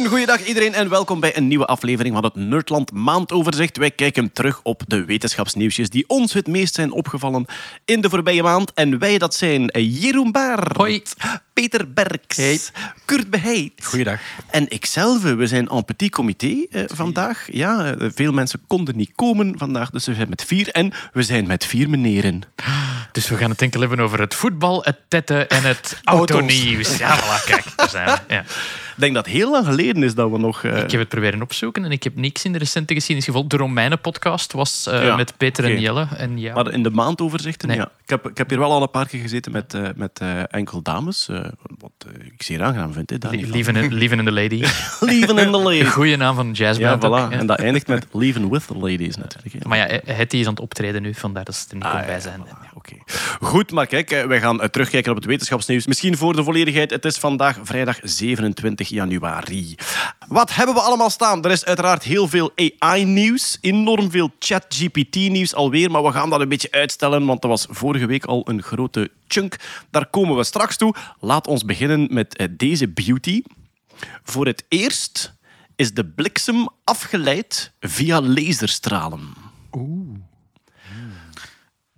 Een goeiedag iedereen en welkom bij een nieuwe aflevering van het Nerdland Maandoverzicht. Wij kijken terug op de wetenschapsnieuwsjes die ons het meest zijn opgevallen in de voorbije maand. En wij, dat zijn Jeroen Baar. Hoi. Peter Berks. Hey. Kurt Beheid. Goeiedag. En ikzelf, we zijn en petit comité eh, vandaag. Ja, eh, veel mensen konden niet komen vandaag, dus we zijn met vier. En we zijn met vier meneren. Dus we gaan het enkel hebben over het voetbal, het tetten en het autonieuws. Ja, voilà, kijk, daar zijn we. Ja. Ik denk dat het heel lang geleden is dat we nog... eh, Ik heb het proberen opzoeken en ik heb niks in de recente geschiedenis gevolgd. De Romeinen-podcast was eh, Ja, met Peter en Jelle. En ja, Maar in de maandoverzichten, Nee. ja. Ik heb, ik heb hier wel al een paar keer gezeten met, eh, met eh, enkel dames. Eh, wat eh, ik zeer aangenaam vind, hè. Lieven en, Lieven en de Lady. Leaving in the ladies. goede naam van een Ja, jazzband. voilà. En dat eindigt met Leaving with the ladies natuurlijk. hè. Maar ja, Hetty is aan het optreden nu, vandaar dat ze er niet Ah, ja, bij ja, zijn. voilà, Oké. Goed, maar kijk, eh, wij gaan eh, terugkijken op het wetenschapsnieuws. Misschien voor de volledigheid. Het is vandaag vrijdag 27 januari. Wat hebben we allemaal staan? Er is uiteraard heel veel AI-nieuws, enorm veel ChatGPT-nieuws alweer, maar we gaan dat een beetje uitstellen, want dat was vorige week al een grote chunk. Daar komen we straks toe. Laat ons beginnen met eh, deze beauty. Voor het eerst is de bliksem afgeleid via laserstralen.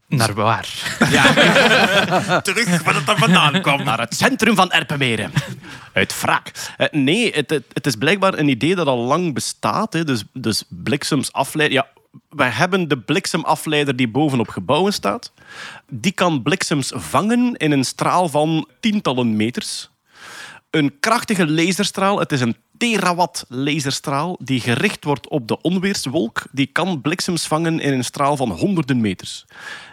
Naar waar? terug waar het dan vandaan kwam. Naar het centrum van Erpenmeren. Uit wraak. Eh, nee, het, het, het is blijkbaar een idee dat al lang bestaat. Hè. Dus, dus bliksems afleiden... Ja, wij hebben de bliksemafleider die bovenop gebouwen staat. Die kan bliksems vangen in een straal van tientallen meters. Een krachtige laserstraal, het is een terawatt laserstraal, die gericht wordt op de onweerswolk, die kan bliksems vangen in een straal van honderden meters.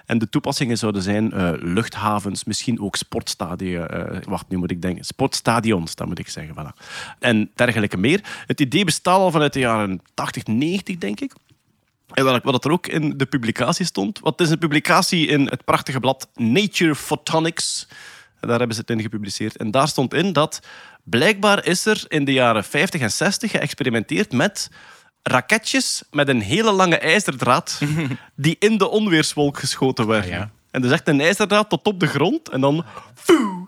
En de toepassingen zouden zijn eh, luchthavens, misschien ook sportstadia, eh, wacht, nu moet ik denken, sportstadions, dat moet ik zeggen. Voilà. En dergelijke meer. Het idee bestaat al vanuit de jaren 80, 90, denk ik. En wat, wat er ook in de publicatie stond. Wat is een publicatie in het prachtige blad Nature Photonics. Daar hebben ze het in gepubliceerd. En daar stond in dat blijkbaar is er in de jaren 50 en 60 geëxperimenteerd met raketjes met een hele lange ijzerdraad die in de onweerswolk geschoten werden. En dus echt een ijzerdraad tot op de grond en dan... foe,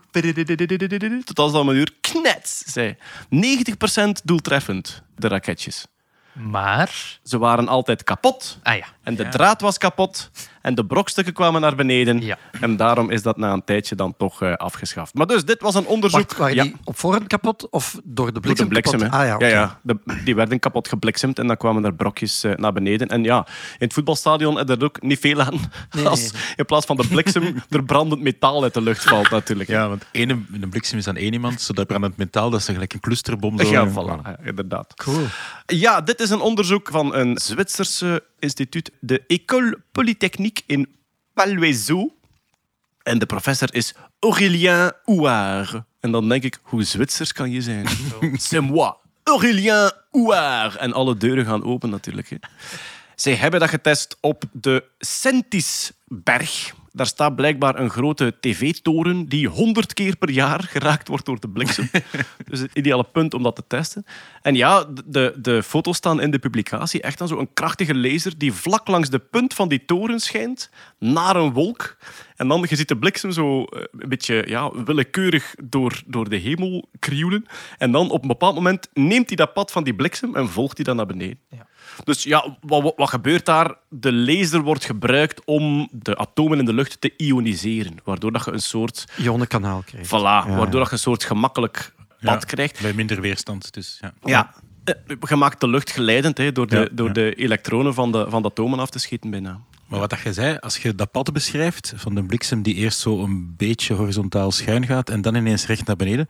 Tot als dat een uur knets, zei. 90% doeltreffend, de raketjes. Maar... Ze waren altijd kapot. Ah ja. En de draad was kapot. En de brokstukken kwamen naar beneden. Ja. En daarom is dat na een tijdje dan toch eh, afgeschaft. Maar dus, dit was een onderzoek... Wacht, waren ja, die op voorhand kapot of door de door bliksem, de bliksem, kapot? Ah ja, oké. ja, ja. De- die werden kapot gebliksemd en dan kwamen er brokjes eh, naar beneden. En ja, in het voetbalstadion is er ook niet veel aan. als in plaats van de bliksem er brandend metaal uit de lucht valt natuurlijk. Ja, want ene, een bliksem is aan één iemand, zodat brandend metaal, dat is gelijk een clusterbom. Zo. Ja, voilà. Ja, inderdaad. Cool. Ja, dit is een onderzoek van een Zwitserse instituut, de École Polytechnique in Palaiseau. En de professor is Aurélien Houard. En dan denk ik, hoe Zwitsers kan je zijn? C'est moi, Aurélien Houard. En alle deuren gaan open natuurlijk. Hè. Zij hebben dat getest op de Sentisberg. Daar staat blijkbaar een grote tv-toren die 100 keer per jaar geraakt wordt door de bliksem. dus het ideale punt om dat te testen. En ja, de, de foto's staan in de publicatie. Echt dan zo'n krachtige laser die vlak langs de punt van die toren schijnt naar een wolk. En dan je ziet de bliksem zo eh, een beetje ja, willekeurig door, door de hemel krioelen. En dan op een bepaald moment neemt hij dat pad van die bliksem en volgt hij dan naar beneden. Dus ja, wat, wat, wat gebeurt daar? De laser wordt gebruikt om de atomen in de lucht te ioniseren. Waardoor dat je een soort, Ionenkanaal krijgt. voilà, waardoor dat je een soort gemakkelijk pad krijgt. Bij minder weerstand. Dus, ja. Ja. Eh, Je maakt de lucht geleidend hè, door, de, Ja, door ja. de elektronen van de, van de atomen af te schieten bijna. Maar wat dat je zei, als je dat pad beschrijft van de bliksem die eerst zo een beetje horizontaal schuin gaat en dan ineens recht naar beneden,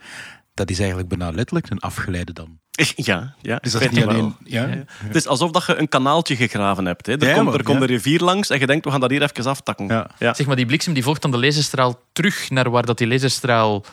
dat is eigenlijk bijna letterlijk een afgeleide dan. Ja, ja. Dus dat is niet alleen... Ja, Ja. Het is alsof dat je een kanaaltje gegraven hebt. Hè. Er, Ja, komt, maar- er komt een rivier langs en je denkt, we gaan dat hier even aftakken. Ja. Ja. Zeg maar, die bliksem die volgt dan de laserstraal terug naar waar dat die laserstraal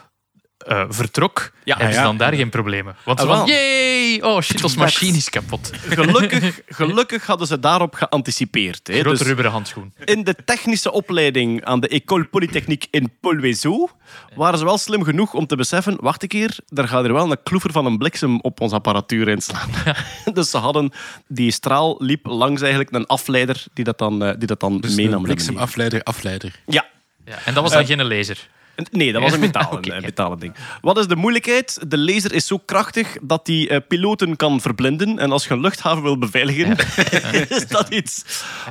eh, vertrok, Ja, hebben ze ja. dan daar geen problemen. Want ze Ah, van, oh shit, ons machine is kapot. Gelukkig, gelukkig hadden ze daarop geanticipeerd. Hè. Grote Dus rubberen handschoen. in de technische opleiding aan de École Polytechnique in Polwezo waren ze wel slim genoeg om te beseffen, wacht een keer, daar gaat er wel een kloever van een bliksem op onze apparatuur inslaan. dus ze hadden, die straal liep langs eigenlijk een afleider die dat dan, eh, die dat dan Dus meenam. een bliksemafleider, afleider. Ja, Ja, en dat was dan geen laser. Nee, dat was een metalen, een metalen ding. Wat is de moeilijkheid? De laser is zo krachtig dat die eh, piloten kan verblinden. En als je een luchthaven wil beveiligen, is dat iets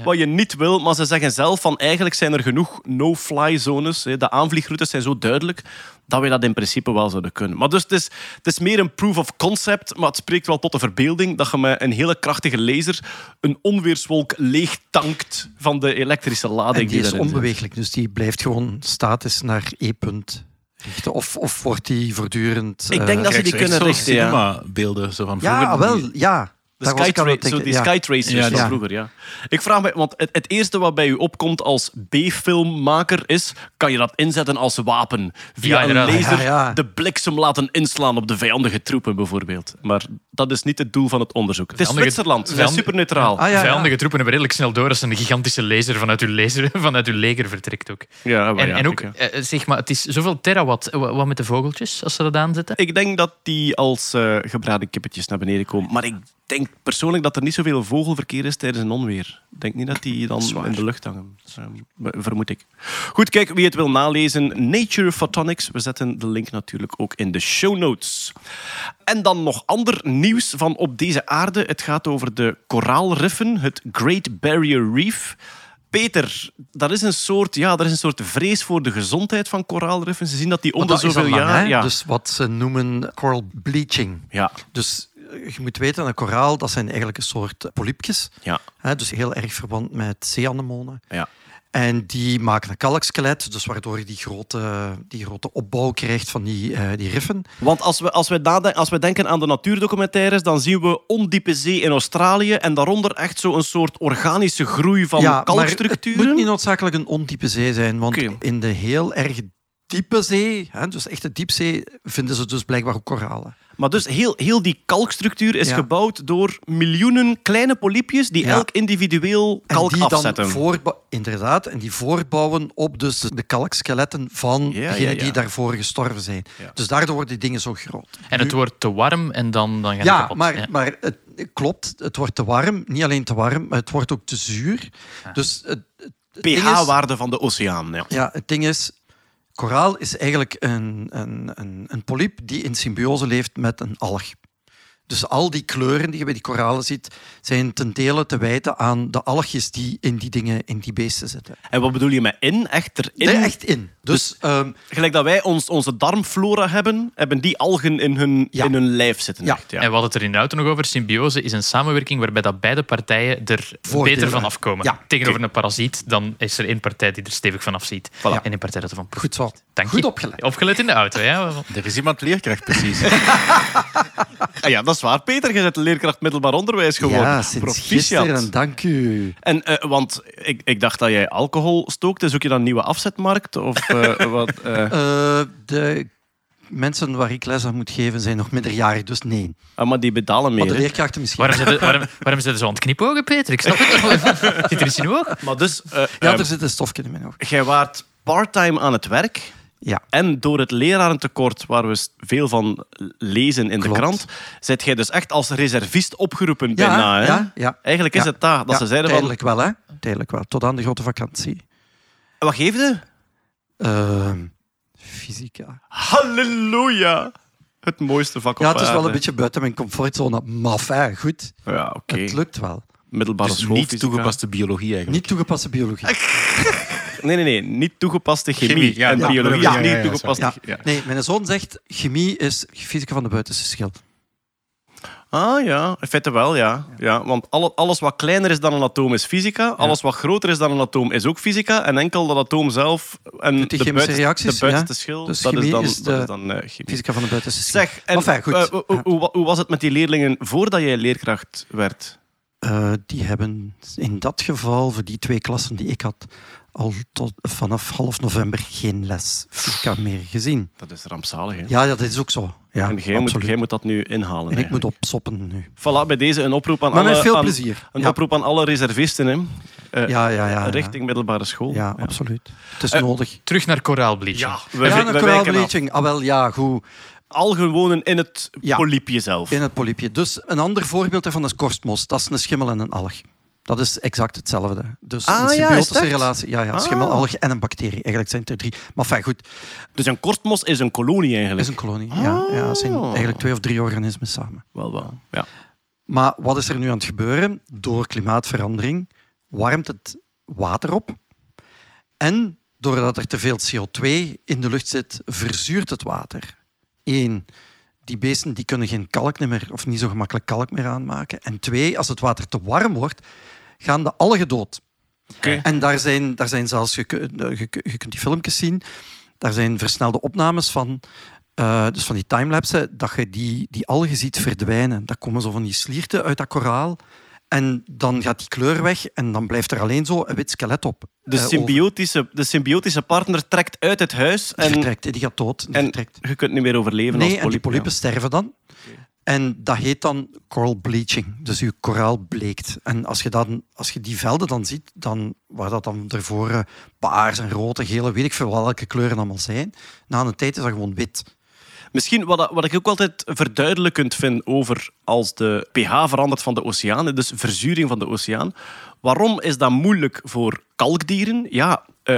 wat je niet wil. Maar ze zeggen zelf van eigenlijk zijn er genoeg no-fly zones. De aanvliegroutes zijn zo duidelijk dat we dat in principe wel zouden kunnen. Maar dus het is, het is meer een proof of concept, maar het spreekt wel tot de verbeelding dat je met een hele krachtige laser een onweerswolk leeg tankt van de elektrische lading En die is daarin zit. onbeweeglijk, dus die blijft gewoon statisch naar E-punt richten. Of, of wordt die voortdurend... Ik eh, denk dat ze die kunnen richten, ja. cinema-beelden zo van vroeger. Ja, wel, ja. De Daar was ik aan Skytra- het denken, zo die ja. Skytracers Ja, van ja. vroeger, ja. Ik vraag me, want het, het eerste wat bij u opkomt als B-filmmaker is, kan je dat inzetten als wapen? Via Ja, een laser Ja, ja. de bliksem laten inslaan op de vijandige troepen, bijvoorbeeld. Maar dat is niet het doel van het onderzoek. Het is Vijandige- Zwitserland, ze zijn vijandige- super neutraal. Ah, ja, Vijandige ja. troepen hebben redelijk snel door als een gigantische laser vanuit uw, laser, vanuit uw leger vertrekt ook. Ja, maar En, ja, en ook, eh, zeg maar, het is zoveel terawatt. Wa- Wat met de vogeltjes, als ze dat aanzetten? Ik denk dat die als eh, gebraden kippetjes naar beneden komen. Maar ik denk persoonlijk dat er niet zoveel vogelverkeer is tijdens een onweer. Ik denk niet dat die dan in de lucht hangen. Dus, ehm, vermoed ik. Goed, kijk, wie het wil nalezen. Nature Photonics. We zetten de link natuurlijk ook in de show notes. En dan nog ander nieuws van op deze aarde. Het gaat over de koraalriffen, het Great Barrier Reef. Peter, dat is een soort, ja, dat is een soort vrees voor de gezondheid van koraalriffen. Ze zien dat die onder zoveel jaar... Ja, Dus wat ze noemen coral bleaching. ja, Dus je moet weten, een koraal dat zijn eigenlijk een soort polypjes. ja, Hè, dus heel erg verband met zeeanemonen. ja. En die maken een kalkskelet, dus waardoor je die grote, die grote opbouw krijgt van die, eh, die riffen. Want als we, als, we naden- als we denken aan de natuurdocumentaires, dan zien we ondiepe zee in Australië en daaronder echt zo'n soort organische groei van ja, maar het kalkstructuren. moet niet noodzakelijk een ondiepe zee zijn, want in de heel erg diepe zee, hè, dus echt de diepzee, vinden ze dus blijkbaar ook koralen. Maar dus heel, heel die kalkstructuur is Ja. gebouwd door miljoenen kleine polypjes die Ja. elk individueel En kalk die afzetten. dan inderdaad, en die voortbouwen op dus de kalkskeletten van Ja, ja, degenen ja. die daarvoor gestorven zijn. Ja. Dus daardoor worden die dingen zo groot. En het Nu- wordt te warm en dan, dan gaan die Ja, kapot. maar, Ja. maar het klopt, het wordt te warm. Niet alleen te warm, maar het wordt ook te zuur. Dus het, pH-waarde van de oceaan. Ja. Ja, het ding is, koraal is eigenlijk een, een, een, een polyp die in symbiose leeft met een alg. Dus al die kleuren die je bij die koralen ziet, zijn ten dele te wijten aan de algjes die in die dingen, in die beesten zitten. En wat bedoel je met in? Echt erin? Nee, echt in. Dus, ehm, Gelijk dat wij ons, onze darmflora hebben, hebben die algen in hun, Ja. in hun lijf zitten. Ja. Echt, ja. En hadden het er in de auto nog over. Symbiose is een samenwerking waarbij dat beide partijen er beter van afkomen. Ja. Tegenover een parasiet, dan is er één partij die er stevig van afziet. Voilà. En één partij dat ervan goed zo. Dank Goed je. opgelet. Opgelet in de auto, ja. Er is iemand leerkracht, precies. Ah ja, dat is waar, Peter. Je bent leerkracht middelbaar onderwijs geworden. Ja, sinds Proficiat. gisteren, dank u. En, eh, want ik, ik dacht dat jij alcohol stookte. Zoek je dan een nieuwe afzetmarkt? Of wat? eh? Eh, de mensen waar ik les aan moet geven zijn nog minderjarig, dus nee. Ah, maar die betalen Maar meer. de hè. leerkrachten misschien. Waarom zit waarom, waarom zo aan het knipogen, Peter? Ik snap het niet. Zit er iets in uw oog? Maar dus, eh, Ja, eh, er zit een stofje in mijn oog. jij waart parttime aan het werk. Ja. En door het lerarentekort, waar we veel van lezen in Klopt. de krant, zit jij dus echt als reservist opgeroepen Ja, bijna. Hè? ja, ja. Eigenlijk is Ja. het dat. Dat Ja, ze zeiden van, tijdelijk wel, hè. Tijdelijk wel. Tot aan de grote vakantie. wat geef Ehm, fysica. Halleluja! Het mooiste vak Ja, op het is wel een beetje buiten mijn comfortzone. Maar fijn, goed. Ja, oké. Het lukt wel. Middelbare Dus school. niet fysica. toegepaste biologie eigenlijk. Niet toegepaste biologie. Nee, nee, nee. Niet toegepaste chemie. Chemie, ja, en ja, biologie ja, ja, niet ja, ja, toegepaste... Ja. Ja. Nee, mijn zoon zegt chemie is fysica van de buitenste schil. Ah ja, in feite wel, ja. ja want alle, alles wat kleiner is dan een atoom is fysica. Alles wat groter is dan een atoom is ook fysica. En enkel dat atoom zelf en de, chemische buitenste, reacties, de buitenste ja. schil, Dus dat is dan, is dat de is dan eh. Fysica van de buitenste schil. Zeg, en goed. eh, hoe- Ja. hoe, hoe was het met die leerlingen voordat jij leerkracht werd? Eh, die hebben in dat geval, voor die twee klassen die ik had, al tot, vanaf half november geen les fysica meer gezien. Dat is rampzalig, hè? Ja, ja, dat is ook zo. Ja, en jij moet, jij moet dat nu inhalen. En ik eigenlijk. moet opsoppen nu. Voilà, bij deze een oproep aan Maar alle... met veel aan- plezier. Een Ja. oproep aan alle reservisten, hè. Eh, Ja, ja, ja. ja. richting middelbare school. Ja, absoluut. Het is Eh, nodig. Terug naar koraalbleaching. Ja, we, Ja, af. koraalbleaching. Ah, wel, ja, goed. Al gewonen in het Ja. polypje zelf. In het polypje. Dus een ander voorbeeld daarvan is korstmos. Dat is een schimmel en een alg. Dat is exact hetzelfde. Dus Ah, ja, een is symbiotische echt? relatie. Ja, ja, Ah. schimmel, alg en een bacterie. Eigenlijk zijn het er drie. Maar fijn, goed. Dus een kortmos is een kolonie eigenlijk. is een kolonie. Ja, ja, het zijn Ah. eigenlijk twee of drie organismen samen. Wel, wel. Ja. Maar wat is er nu aan het gebeuren? Door klimaatverandering warmt het water op. En doordat er te veel CO2 in de lucht zit, verzuurt het water. Eén, die beesten die kunnen geen kalk meer, of niet zo gemakkelijk kalk meer aanmaken. En twee, als het water te warm wordt, gaan de algen dood. En daar zijn, daar zijn zelfs, je, kun- je, je kunt die filmpjes zien, daar zijn versnelde opnames van, eh, dus van die timelapsen, dat je die, die algen ziet verdwijnen. Daar komen zo van die slierten uit dat koraal. En dan gaat die kleur weg en dan blijft er alleen zo een wit skelet op. De, eh, symbiotische, de symbiotische partner trekt uit het huis Die en, vertrekt, hè, die gaat dood. Die en vertrekt. je kunt niet meer overleven Nee, als en die polyp. polypen sterven dan. En dat heet dan coral bleaching. Dus je koraal bleekt. En als je, dan, als je die velden dan ziet, dan, waar dat dan ervoor eh, paars en rood en gele, weet ik veel welke kleuren allemaal zijn, na een tijd is dat gewoon wit. Misschien wat, wat ik ook altijd verduidelijkend vind over als de pH verandert van de oceaan, dus verzuring van de oceaan. Waarom is dat moeilijk voor kalkdieren? Ja, eh,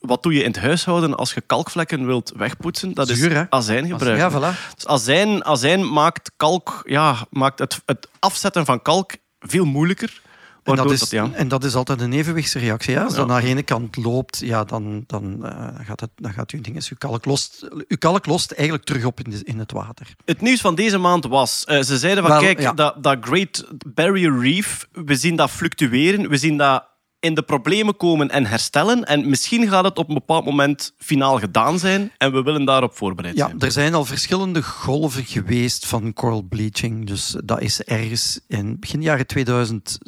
wat doe je in het huishouden als je kalkvlekken wilt wegpoetsen? Dat Zuur, is azijn gebruiken. Ja, voilà. Dus azijn, azijn maakt, kalk, ja, maakt het, het afzetten van kalk veel moeilijker. En dat, is, dat, ja. en dat is altijd een evenwichtsreactie. Hè? Als Ja. dat naar de ene kant loopt, ja, dan, dan, eh, gaat het, dan gaat uw, ding, uw, kalk lost, uw kalk lost eigenlijk terug op in, de- in het water. Het nieuws van deze maand was, eh, ze zeiden van Wel, kijk, ja. dat, dat Great Barrier Reef, we zien dat fluctueren, we zien dat in de problemen komen en herstellen en misschien gaat het op een bepaald moment finaal gedaan zijn en we willen daarop voorbereid Ja, zijn. er zijn al verschillende golven geweest van coral bleaching. Dus dat is ergens in begin jaren 2000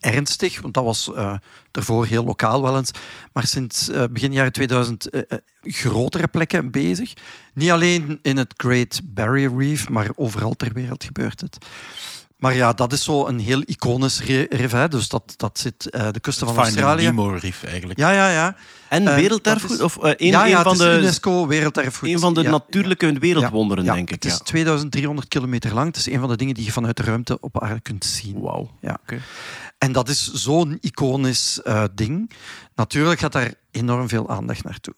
ernstig, want dat was daarvoor heel lokaal wel eens. Maar sinds eh, begin jaren 2000 eh, eh, grotere plekken bezig. Niet alleen in het Great Barrier Reef, maar overal ter wereld gebeurt het. Maar ja, dat is zo een heel iconisch. Hè. Dus dat, dat zit eh, de kusten van Australië. Nemo Reef eigenlijk. Ja, ja, ja. En Eh, werelderfgoed? dat is- Of eh, een, ja, ja, een van het is de, UNESCO Werelderfgoed. een van de Ja, natuurlijke wereldwonderen, ja, denk ik. Het is 2300 kilometer lang. Het is een van de dingen die je vanuit de ruimte op aarde kunt zien. Wauw. Ja. Oké. En dat is zo'n iconisch eh, ding. Natuurlijk gaat daar enorm veel aandacht naartoe.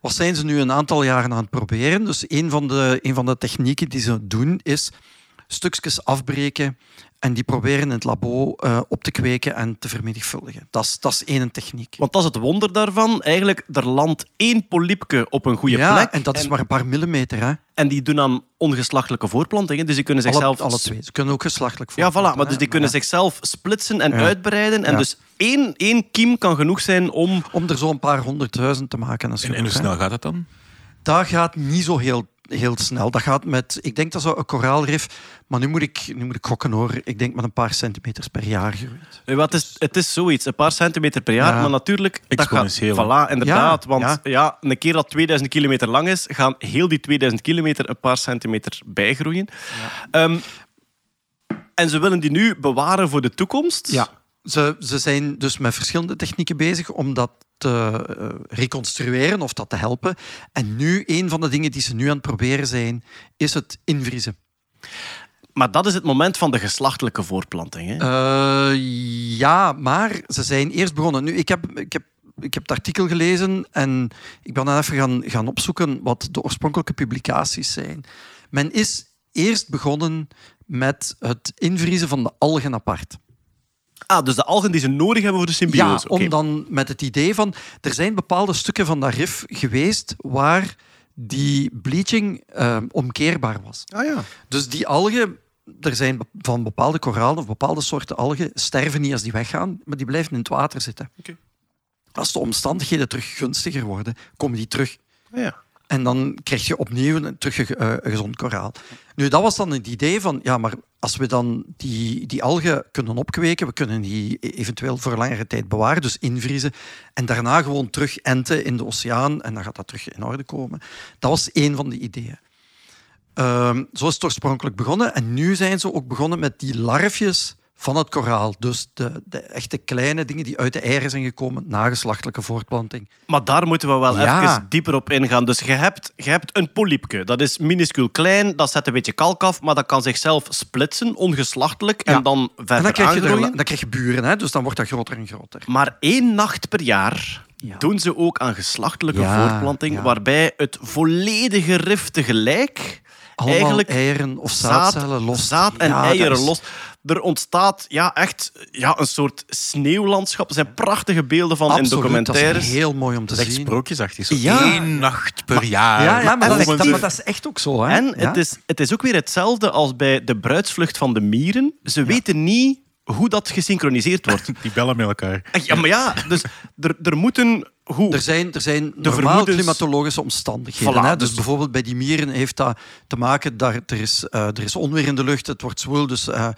Wat zijn ze nu een aantal jaren aan het proberen? Dus een van de, een van de technieken die ze doen is stukjes afbreken en die proberen in het labo eh, op te kweken en te vermenigvuldigen. Dat is, dat is één techniek. Want dat is het wonder daarvan. Eigenlijk, er landt één polypje op een goede ja, plek. en dat is maar een paar millimeter. Hè? en die doen aan ongeslachtelijke voortplantingen. Dus die kunnen Alle, zichzelf... alle twee. Ze kunnen ook geslachtelijk Ja, voilà. Maar dus die kunnen Ja. zichzelf splitsen en Ja. uitbreiden. En Ja. dus één, één kiem kan genoeg zijn om... Om er zo'n paar honderdduizend te maken. Is En, en hoe snel gaat dat dan? Dat gaat niet zo heel, heel snel. Dat gaat met, ik denk dat zo een koraalrif, maar nu moet, ik, nu moet ik gokken hoor. Ik denk met een paar centimeters per jaar groeit. Wat is, het is zoiets, een paar centimeter per jaar. Ja. Maar natuurlijk, dat gaat... Voilà, inderdaad. Ja, want ja. ja. een keer dat 2000 kilometer lang is, gaan heel die 2000 kilometer een paar centimeter bijgroeien. Ehm, en ze willen die nu bewaren voor de toekomst. Ze, ze zijn dus met verschillende technieken bezig om dat te eh, reconstrueren of dat te helpen. En nu, een van de dingen die ze nu aan het proberen zijn, is het invriezen. Maar dat is het moment van de geslachtelijke voortplanting. Hè? Eh, ja, maar ze zijn eerst begonnen. Nu, ik heb, ik heb, ik heb het artikel gelezen en ik ben dan even gaan, gaan opzoeken wat de oorspronkelijke publicaties zijn. Men is eerst begonnen met het invriezen van de algen apart. Ah, dus de algen die ze nodig hebben voor de Ja, symbiose. om Oké. dan met het idee van... Er zijn bepaalde stukken van dat rif geweest waar die bleaching eh, omkeerbaar was. Ah ja. Dus die algen, er zijn van bepaalde koralen of bepaalde soorten algen, sterven niet als die weggaan, maar die blijven in het water zitten. Oké. Als de omstandigheden terug gunstiger worden, komen die terug. Ah, ja. En dan krijg je opnieuw terug eh, een gezond koraal. Nu, dat was dan het idee van, ja, maar als we dan die, die algen kunnen opkweken, we kunnen die e- eventueel voor langere tijd bewaren, dus invriezen, en daarna gewoon terug enten in de oceaan, en dan gaat dat terug in orde komen. Dat was één van de ideeën. Ehm, zo is het oorspronkelijk begonnen. En nu zijn ze ook begonnen met die larfjes van het koraal. Dus de, de echte kleine dingen die uit de eieren zijn gekomen na geslachtelijke voortplanting. Maar daar moeten we wel Ja. even dieper op ingaan. Dus je hebt, je hebt een polypje. Dat is minuscuul klein, dat zet een beetje kalk af, maar dat kan zichzelf splitsen, ongeslachtelijk, Ja. en dan verder En dan krijg, je er, aangroeien. dan krijg je buren, hè? dus dan wordt dat groter en groter. Maar één nacht per jaar Ja. doen ze ook aan geslachtelijke voortplanting, waarbij het volledige rif tegelijk Allemaal eigenlijk eieren of zaad, zaadcellen los. zaad en Ja, eieren is- los. Er ontstaat ja, echt ja, een soort sneeuwlandschap. Er zijn prachtige beelden van in Absoluut, dat documentaires. is heel mooi om te Echt zien. sprookjesachtig. Zo Ja. één nacht per jaar. Ja, ja maar, dat is, dat, effectief. maar dat is echt ook zo. Hè? En Ja? het, is, het is ook weer hetzelfde als bij de bruidsvlucht van de mieren. Ze weten niet hoe dat gesynchroniseerd wordt. Die bellen met elkaar. ja, maar ja, dus er, er moeten... Hoe? Er zijn, er zijn normaal vermoedens- klimatologische omstandigheden. Voilà, hè? Dus, dus- bijvoorbeeld bij die mieren heeft dat te maken dat er is, eh, er is onweer in de lucht, het wordt zwoel, dus eh,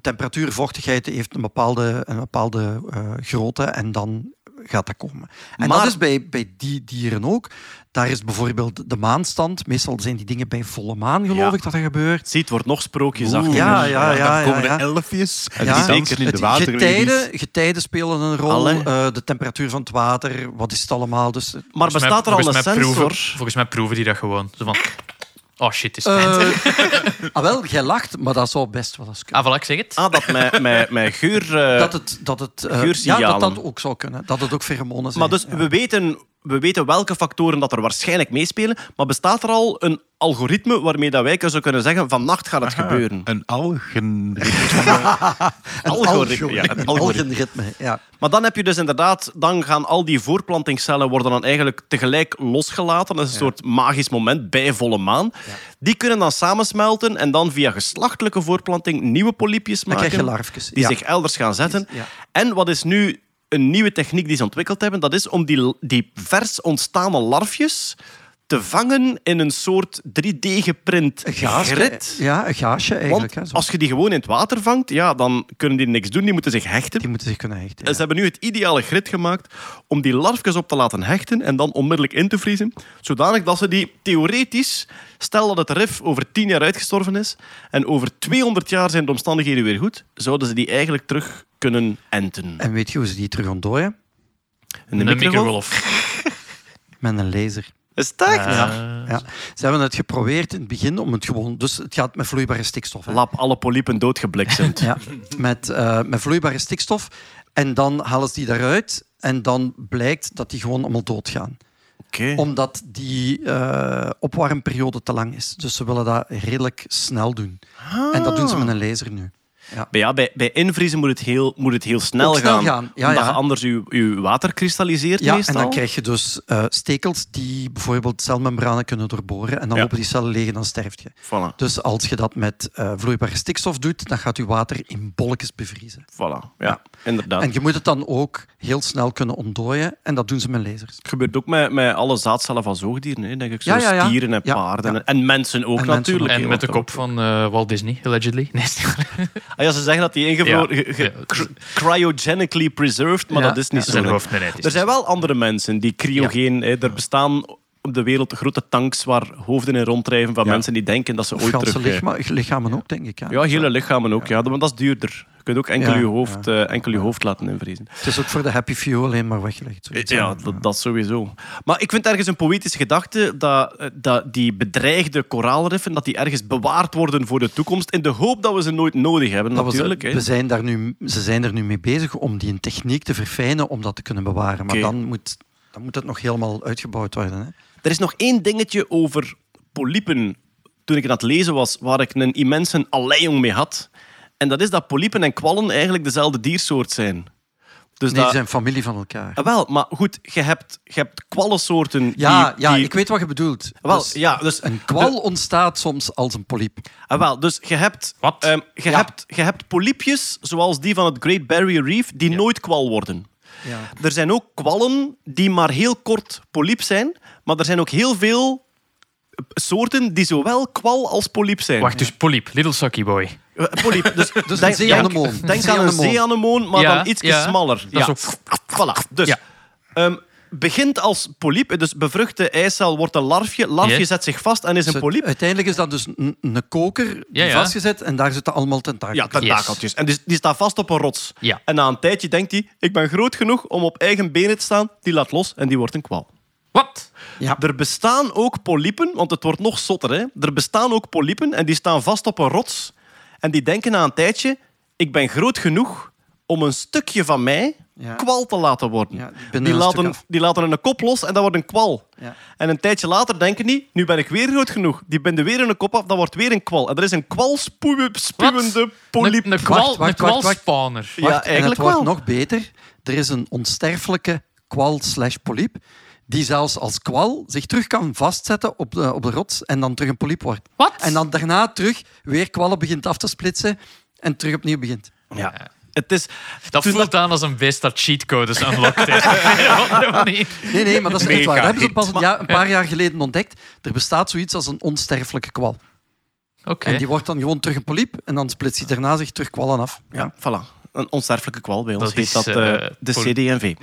temperatuur, vochtigheid heeft een bepaalde, een bepaalde eh, grootte en dan gaat dat komen. En Maar- dat is bij, bij die dieren ook. Daar is bijvoorbeeld de maanstand. Meestal zijn die dingen bij volle maan, geloof Ja. ik, dat dat gebeurt. Zie, het wordt nog sprookjesachtiger. ja, ja, ja. dan komen ja. de elfjes en Ja, die dansen zeker. in de Het- waterlelies. getijden, getijden spelen een rol, eh, de temperatuur van het water, wat is het allemaal. Dus, Maar Volgens mij- bestaat er al een volgens mij sensor? Proeven, volgens mij proeven die dat gewoon. Zo van... Oh shit, het is Eh, tijd. ah, wel, jij lacht, maar dat zou best wel eens kunnen. Ah, voilà, ik zeg het. Ah, dat met, met, met geur... eh, dat het, dat het, eh, ja, dat dat ook zou kunnen. Dat het ook pheromonen zijn. maar dus ja. we, weten, we weten welke factoren dat er waarschijnlijk meespelen, maar bestaat er al een algoritme waarmee dat wij zo kunnen zeggen vannacht gaat het Aha, gebeuren? Een algenritme. algoritme, ja, het algoritme. Algoritme, ja. Maar dan heb je dus inderdaad, dan gaan al die voortplantingscellen worden dan eigenlijk tegelijk losgelaten. Dat is een soort magisch moment bij volle maan. Die kunnen dan samensmelten en dan via geslachtelijke voortplanting nieuwe polypjes Dan maken. krijg je larfjes. die ja. zich elders gaan zetten. Ja. En wat is nu een nieuwe techniek die ze ontwikkeld hebben? Dat is om die, vers ontstane larfjes te vangen in een soort 3D-geprint Een gaasje, grid. Ja, een gaasje eigenlijk. Want hè, als je die gewoon in het water vangt, ja, dan kunnen die niks doen. Die moeten zich hechten. Die moeten zich kunnen hechten. En ze hebben nu het ideale grid gemaakt om die larfjes op te laten hechten en dan onmiddellijk in te vriezen. Zodanig dat ze die theoretisch, stel dat het rif over 10 jaar uitgestorven is en over 200 jaar zijn de omstandigheden weer goed, zouden ze die eigenlijk terug kunnen enten. En weet je hoe ze die terug ontdooien? In Een de microgolf. microgolf. Met een laser. Is het echt? Ja. Ze hebben het geprobeerd in het begin om het gewoon... Dus het gaat met vloeibare stikstof. hè. Lap alle polypen doodgebliksemd. Ja, met, eh, met vloeibare stikstof. En dan halen ze die daaruit. En dan blijkt dat die gewoon allemaal doodgaan. Oké. Omdat die eh, opwarmperiode te lang is. Dus ze willen dat redelijk snel doen. En dat doen ze met een laser nu. Maar ja, bij, bij invriezen moet het heel, moet het heel snel, gaan. gaan, ja, omdat ja. je anders je, je water kristalliseert Ja, meestal. en dan krijg je dus eh, stekels die bijvoorbeeld celmembranen kunnen doorboren. En dan Ja. lopen die cellen leeg en dan sterft je. Voilà, Dus als je dat met eh, vloeibare stikstof doet, dan gaat je water in bolletjes bevriezen. voilà. Ja, inderdaad. En je moet het dan ook heel snel kunnen ontdooien. En dat doen ze met lasers. Het gebeurt ook met, met alle zaadcellen van zoogdieren, hè, denk ik. Zo Ja, ja, ja. stieren en Ja, paarden. ja. En mensen ook En mensen natuurlijk. ook. En met de kop van eh, Walt Disney, allegedly. Nee, Ah, ja, ze zeggen dat die ingevroren, Ja, ge- ge- ja. cr- cryogenically preserved, maar dat is niet zo. Zijn hoofd, nee, nee, het is Er zijn wel andere mensen die cryogeen... Hè, er bestaan op de wereld grote tanks waar hoofden in ronddrijven van Ja. mensen die denken dat ze ooit ganse terug... eh, lichama- lichamen ook, denk ik. hè. Ja, hele lichamen ook, ja. maar dat is duurder. Je kunt ook enkel, je, hoofd, eh, enkel je hoofd laten invriezen. Het is ook voor de happy few alleen maar weggelegd. zoiets, Ja, dat, dat sowieso. Maar ik vind ergens een poëtische gedachte dat, eh, dat die bedreigde koraalriffen dat die ergens bewaard worden voor de toekomst in de hoop dat we ze nooit nodig hebben, Dat was- natuurlijk. hè. we zijn daar nu, ze zijn er nu mee bezig om die techniek te verfijnen om dat te kunnen bewaren. Maar dan, moet, dan moet het nog helemaal uitgebouwd worden. Hè. Er is nog één dingetje over polypen. Toen ik het aan het lezen was, waar ik een immense alleiong mee had. En dat is dat polypen en kwallen eigenlijk dezelfde diersoort zijn. Dus Nee, dat... die zijn familie van elkaar. Ah, wel, maar goed, je hebt, je hebt kwallensoorten Ja, die... ja die- ik weet wat je bedoelt. Wel, Dus ja, dus... Een kwal ontstaat soms als een polyp. Ah, wel, dus je hebt, Wat? ehm, je, Ja. hebt, je hebt polypjes, zoals die van het Great Barrier Reef, die nooit kwal worden. Ja. Er zijn ook kwallen die maar heel kort polyp zijn, maar er zijn ook heel veel soorten die zowel kwal als polyp zijn. Wacht, dus Polyp, Little Sucky Boy. Eh, Polyp. Dus, Dus denk, een zeeanemoon. Denk, aan een zeeanemoon. maar Ja, dan iets ja. smaller. Dat ja. is Voilà. Dus Ja. ehm, begint als polyp, dus bevruchte eicel wordt een larfje. Larfje Yes. zet zich vast en is een Dus polyp. Uiteindelijk is dat dus een, koker die Ja, ja. vastgezet en daar zitten allemaal tentakels. Ja, tentakeltjes. En die, die staat vast op een rots. Ja. En na een tijdje denkt hij, ik ben groot genoeg om op eigen benen te staan. Die laat los en die wordt een kwal. Wat? Ja. Er bestaan ook polypen, want het wordt nog zotter. Hè? Er bestaan ook polypen en die staan vast op een rots. En die denken na een tijdje, ik ben groot genoeg om een stukje van mij Ja. kwal te laten worden. Ja, die laten, die laten een kop los en dat wordt een kwal. Ja. En een tijdje later denken die, nu ben ik weer groot genoeg. Die binden weer een kop af, dat wordt weer een kwal. En er is een kwal spuwende polyp. Een, een kwal, Wacht, wacht, een kwalspawner. Ja, Wacht, en het eigenlijk wordt wel. nog beter. Er is een onsterfelijke kwal slash polyp die zelfs als kwal zich terug kan vastzetten op de, op de rots en dan terug een polyp wordt. Wat? En dan daarna terug weer kwallen begint af te splitsen en terug opnieuw begint. Ja. Het is, Dat voelt aan als een beest dat cheatcodes unlocked heeft. Nee, nee, maar dat is echt waar. Dat hebben ze pas een, jaar- een paar jaar geleden ontdekt. Er bestaat zoiets als een onsterfelijke kwal. Oké. En die wordt dan gewoon terug een polyp en dan splitst hij daarna zich terug kwallen af. ja, voilà. Een onsterfelijke kwal bij ons Dat heet is, dat eh, eh, de CD&V.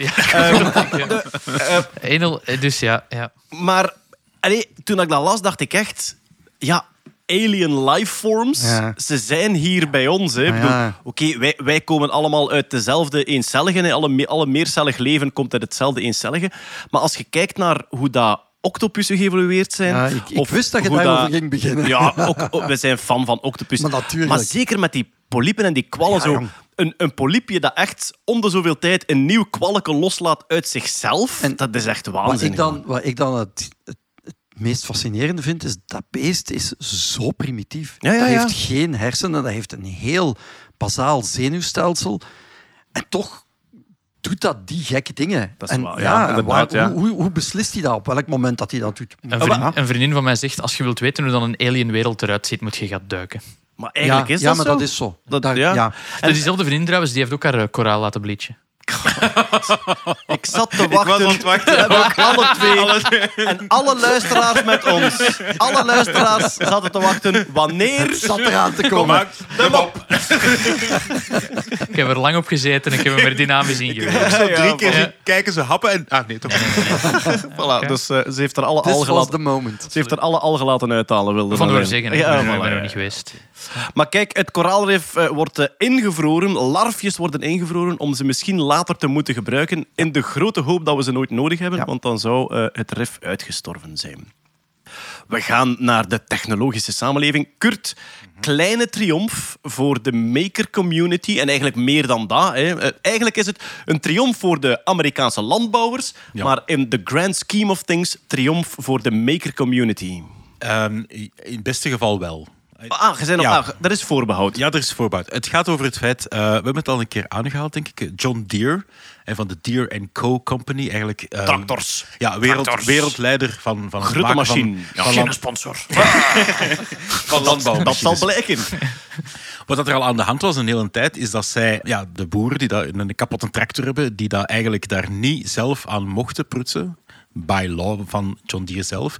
Enel, eh, dus ja, ja. Maar allee, toen ik dat las, dacht ik echt... Ja, alien lifeforms, Ja. ze zijn hier bij ons. hè. Ah, ja. Oké, wij, wij komen allemaal uit dezelfde eencelligen. hè. Alle, alle meercellig leven komt uit hetzelfde eencellige. Maar als je kijkt naar hoe dat octopussen geëvolueerd zijn... Ja, ik, ik of wist dat je daarover ging beginnen. Ja, ook, ook- we zijn fan van octopussen. Maar zeker met die polypen en die kwallen. Ja, zo, jong. Een, een polypje dat echt om de zoveel tijd een nieuw kwalletje loslaat uit zichzelf, En dat is echt Wat waanzin. ik dan, wat ik dan het, het, het meest fascinerende vind, is dat beest is zo primitief. Ja, ja, dat ja. heeft geen hersenen, dat heeft een heel bazaal zenuwstelsel. En toch doet dat die gekke dingen. Dat is en, waar, ja, en inderdaad, waar- ja. Hoe, hoe, hoe beslist hij dat? Op welk moment dat hij dat doet? Een, vriend- een vriendin van mij zegt, als je wilt weten hoe dan een alien wereld eruit ziet, moet je gaan duiken. Maar eigenlijk ja, is ja, dat maar zo. dat is zo. Dat- ja. ja. En diezelfde vriendin trouwens, die heeft ook haar eh, koraal laten bleachen. Ik zat te wachten. aan het wachten. We hebben ook alle twee. En alle luisteraars met ons. Alle luisteraars zaten te wachten. Wanneer Zat eraan te komen. de mop? Ik heb er lang op gezeten en ik heb hem er dynamisch in gewerkt. Zo Ja, drie keer ja. kijken ze happen en... Ah, nee, toch Voilà, dus eh, ze heeft er alle This al was gelaten. the moment. Ze heeft er alle al gelaten uithalen, wilde Van dat door zeggen, ik Ja, ben, er ja. niet geweest. Maar kijk, het koraalrif eh, wordt eh, ingevroren. Larfjes worden ingevroren om ze misschien later te moeten gebruiken. In de grote hoop dat we ze nooit nodig hebben, Ja. want dan zou eh, het rif uitgestorven zijn. We gaan naar de technologische samenleving. Kurt, kleine triomf voor de maker community. En eigenlijk meer dan dat. Hè. Eigenlijk is het een triomf voor de Amerikaanse landbouwers. Ja. Maar in the grand scheme of things, triomf voor de maker community. Ehm, in het beste geval wel. Ah, je Ja. ah, dat is voorbehoud. Ja, er is voorbouw. Het gaat over het feit, eh, we hebben het al een keer aangehaald, denk ik. John Deere en van de Deere Co. Company. Eigenlijk, ehm, Tractors. Ja, wereld, Tractors. wereldleider van, van het Grote maken machine. Van, van, land- sponsor. van landbouw. Dat zal blijken. Wat dat er al aan de hand was een hele tijd, is dat zij, ja, de boeren die dat een kapotte tractor hebben, die dat eigenlijk daar niet zelf aan mochten prutsen. By law van John Deere zelf.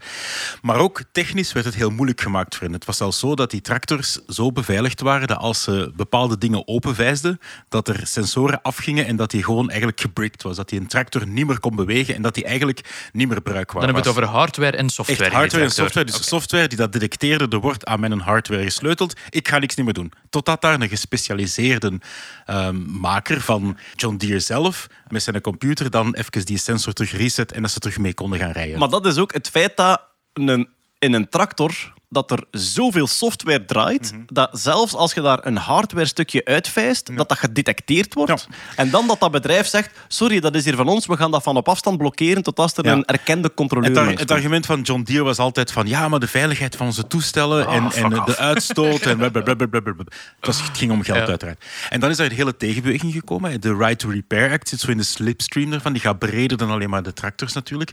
Maar ook technisch werd het heel moeilijk gemaakt voor hen. Het was zelfs zo dat die tractors zo beveiligd waren dat als ze bepaalde dingen openvijsden, dat er sensoren afgingen en dat die gewoon eigenlijk gebrikt was. Dat die een tractor niet meer kon bewegen en dat die eigenlijk niet meer bruikbaar Dan hebben we was. het over hardware en software. Echt hardware en software. Dus software die dat detecteerde, er wordt aan mijn hardware gesleuteld. Ik ga niks niet meer doen. Totdat daar een gespecialiseerde ehm, maker van John Deere zelf met zijn computer dan even die sensor terug reset en dat ze terug mee konden gaan rijden. Maar dat is ook het feit dat een, in een tractor dat er zoveel software draait, Mhm. dat zelfs als je daar een hardware stukje uitvijst, dat dat gedetecteerd wordt. En dan dat dat bedrijf zegt, sorry, dat is hier van ons, we gaan dat van op afstand blokkeren tot als er Ja. een erkende controleur Het, ar- het argument van John Deere was altijd van ja, maar de veiligheid van onze toestellen Ah, en, en de uitstoot en blablabla. Het, was, het ging om geld Ja. uiteraard. En dan is er een hele tegenbeweging gekomen. De Right to Repair Act zit zo in de slipstream daarvan. Die gaat breder dan alleen maar de tractors natuurlijk.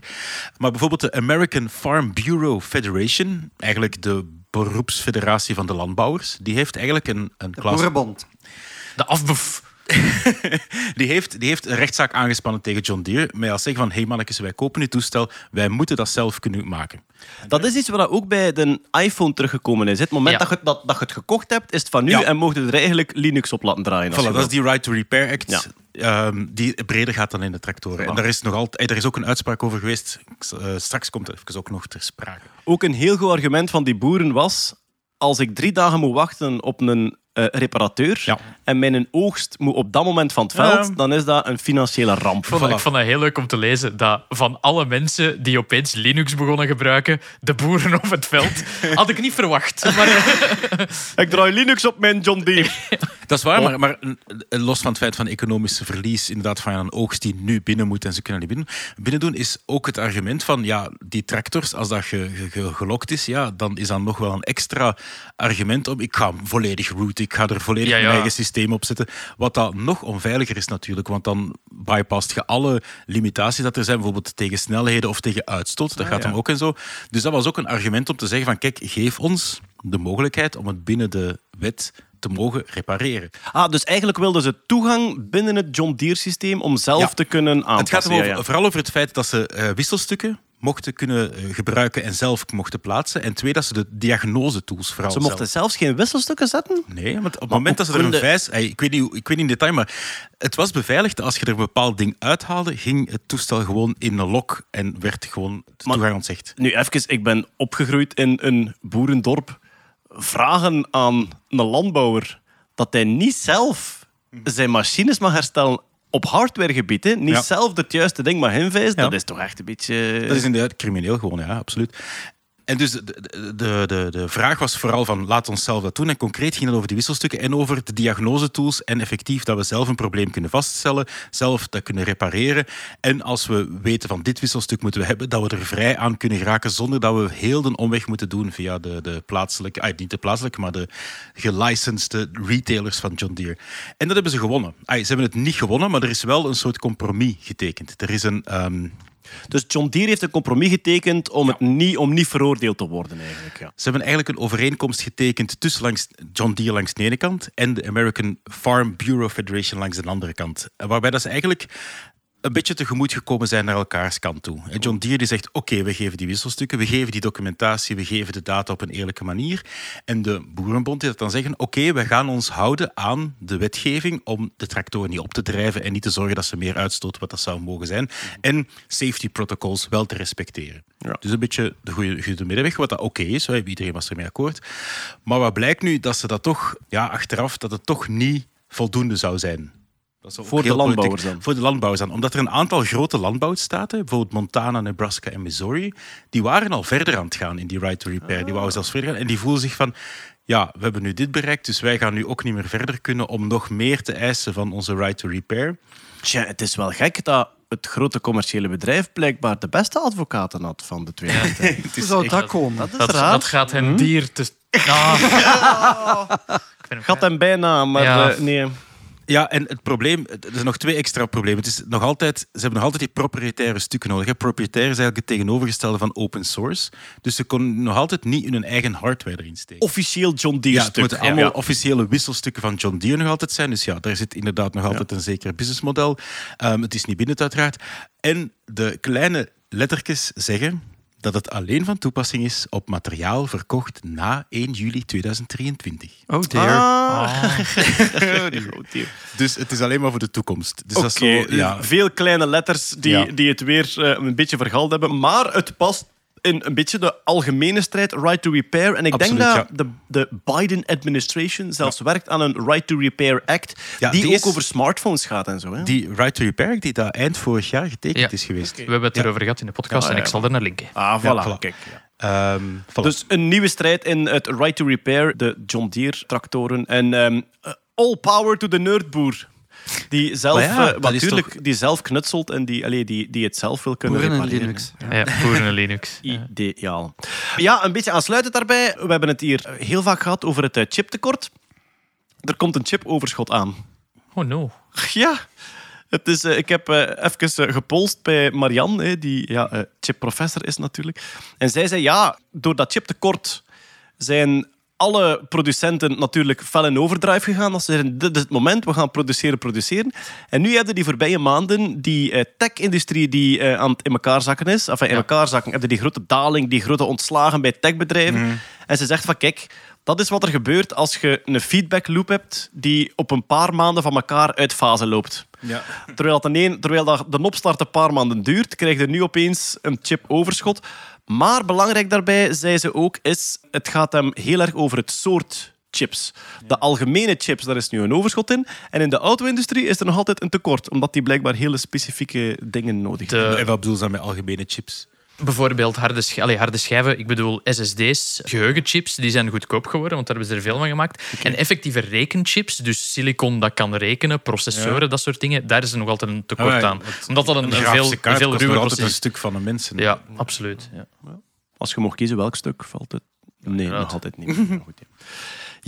Maar bijvoorbeeld de American Farm Bureau Federation, eigenlijk de beroepsfederatie van de landbouwers, die heeft eigenlijk een, een De class- boerenbond. De afbef. Die heeft, die heeft een rechtszaak aangespannen tegen John Deere. Met als zeggen van, hey mannetjes, wij kopen dit toestel. Wij moeten dat zelf kunnen maken. Dat is iets wat ook bij de iPhone teruggekomen is. Het moment Ja. dat, je, dat, dat je het gekocht hebt, is het van nu Ja. en mocht je er eigenlijk Linux op laten draaien. Voilà, dat is die Right to Repair Act. Ja. ehm, die breder gaat dan in de tractoren. En daar is, nog altijd, er is ook een uitspraak over geweest. Eh, straks komt het even ook nog ter sprake. Ook een heel goed argument van die boeren was... Als ik drie dagen moet wachten op een eh, reparateur Ja. en mijn oogst moet op dat moment van het veld, Ja. dan is dat een financiële ramp. Ik vond, ik vond het heel leuk om te lezen dat van alle mensen die opeens Linux begonnen gebruiken, de boeren op het veld, had ik niet verwacht. Maar eh, Ik draai Linux op mijn John Deere. Dat is waar, maar, maar eh, los van het feit van economisch verlies, inderdaad van een oogst die nu binnen moet en ze kunnen niet binnen, binnen doen, is ook het argument van ja, die tractors, als dat ge, ge- ge- gelokt is, ja, dan is dat nog wel een extra argument om ik ga volledig routen, ik ga er volledig Ja, ja. mijn eigen systeem op zetten. Wat dat nog onveiliger is natuurlijk, want dan bypast je alle limitaties dat er zijn, bijvoorbeeld tegen snelheden of tegen uitstoot. Dat gaat hem ook en zo. Dus dat was ook een argument om te zeggen van kijk, geef ons de mogelijkheid om het binnen de wet te mogen repareren. Ah, dus eigenlijk wilden ze toegang binnen het John Deere systeem om zelf Ja. te kunnen aanpassen. Het gaat erom over- ja, ja. vooral over het feit dat ze eh, wisselstukken mochten kunnen eh, gebruiken en zelf mochten plaatsen. En twee, dat ze de diagnosetools vooral Ze mochten zelf- zelfs geen wisselstukken zetten? Nee, want op het moment dat ze er een vijs... Ik weet, niet, ik weet niet in detail, maar het was beveiligd. Als je er een bepaald ding uithaalde, ging het toestel gewoon in een lok en werd gewoon de toegang ontzegd. Nu, even, ik ben opgegroeid in een boerendorp. Vragen aan een landbouwer dat hij niet zelf zijn machines mag herstellen op hardwaregebied, hè, niet Ja. zelf het juiste ding mag inwijzen, Ja. dat is toch echt een beetje... Dat is inderdaad crimineel gewoon, ja, absoluut. En dus de, de, de, vraag was vooral van laat ons zelf dat doen. En concreet ging het over die wisselstukken en over de diagnosetools. En effectief dat we zelf een probleem kunnen vaststellen, zelf dat kunnen repareren. En als we weten van dit wisselstuk moeten we hebben, dat we er vrij aan kunnen geraken zonder dat we heel de omweg moeten doen via de, de plaatselijke, ah, niet de plaatselijke, maar de gelicensde retailers van John Deere. En dat hebben ze gewonnen. Ah, ze hebben het niet gewonnen, maar er is wel een soort compromis getekend. Er is een... ehm, Dus John Deere heeft een compromis getekend om, het niet, om niet veroordeeld te worden, eigenlijk. Ja. Ze hebben eigenlijk een overeenkomst getekend tussen langs John Deere langs de ene kant en de American Farm Bureau Federation langs de andere kant. Waarbij dat ze eigenlijk een beetje tegemoet gekomen zijn naar elkaars kant toe. John Deere die zegt, oké, we geven die wisselstukken, we geven die documentatie, we geven de data op een eerlijke manier. En de Boerenbond die dat dan zeggen, oké, we gaan ons houden aan de wetgeving om de tractoren niet op te drijven en niet te zorgen dat ze meer uitstoten wat dat zou mogen zijn. En safety protocols wel te respecteren. Ja. Dus een beetje de goede, goede middenweg, wat dat oké is. hè, Iedereen was ermee akkoord. Maar wat blijkt nu, dat ze dat toch, ja, achteraf, dat het toch niet voldoende zou zijn. Dat is ook Voor de landbouwers dan? Voor de landbouwers dan. Omdat er een aantal grote landbouwstaten, bijvoorbeeld Montana, Nebraska en Missouri, die waren al verder aan het gaan in die right to repair. Die wouden zelfs verder gaan. En die voelen zich van, ja, we hebben nu dit bereikt, dus wij gaan nu ook niet meer verder kunnen om nog meer te eisen van onze right to repair. Tja, het is wel gek dat het grote commerciële bedrijf blijkbaar de beste advocaten had van de twee. Hoe zou dat komen? Dat is dat, raar. dat gaat hen dier te... Ah. Ik vind hem Gaat hem bijna, maar Ja. eh, nee. Ja, en het probleem, er zijn nog twee extra problemen. Het is nog altijd, ze hebben nog altijd die proprietaire stukken nodig. Hè. Proprietair is eigenlijk het tegenovergestelde van open source. Dus ze kunnen nog altijd niet hun eigen hardware erin steken. Officieel John Deere ja, het moeten allemaal Ja. officiële wisselstukken van John Deere nog altijd zijn. Dus ja, daar zit inderdaad nog altijd een zeker businessmodel. Ehm, het is niet binnen uiteraard. En de kleine lettertjes zeggen dat het alleen van toepassing is op materiaal verkocht na 1 juli 2023. Oh dear. Ah. Die grote Deere. Dus het is alleen maar voor de toekomst. Dus Oké, dat is zo, ja. veel kleine letters die, Ja. die het weer eh, een beetje vergald hebben. Maar het past in een beetje de algemene strijd, right to repair. En ik Absoluut, denk ja. dat de, de Biden-administration zelfs werkt aan een right to repair act, Ja, die, die ook is- over smartphones gaat en zo. Hè? Die right to repair, die daar eind vorig jaar getekend Ja. is geweest. We hebben het erover gehad in de podcast Ja, en ik zal er naar linken. Ah, voilà. Ja, voilà. Kijk, ja. Ehm, voilà. Dus een nieuwe strijd in het right to repair, de John Deere tractoren. En ehm, eh, all power to the nerdboer. Die zelf, ja, eh, natuurlijk, toch- die zelf knutselt en die, allee, die, die het zelf wil kunnen Boeren en repareren. Linux. Ja, boeren en Linux. Ja. Ideaal. Ja, een beetje aansluitend daarbij. We hebben het hier heel vaak gehad over het eh, chiptekort. Er komt een chipoverschot aan. Oh no. Ja. Het is, eh, ik heb eh, even gepolst bij Marianne, hè, die ja, eh, chipprofessor is natuurlijk. En zij zei, ja, door dat chiptekort zijn alle producenten natuurlijk fel in overdrive gegaan. Dat ze zeggen, dit is het moment, we gaan produceren, produceren. En nu hebben die voorbije maanden die eh, tech-industrie die eh, aan het in elkaar zakken is, enfin, in elkaar zakken, hebben die grote daling, die grote ontslagen bij techbedrijven. En ze zegt van, kijk, dat is wat er gebeurt als je een feedback loop hebt die op een paar maanden van elkaar uit fase loopt. Ja. Terwijl, dat een, terwijl dat de opstart een paar maanden duurt, krijg je nu opeens een chip overschot. Maar belangrijk daarbij, zei ze ook, is het gaat hem heel erg over het soort chips. De algemene chips, daar is nu een overschot in. En in de auto-industrie is er nog altijd een tekort, omdat die blijkbaar hele specifieke dingen nodig hebben. De, En wat bedoel je dan met algemene chips? Bijvoorbeeld harde, sch- allee, harde schijven, ik bedoel SSD's, geheugenchips, die zijn goedkoop geworden, want daar hebben ze er veel van gemaakt. En effectieve rekenchips, dus silicon dat kan rekenen, processoren, dat soort dingen, daar is er nog altijd een tekort Ah, ja, aan. Omdat dat een, een veel, een veel ruwer nog altijd een proces stuk van de mensen. Ja, absoluut. Ja. Als je mocht kiezen welk stuk, valt het... Nee, nog altijd niet. Maar goed,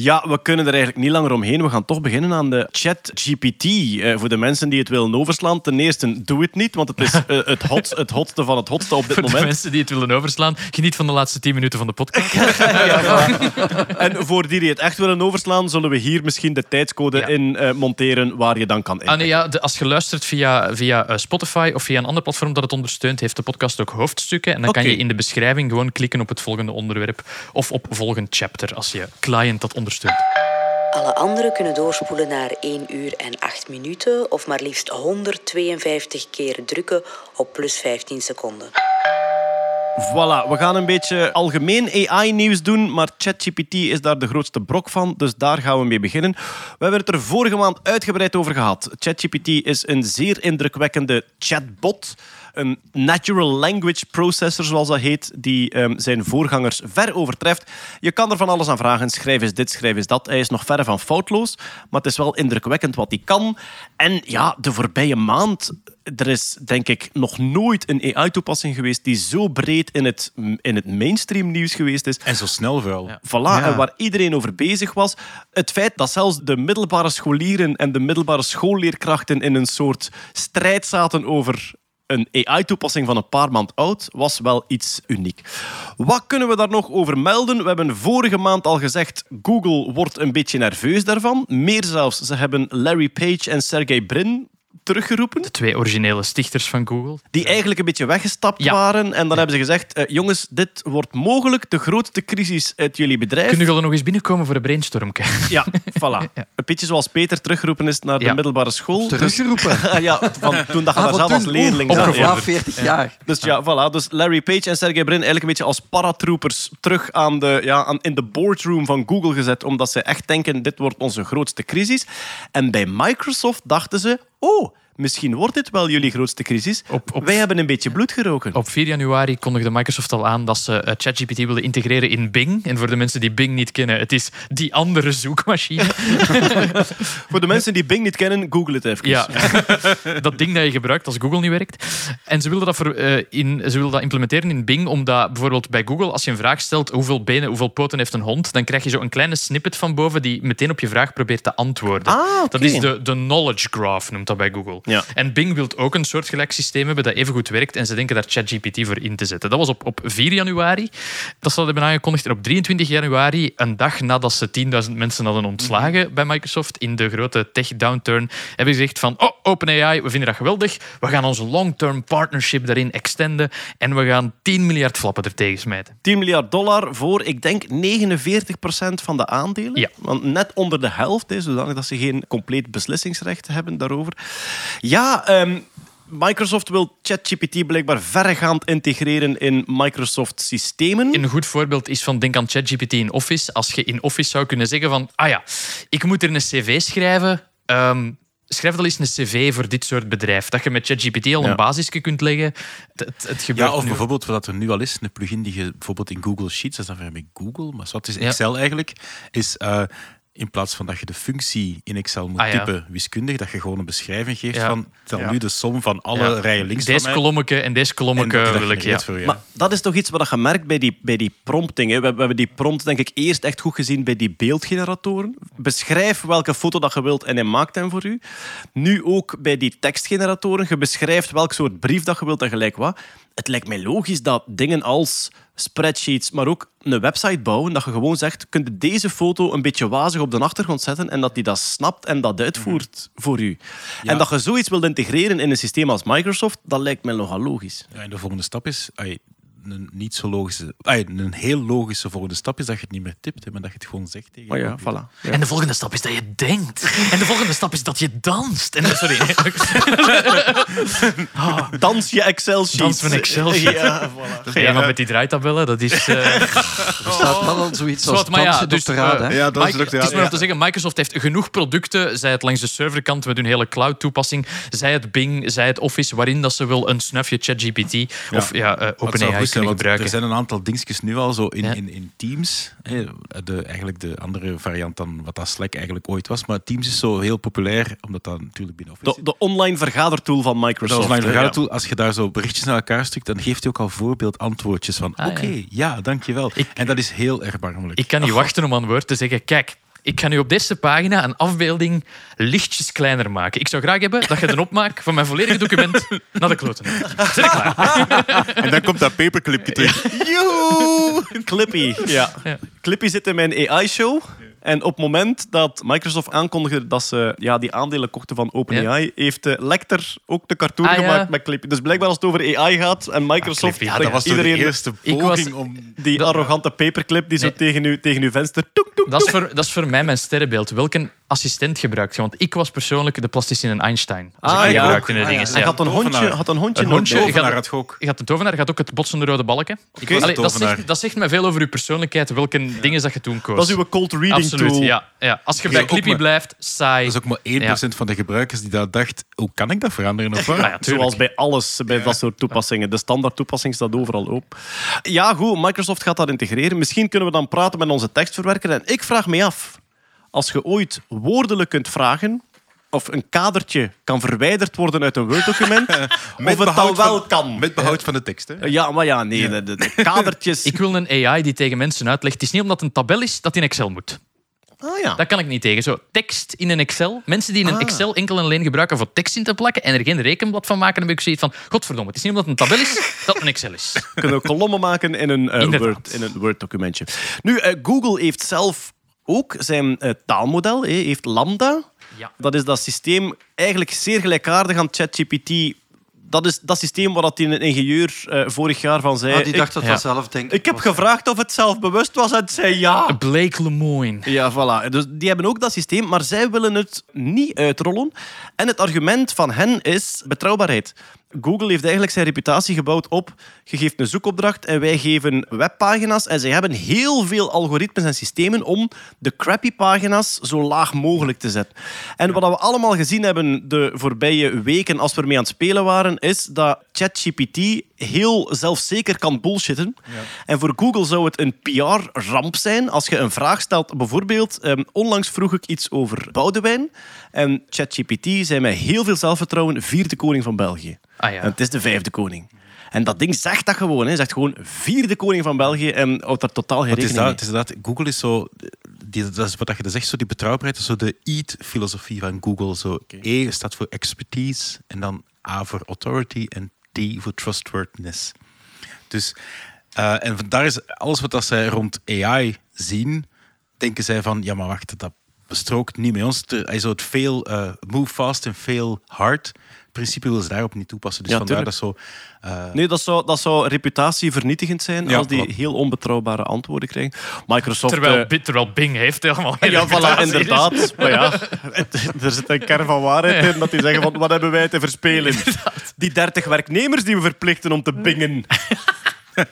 ja. We kunnen er eigenlijk niet langer omheen. We gaan toch beginnen aan de ChatGPT. Eh, voor de mensen die het willen overslaan, ten eerste, doe het niet, want het is eh, het, hot, het hotste van het hotste op dit Voor de moment. mensen die het willen overslaan, geniet van de laatste 10 minuten van de podcast. En voor die die het echt willen overslaan, zullen we hier misschien de tijdscode Ja. in eh, monteren waar je dan kan Ah, intikken. nee, ja, de- als je luistert via, via Spotify of via een ander platform dat het ondersteunt, heeft de podcast ook hoofdstukken. En dan kan je in de beschrijving gewoon klikken op het volgende onderwerp of op volgend chapter als je client dat ondersteunt. Alle anderen kunnen doorspoelen naar 1 uur en 8 minuten of maar liefst 152 keer drukken op plus 15 seconden. Voilà, we gaan een beetje algemeen AI-nieuws doen, maar ChatGPT is daar de grootste brok van, dus daar gaan we mee beginnen. We hebben het er vorige maand uitgebreid over gehad. ChatGPT is een zeer indrukwekkende chatbot, een natural language processor, zoals dat heet, die ehm, zijn voorgangers ver overtreft. Je kan er van alles aan vragen, schrijf eens dit, schrijf eens dat. Hij is nog verre van foutloos, maar het is wel indrukwekkend wat hij kan. En ja, de voorbije maand er is denk ik nog nooit een AI-toepassing geweest die zo breed in het, in het mainstream nieuws geweest is. En zo snel vooral. Voilà, en waar iedereen over bezig was. Het feit dat zelfs de middelbare scholieren en de middelbare schoolleerkrachten in een soort strijd zaten over een AI-toepassing van een paar maand oud, was wel iets uniek. Wat kunnen we daar nog over melden? We hebben vorige maand al gezegd, Google wordt een beetje nerveus daarvan. Meer zelfs, ze hebben Larry Page en Sergey Brin teruggeroepen. De twee originele stichters van Google. Die eigenlijk een beetje weggestapt Ja. waren. En dan hebben ze gezegd, eh, jongens, dit wordt mogelijk de grootste crisis uit jullie bedrijf. Kunnen jullie nog eens binnenkomen voor een brainstorm? Ja, voilà. Een beetje zoals Peter teruggeroepen is naar de Ja. middelbare school. Teruggeroepen. ja, van toen dat je Ah, daar zat als leerling. Zat. Ja, 40 jaar. Dus ja, voilà. Dus Larry Page en Sergey Brin eigenlijk een beetje als paratroopers terug aan de, ja, aan, in de boardroom van Google gezet, omdat ze echt denken, dit wordt onze grootste crisis. En bij Microsoft dachten ze, oh, misschien wordt dit wel jullie grootste crisis. Op- op- Wij hebben een beetje bloed geroken. Op 4 januari kondigde Microsoft al aan dat ze eh, ChatGPT wilden integreren in Bing. En voor de mensen die Bing niet kennen, het is die andere zoekmachine. Voor de mensen die Bing niet kennen, google het even. Ja, dat ding dat je gebruikt als Google niet werkt. En ze wilden dat, voor, eh, in, ze wilden dat implementeren in Bing, omdat bijvoorbeeld bij Google, als je een vraag stelt hoeveel benen, hoeveel poten heeft een hond, dan krijg je zo een kleine snippet van boven die meteen op je vraag probeert te antwoorden. Ah. Dat is de, de knowledge graph, noemt dat bij Google. Ja. En Bing wil ook een soortgelijk systeem hebben dat even goed werkt en ze denken daar ChatGPT voor in te zetten. Dat was op, op 4 januari dat ze dat hebben aangekondigd. En op 23 januari, een dag nadat ze 10.000 mensen hadden ontslagen bij Microsoft in de grote tech-downturn, hebben ze gezegd van oh, OpenAI, we vinden dat geweldig. We gaan onze long-term partnership daarin extenden en we gaan 10 miljard flappen er tegen smijten. 10 miljard dollar voor, ik denk, 49% van de aandelen. Ja. Want net onder de helft, hè, zodanig dat ze geen compleet beslissingsrecht hebben daarover. Ja, ehm, Microsoft wil ChatGPT blijkbaar verregaand integreren in Microsoft-systemen. Een goed voorbeeld is van denk aan ChatGPT in Office. Als je in Office zou kunnen zeggen van, ah ja, ik moet er een cv schrijven. Ehm, schrijf dan eens een cv voor dit soort bedrijf. Dat je met ChatGPT al Ja. een basisje kunt leggen. Het, het, het gebeurt Ja, of nu. bijvoorbeeld wat er nu al is, een plugin die je bijvoorbeeld in Google Sheets, dat is dan weer met Google, maar wat is Ja. Excel eigenlijk, is eh, in plaats van dat je de functie in Excel moet Ah, ja. typen wiskundig, dat je gewoon een beschrijving geeft Ja. van tel Ja. nu de som van alle Ja. rijen links Deze van mij. kolommeke en deze dat wil ik, ja. voor je. Maar dat is toch iets wat je merkt bij die, bij die prompting. Hè. We, we hebben die prompt denk ik eerst echt goed gezien bij die beeldgeneratoren. Beschrijf welke foto dat je wilt en hij maakt hem voor u. Nu ook bij die tekstgeneratoren. Je beschrijft welk soort brief dat je wilt en gelijk wat. Het lijkt mij logisch dat dingen als spreadsheets, maar ook een website bouwen. Dat je gewoon zegt, kun je deze foto een beetje wazig op de achtergrond zetten en dat die dat snapt en dat uitvoert voor u. En dat je zoiets wilt integreren in een systeem als Microsoft, dat lijkt mij nogal logisch. Ja, en de volgende stap is, een niet zo logische, een heel logische volgende stap is dat je het niet meer tipt, hè, maar dat je het gewoon zegt tegen Oh je ja, voilà. Ja. En de volgende stap is dat je denkt. En de volgende stap is dat je danst. En, sorry. Dans je Excel-sheets. Dans mijn Excel-sheet. Ja, voilà. Ja, maar met die draaitabellen, dat is... eh, Er staat wel al zoiets als maar ja, dansen dus, raad. eh, hè. Ja, dat is Mike- ja. het is maar Ja. om te zeggen, Microsoft heeft genoeg producten, zij het langs de serverkant met hun hele cloud-toepassing, zij het Bing, zij het Office, waarin dat ze wel een snufje ChatGPT of ja, eh, Wat zou OpenAI goed zijn, kunnen want gebruiken. Er zijn een aantal dingetjes nu al zo in, Ja. in, in Teams. hè, De, eigenlijk de andere variant dan wat dat Slack eigenlijk ooit was. Maar Teams is zo heel populair, omdat dat natuurlijk binnen Office De, de online vergadertool van Microsoft. mijn hè, vergadertool. Als je daar zo berichtjes naar elkaar stuurt, dan geeft hij ook al voorbeeldantwoordjes van Ah, oké, ja. ja. dankjewel. Ik- en dat is heel erbarmelijk. Ik kan niet wachten om aan woord te zeggen, kijk, ik ga nu op deze pagina een afbeelding lichtjes kleiner maken. Ik zou graag hebben dat je een opmaak van mijn volledige document naar de kloten hebt. Zit ik klaar? En dan komt dat paperclipje terug. Joehoe! Clippy. Ja. Ja. Clippy zit in mijn AI-show. En op het moment dat Microsoft aankondigde dat ze ja, die aandelen kochten van OpenAI, heeft de Lecter ook de cartoon Ah, ja. gemaakt met Clippy. Dus blijkbaar als het over AI gaat en Microsoft... Clippy. Ja, dat was toch de iedereen eerste poging was- om... die arrogante paperclip die zo tegen, u, tegen uw venster... Toek, toek, Dat is, voor, dat is voor mij mijn sterrenbeeld. Welke assistent gebruikt? Want ik was persoonlijk de plasticine Einstein. Als Ah, ik ja. gebruikte in de Ah, ja. dingen. Hij Ja. had een hondje, had een hondje. Een hondje. Ik had- had je ook. Je gaat de tovenaar, je gaat ook het botsende rode balken. Ik was Allee, de dat, zegt, dat zegt mij veel over uw persoonlijkheid, welke dingen dat je toen koos. Dat is uw cold reading Absoluut, tool. ja, ja. Als je bij Clippy maar- blijft, saai. Dat is ook maar 1% van de gebruikers die dat dacht, hoe kan ik dat veranderen? Of wat? Ah, ja, tuurlijk. Zoals bij alles, bij dat soort toepassingen. De standaard toepassing staat overal op. Ja, goed, Microsoft gaat dat integreren. Misschien kunnen we dan praten met onze tekstverwerker. En ik vraag me af, als je ooit woordelijk kunt vragen of een kadertje kan verwijderd worden uit een Word-document, of het dan wel van- kan. Met behoud van de tekst. Hè? Ja, maar ja, nee, de, de, de kadertjes... Ik wil een AI die tegen mensen uitlegt. Het is niet omdat het een tabel is dat in Excel moet. Ah ja. Dat kan ik niet tegen. Zo, tekst in een Excel. Mensen die in een Ah. Excel enkel en alleen gebruiken voor tekst in te plakken en er geen rekenblad van maken, dan heb ik zoiets van, godverdomme, het is niet omdat het een tabel is dat het een Excel is. kunnen we kolommen maken in een, eh. Word, in een Word-documentje. Nu, eh, Google heeft zelf ook zijn eh, taalmodel, heeft Lambda. Ja. Dat is dat systeem eigenlijk zeer gelijkaardig aan ChatGPT. Dat is dat systeem waar dat die een ingenieur eh, vorig jaar van zei... Ah, die dacht ik, dat ja. dat zelf denkt. ik heb gevraagd of het zelf bewust was en het zei ja. Blake Lemoine. Ja, voilà. Dus die hebben ook dat systeem, maar zij willen het niet uitrollen. En het argument van hen is betrouwbaarheid. Google heeft eigenlijk zijn reputatie gebouwd op... Je geeft een zoekopdracht en wij geven webpagina's. En zij hebben heel veel algoritmes en systemen om de crappy pagina's zo laag mogelijk te zetten. En wat we allemaal gezien hebben de voorbije weken als we ermee aan het spelen waren, is dat ChatGPT heel zelfzeker kan bullshitten. En voor Google zou het een PR-ramp zijn als je een vraag stelt. Bijvoorbeeld, ehm, onlangs vroeg ik iets over Boudewijn. En ChatGPT zei met heel veel zelfvertrouwen vierde koning van België. Ah ja. En het is de vijfde koning. En dat ding zegt dat gewoon. Hè. Zegt gewoon vierde koning van België en houdt daar totaal geen rekening dat, het is dat, Google is zo, die, dat is wat je zegt, zo die betrouwbaarheid, zo de EAT-filosofie van Google. Zo, E staat voor expertise, en dan A voor authority en Voor trustworthiness. Dus, eh, en daar is alles wat dat zij rond AI zien, denken zij van, ja maar wacht, dat bestrookt niet met ons. Hij is zo het veel eh, move fast en fail hard. Principe willen ze daarop niet toepassen. Dus Ja, vandaar tuurlijk. dat zo... eh, Nee, dat zou, dat zou reputatievernietigend zijn Ja, als die heel onbetrouwbare antwoorden krijgen. Microsoft... Terwijl, eh, terwijl Bing heeft helemaal geen ja, voilà, inderdaad. Maar ja, er zit een kern van waarheid in dat die zeggen van wat hebben wij te verspelen? Die 30 werknemers die we verplichten om te bingen.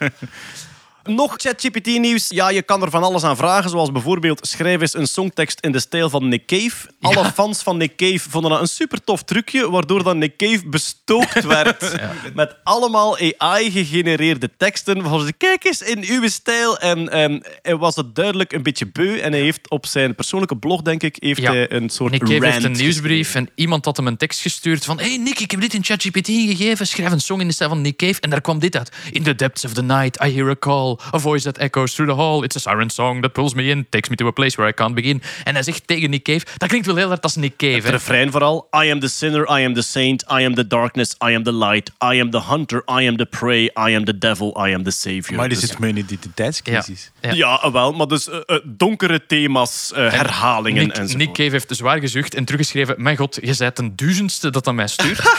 Nog ChatGPT-nieuws. Ja, je kan er van alles aan vragen. Zoals bijvoorbeeld, schrijf eens een songtekst in de stijl van Nick Cave. Alle fans van Nick Cave vonden dat een super tof trucje, waardoor dan Nick Cave bestookt werd met allemaal AI-gegenereerde teksten. Van ze, kijk eens in uw stijl. En ehm, hij was het duidelijk een beetje beu. En hij heeft op zijn persoonlijke blog, denk ik, heeft Ja. hij een soort Nick Cave heeft rant een nieuwsbrief en iemand had hem een tekst gestuurd van hey Nick, ik heb dit in ChatGPT gegeven, schrijf een song in de stijl van Nick Cave en daar kwam dit uit. In the depths of the night, I hear a call. Hall. A voice that echoes through the hall. It's a siren song that pulls me in. Takes me to a place where I can't begin. En hij zegt tegen Nick Cave... Dat klinkt wel heel hard als Nick Cave. Het hè. refrein vooral. I am the sinner, I am the saint, I am the darkness, I am the light, I am the hunter, I am the prey, I am the devil, I am the savior. Maar die Dus- zit met een identiteitscrisis. Ja. ja. wel, maar dus eh, eh, donkere thema's, eh, herhalingen Nick, enzovoort. Nick Cave heeft zwaar gezucht en teruggeschreven... Mijn god, je bent een duizendste dat aan mij stuurt.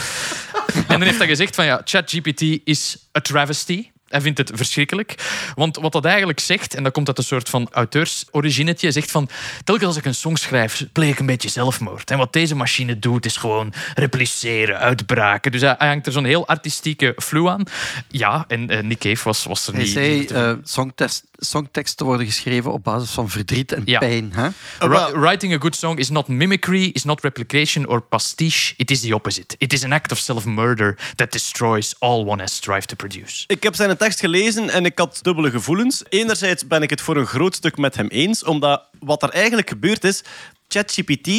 en dan heeft hij gezegd van ja, ChatGPT is a travesty. Hij vindt het verschrikkelijk. Want wat dat eigenlijk zegt, en dat komt uit een soort van auteursorigine, zegt van telkens als ik een song schrijf, pleeg ik een beetje zelfmoord. En wat deze machine doet, is gewoon repliceren, uitbraken. Dus hij, hij hangt er zo'n heel artistieke flow aan. Ja, en eh, Nick Cave was, was er Hij niet... zei, niet te- eh, songtest, songteksten worden geschreven op basis van verdriet en Ja. pijn. Hè? Ri- Writing a good song is not mimicry, is not replication or pastiche. It is the opposite. It is an act of self-murder that destroys all one has strived to produce. Ik heb zijn tekst gelezen en ik had dubbele gevoelens. Enerzijds ben ik het voor een groot stuk met hem eens, omdat wat er eigenlijk gebeurd is, ChatGPT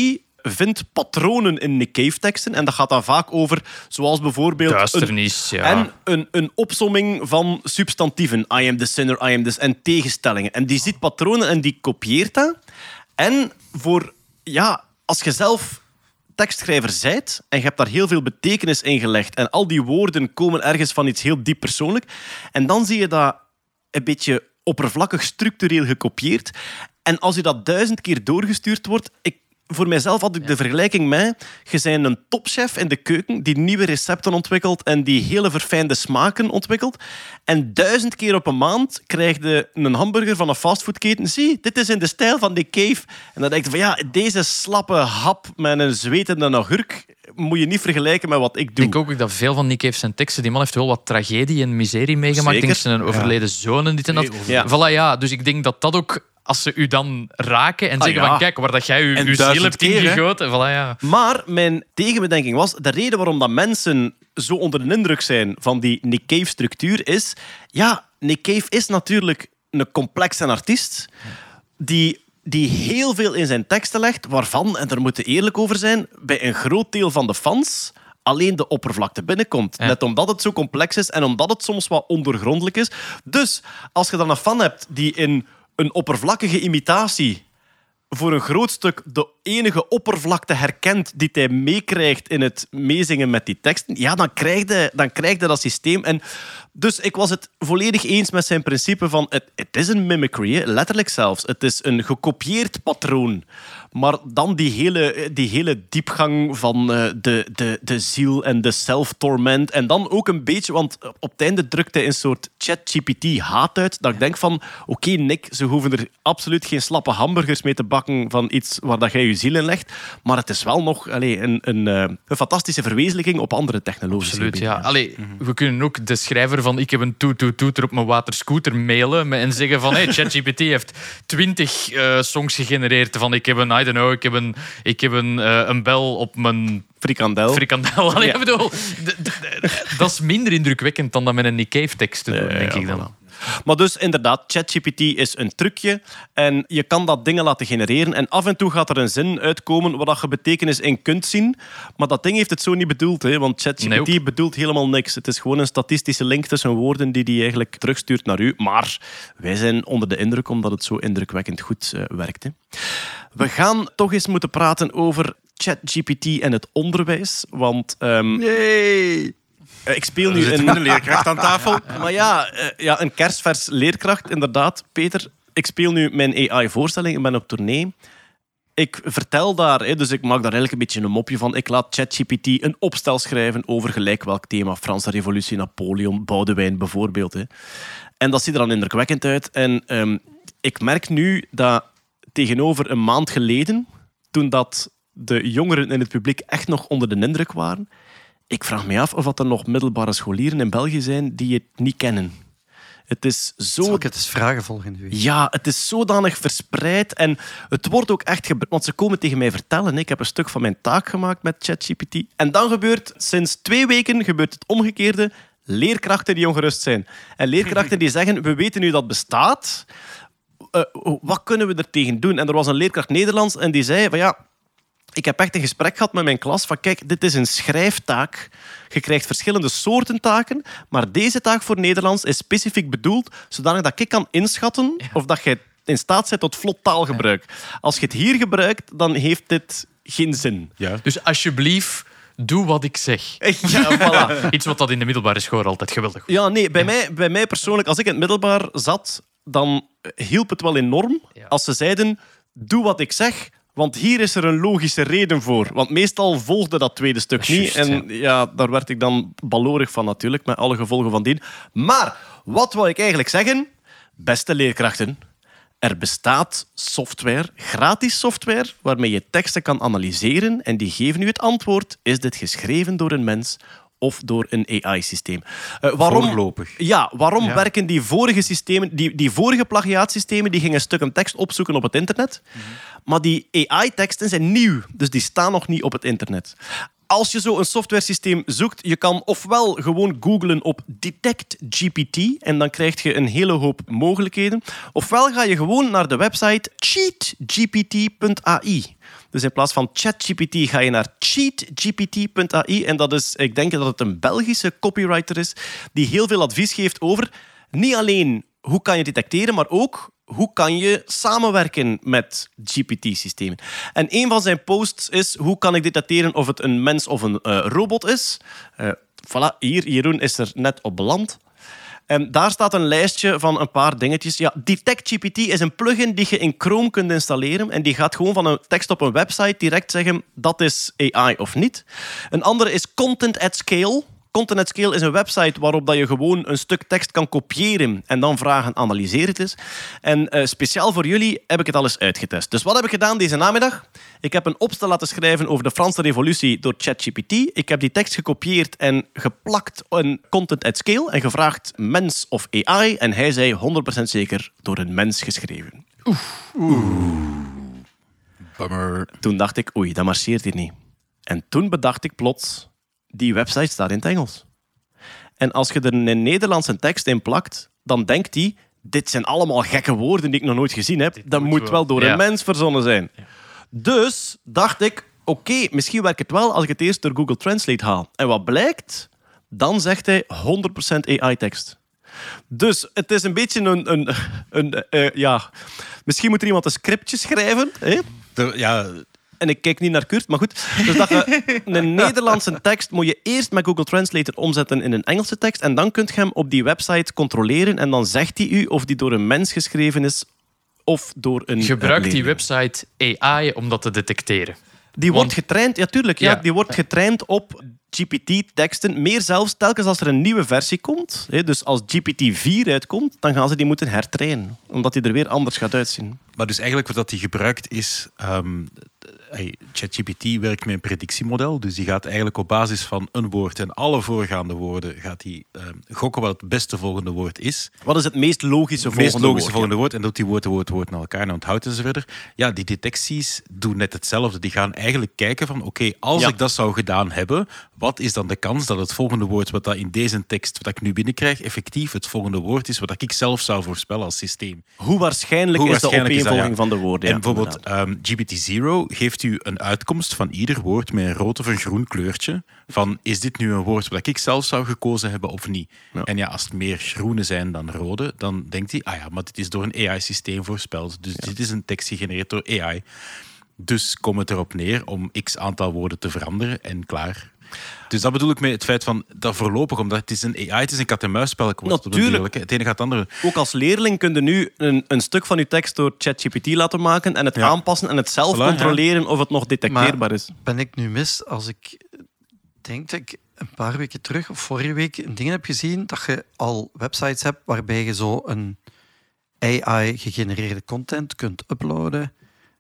vindt patronen in Nick Cave-teksten en dat gaat dan vaak over, zoals bijvoorbeeld... een- Duisternis, ja. En een, een opsomming van substantieven. I am the sinner, I am this. En tegenstellingen. En die ziet patronen en die kopieert dat. En voor, ja, als je zelf tekstschrijver zijt en je hebt daar heel veel betekenis in gelegd en al die woorden komen ergens van iets heel diep persoonlijk en dan zie je dat een beetje oppervlakkig structureel gekopieerd. En als je dat duizend keer doorgestuurd wordt, ik, voor mijzelf had ik de vergelijking met je bent een topchef in de keuken die nieuwe recepten ontwikkelt en die hele verfijnde smaken ontwikkelt en duizend keer op een maand krijg je een hamburger van een fastfoodketen zie, dit is in de stijl van de cave en dan denk je van ja, deze slappe hap met een zwetende agurk moet je niet vergelijken met wat ik Ik doe. denk ook dat veel van Nick Cave zijn teksten, die man heeft wel wat tragedie en miserie meegemaakt. Ik denk Zeker. zijn overleden zoon en dit en dat. Ja. Voilà, ja. Dus ik denk dat dat ook, als ze u dan raken en zeggen ja. van kijk, waar dat jij En uw ziel hebt ingegoten. Voilà, ja. Maar mijn tegenbedenking was, de reden waarom dat mensen zo onder de indruk zijn van die Nick Cave-structuur is... Ja, Nick Cave is natuurlijk een complexe artiest die, die heel veel in zijn teksten legt, waarvan, en daar moeten we eerlijk over zijn, bij een groot deel van de fans alleen de oppervlakte binnenkomt. Ja. Net omdat het zo complex is en omdat het soms wat ondergrondelijk is. Dus als je dan een fan hebt die in een oppervlakkige imitatie voor een groot stuk de enige oppervlakte herkent die hij meekrijgt in het meezingen met die teksten, ja, dan krijg je, dan krijg je dat systeem. En dus ik was het volledig eens met zijn principe van het, het is een mimicry, hè, letterlijk zelfs. Het is een gekopieerd patroon. Maar dan die hele, die hele diepgang van eh, de, de, de ziel en de self-torment. En dan ook een beetje, want op het einde drukt hij een soort chat-GPT-haat uit. Dat ik denk van, oké Nick, ze hoeven er absoluut geen slappe hamburgers mee te bakken van iets waar dat jij je ziel in legt. Maar het is wel nog allee, een, een, eh, een fantastische verwezenlijking op andere technologische Absoluut, ja. Allee, we kunnen ook de schrijver van ik heb een toet-toet-toeter op mijn waterscooter mailen en zeggen van hey, ChatGPT heeft twintig eh, songs gegenereerd van ik heb een, I don't know, ik heb een, ik heb een, eh, een bel op mijn Frikandel. frikandel. Ja. ik bedoel, dat is minder indrukwekkend dan dat met een Nick Cave tekst te doen, denk ik dan. Maar dus inderdaad, ChatGPT is een trucje en je kan dat dingen laten genereren en af en toe gaat er een zin uitkomen waar dat je betekenis in kunt zien. Maar dat ding heeft het zo niet bedoeld, hè, want ChatGPT bedoelt helemaal niks. Het is gewoon een statistische link tussen woorden die die eigenlijk terugstuurt naar u. Maar wij zijn onder de indruk omdat het zo indrukwekkend goed eh, werkt. Hè. We gaan toch eens moeten praten over ChatGPT en het onderwijs, want ehm, Nee. Eh, ik speel Nu een... een leerkracht aan tafel. Maar ja, eh, ja, een kerstvers leerkracht, inderdaad. Peter, ik speel nu mijn AI-voorstelling, ik ben op tournee. Ik vertel daar, dus ik maak daar eigenlijk een beetje een mopje van. Ik laat ChatGPT een opstel schrijven over gelijk welk thema. Franse revolutie, Napoleon, Boudewijn bijvoorbeeld. En dat ziet er dan indrukwekkend uit. En ehm, ik merk nu dat tegenover een maand geleden, toen dat de jongeren in het publiek echt nog onder de indruk waren, ik vraag me af of dat er nog middelbare scholieren in België zijn die het niet kennen. Het is zo Zal ik het eens vragen volgende week? ja, het is zodanig verspreid en het wordt ook echt gebruikt. Want ze komen tegen mij vertellen, ik heb een stuk van mijn taak gemaakt met ChatGPT. En dan gebeurt, sinds twee weken gebeurt het omgekeerde. Leerkrachten die ongerust zijn. En leerkrachten die zeggen, we weten nu dat bestaat. Eh, wat kunnen we er tegen doen? En er was een leerkracht Nederlands en die zei van ja, Ik heb echt een gesprek gehad met mijn klas van kijk, dit is een schrijftaak. Je krijgt verschillende soorten taken, maar deze taak voor Nederlands is specifiek bedoeld zodanig dat ik kan inschatten of dat jij in staat bent tot vlot taalgebruik. Als je het hier gebruikt, dan heeft dit geen zin. Ja. Dus alsjeblieft, doe wat ik zeg. Ja, voilà. Iets wat dat in de middelbare school altijd geweldig was. Ja, nee, bij, Mij, bij mij persoonlijk, als ik in het middelbaar zat, dan hielp het wel enorm Ja. als ze zeiden, doe wat ik zeg, want hier is er een logische reden voor. Want meestal volgde dat tweede stuk niet. en ja. daar werd ik dan balorig van natuurlijk, met alle gevolgen van dien. Maar, wat wil ik eigenlijk zeggen? Beste leerkrachten, er bestaat software, gratis software, waarmee je teksten kan analyseren en die geven u het antwoord, is dit geschreven door een mens of door een AI-systeem? Eh, waarom, Voorlopig. Ja, waarom werken die vorige systemen, die, die vorige plagiaatsystemen, die gingen stukken tekst opzoeken op het internet, maar die AI-teksten zijn nieuw, dus die staan nog niet op het internet. Als je zo een softwaresysteem zoekt, je kan ofwel gewoon googlen op Detect GPT en dan krijg je een hele hoop mogelijkheden. Ofwel ga je gewoon naar de website cheatgpt.ai. Dus in plaats van ChatGPT ga je naar cheatgpt.ai en dat is, ik denk dat het een Belgische copywriter is die heel veel advies geeft over niet alleen hoe kan je detecteren, maar ook hoe kan je samenwerken met GPT-systemen. En een van zijn posts is hoe kan ik detecteren of het een mens of een eh, robot is. Eh voilà, hier, Jeroen is er net op beland. En daar staat een lijstje van een paar dingetjes. Ja, DetectGPT is een plugin die je in Chrome kunt installeren. En die gaat gewoon van een tekst op een website direct zeggen dat is AI of niet. Een andere is Content at Scale. Content at Scale is een website waarop dat je gewoon een stuk tekst kan kopiëren en dan vragen analyseer het eens. En eh, speciaal voor jullie heb ik het al eens uitgetest. Dus wat heb ik gedaan deze namiddag? Ik heb een opstel laten schrijven over de Franse revolutie door ChatGPT. Ik heb die tekst gekopieerd en geplakt in Content at Scale en gevraagd mens of AI. En hij zei 100% zeker door een mens geschreven. Bummer. Toen dacht ik, oei, dat marcheert hier niet. En toen bedacht ik plots, die website staat in het Engels. En als je er een Nederlandse tekst in plakt, dan denkt hij, dit zijn allemaal gekke woorden die ik nog nooit gezien heb. Dat moet wel. wel door Ja. een mens verzonnen zijn. Dus dacht ik, oké, misschien werkt het wel als ik het eerst door Google Translate haal. En wat blijkt? Dan zegt hij 100% AI-tekst. Dus het is een beetje een... een, een eh, ja. Misschien moet er iemand een scriptje schrijven. Hè? Ja, En ik kijk niet naar Kurt, maar goed. Dus dat je een Nederlandse tekst moet je eerst met Google Translator omzetten in een Engelse tekst. En dan kunt je hem op die website controleren. En dan zegt hij u of die door een mens geschreven is of door een. Gebruik die website AI om dat te detecteren. Die Want- wordt getraind, ja, tuurlijk. Ja, Ja. die wordt getraind op GPT-teksten. Meer zelfs, telkens als er een nieuwe versie komt. Hè, dus als GPT-4 uitkomt, dan gaan ze die moeten hertrainen. Omdat die er weer anders gaat uitzien. maar dus eigenlijk wat dat die gebruikt is... ehm, hey, ChatGPT werkt met een predictiemodel. Dus die gaat eigenlijk op basis van een woord en alle voorgaande woorden gaat die, ehm, gokken wat het beste volgende woord is. Wat is het meest logische Het volgende meest logische woord? volgende woord. En doet die woord, woord, woord naar elkaar en onthoudt en zo verder. Ja, die detecties doen net hetzelfde. Die gaan eigenlijk kijken van, oké, als Ja. ik dat zou gedaan hebben, wat is dan de kans dat het volgende woord wat dat in deze tekst, wat ik nu binnenkrijg, effectief het volgende woord is wat ik zelf zou voorspellen als systeem. Hoe waarschijnlijk Hoe is de waarschijnlijk is dat, opeenvolging ja. van de woorden? En bijvoorbeeld ehm, GPT-Zero geeft u een uitkomst van ieder woord met een rood of een groen kleurtje. Van, is dit nu een woord wat ik zelf zou gekozen hebben of niet? Ja. En ja, als het meer groene zijn dan rode, dan denkt hij, ah ja, maar dit is door een AI-systeem voorspeld. Dus dit is een tekst gegenereerd door AI. Dus komt het erop neer om x aantal woorden te veranderen en klaar. Dus dat bedoel ik met het feit van dat voorlopig, omdat het is een AI, het is een kat-en-muisspel. wordt het op den Natuurlijk. Het ene gaat het andere. Ook als leerling kun je nu een, een stuk van je tekst door ChatGPT laten maken en het Ja. aanpassen en het zelf Voilà, ja. controleren of het nog detecteerbaar is. Ben ik nu mis als ik denk dat ik een paar weken terug of vorige week een ding heb gezien dat je al websites hebt waarbij je zo een AI-gegenereerde content kunt uploaden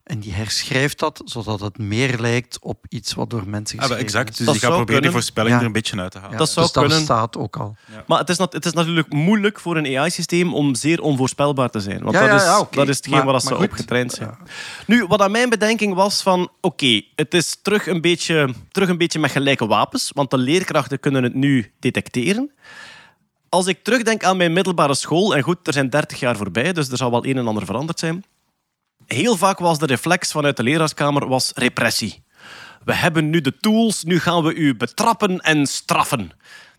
en die herschrijft dat zodat het meer lijkt op iets wat door mensen Ah, geschreven exact. is. Dus Dat die gaat zou proberen die kunnen. voorspelling Ja. er een beetje uit te halen. Ja, dat zou dus dat kunnen. bestaat ook al. Maar het is, het is natuurlijk moeilijk voor een AI-systeem om zeer onvoorspelbaar te zijn. Want Ja, dat, ja, is, ja, oké. dat is hetgeen Maar- waar dat ze op getraind zijn. Ja. Nu, wat aan mijn bedenking was van... Oké, het is terug een, beetje, terug een beetje met gelijke wapens. Want de leerkrachten kunnen het nu detecteren. Als ik terugdenk aan mijn middelbare school... En goed, er zijn 30 jaar voorbij, dus er zal wel een en ander veranderd zijn. Heel vaak was de reflex vanuit de leraarskamer was repressie. we hebben nu de tools, nu gaan we u betrappen en straffen.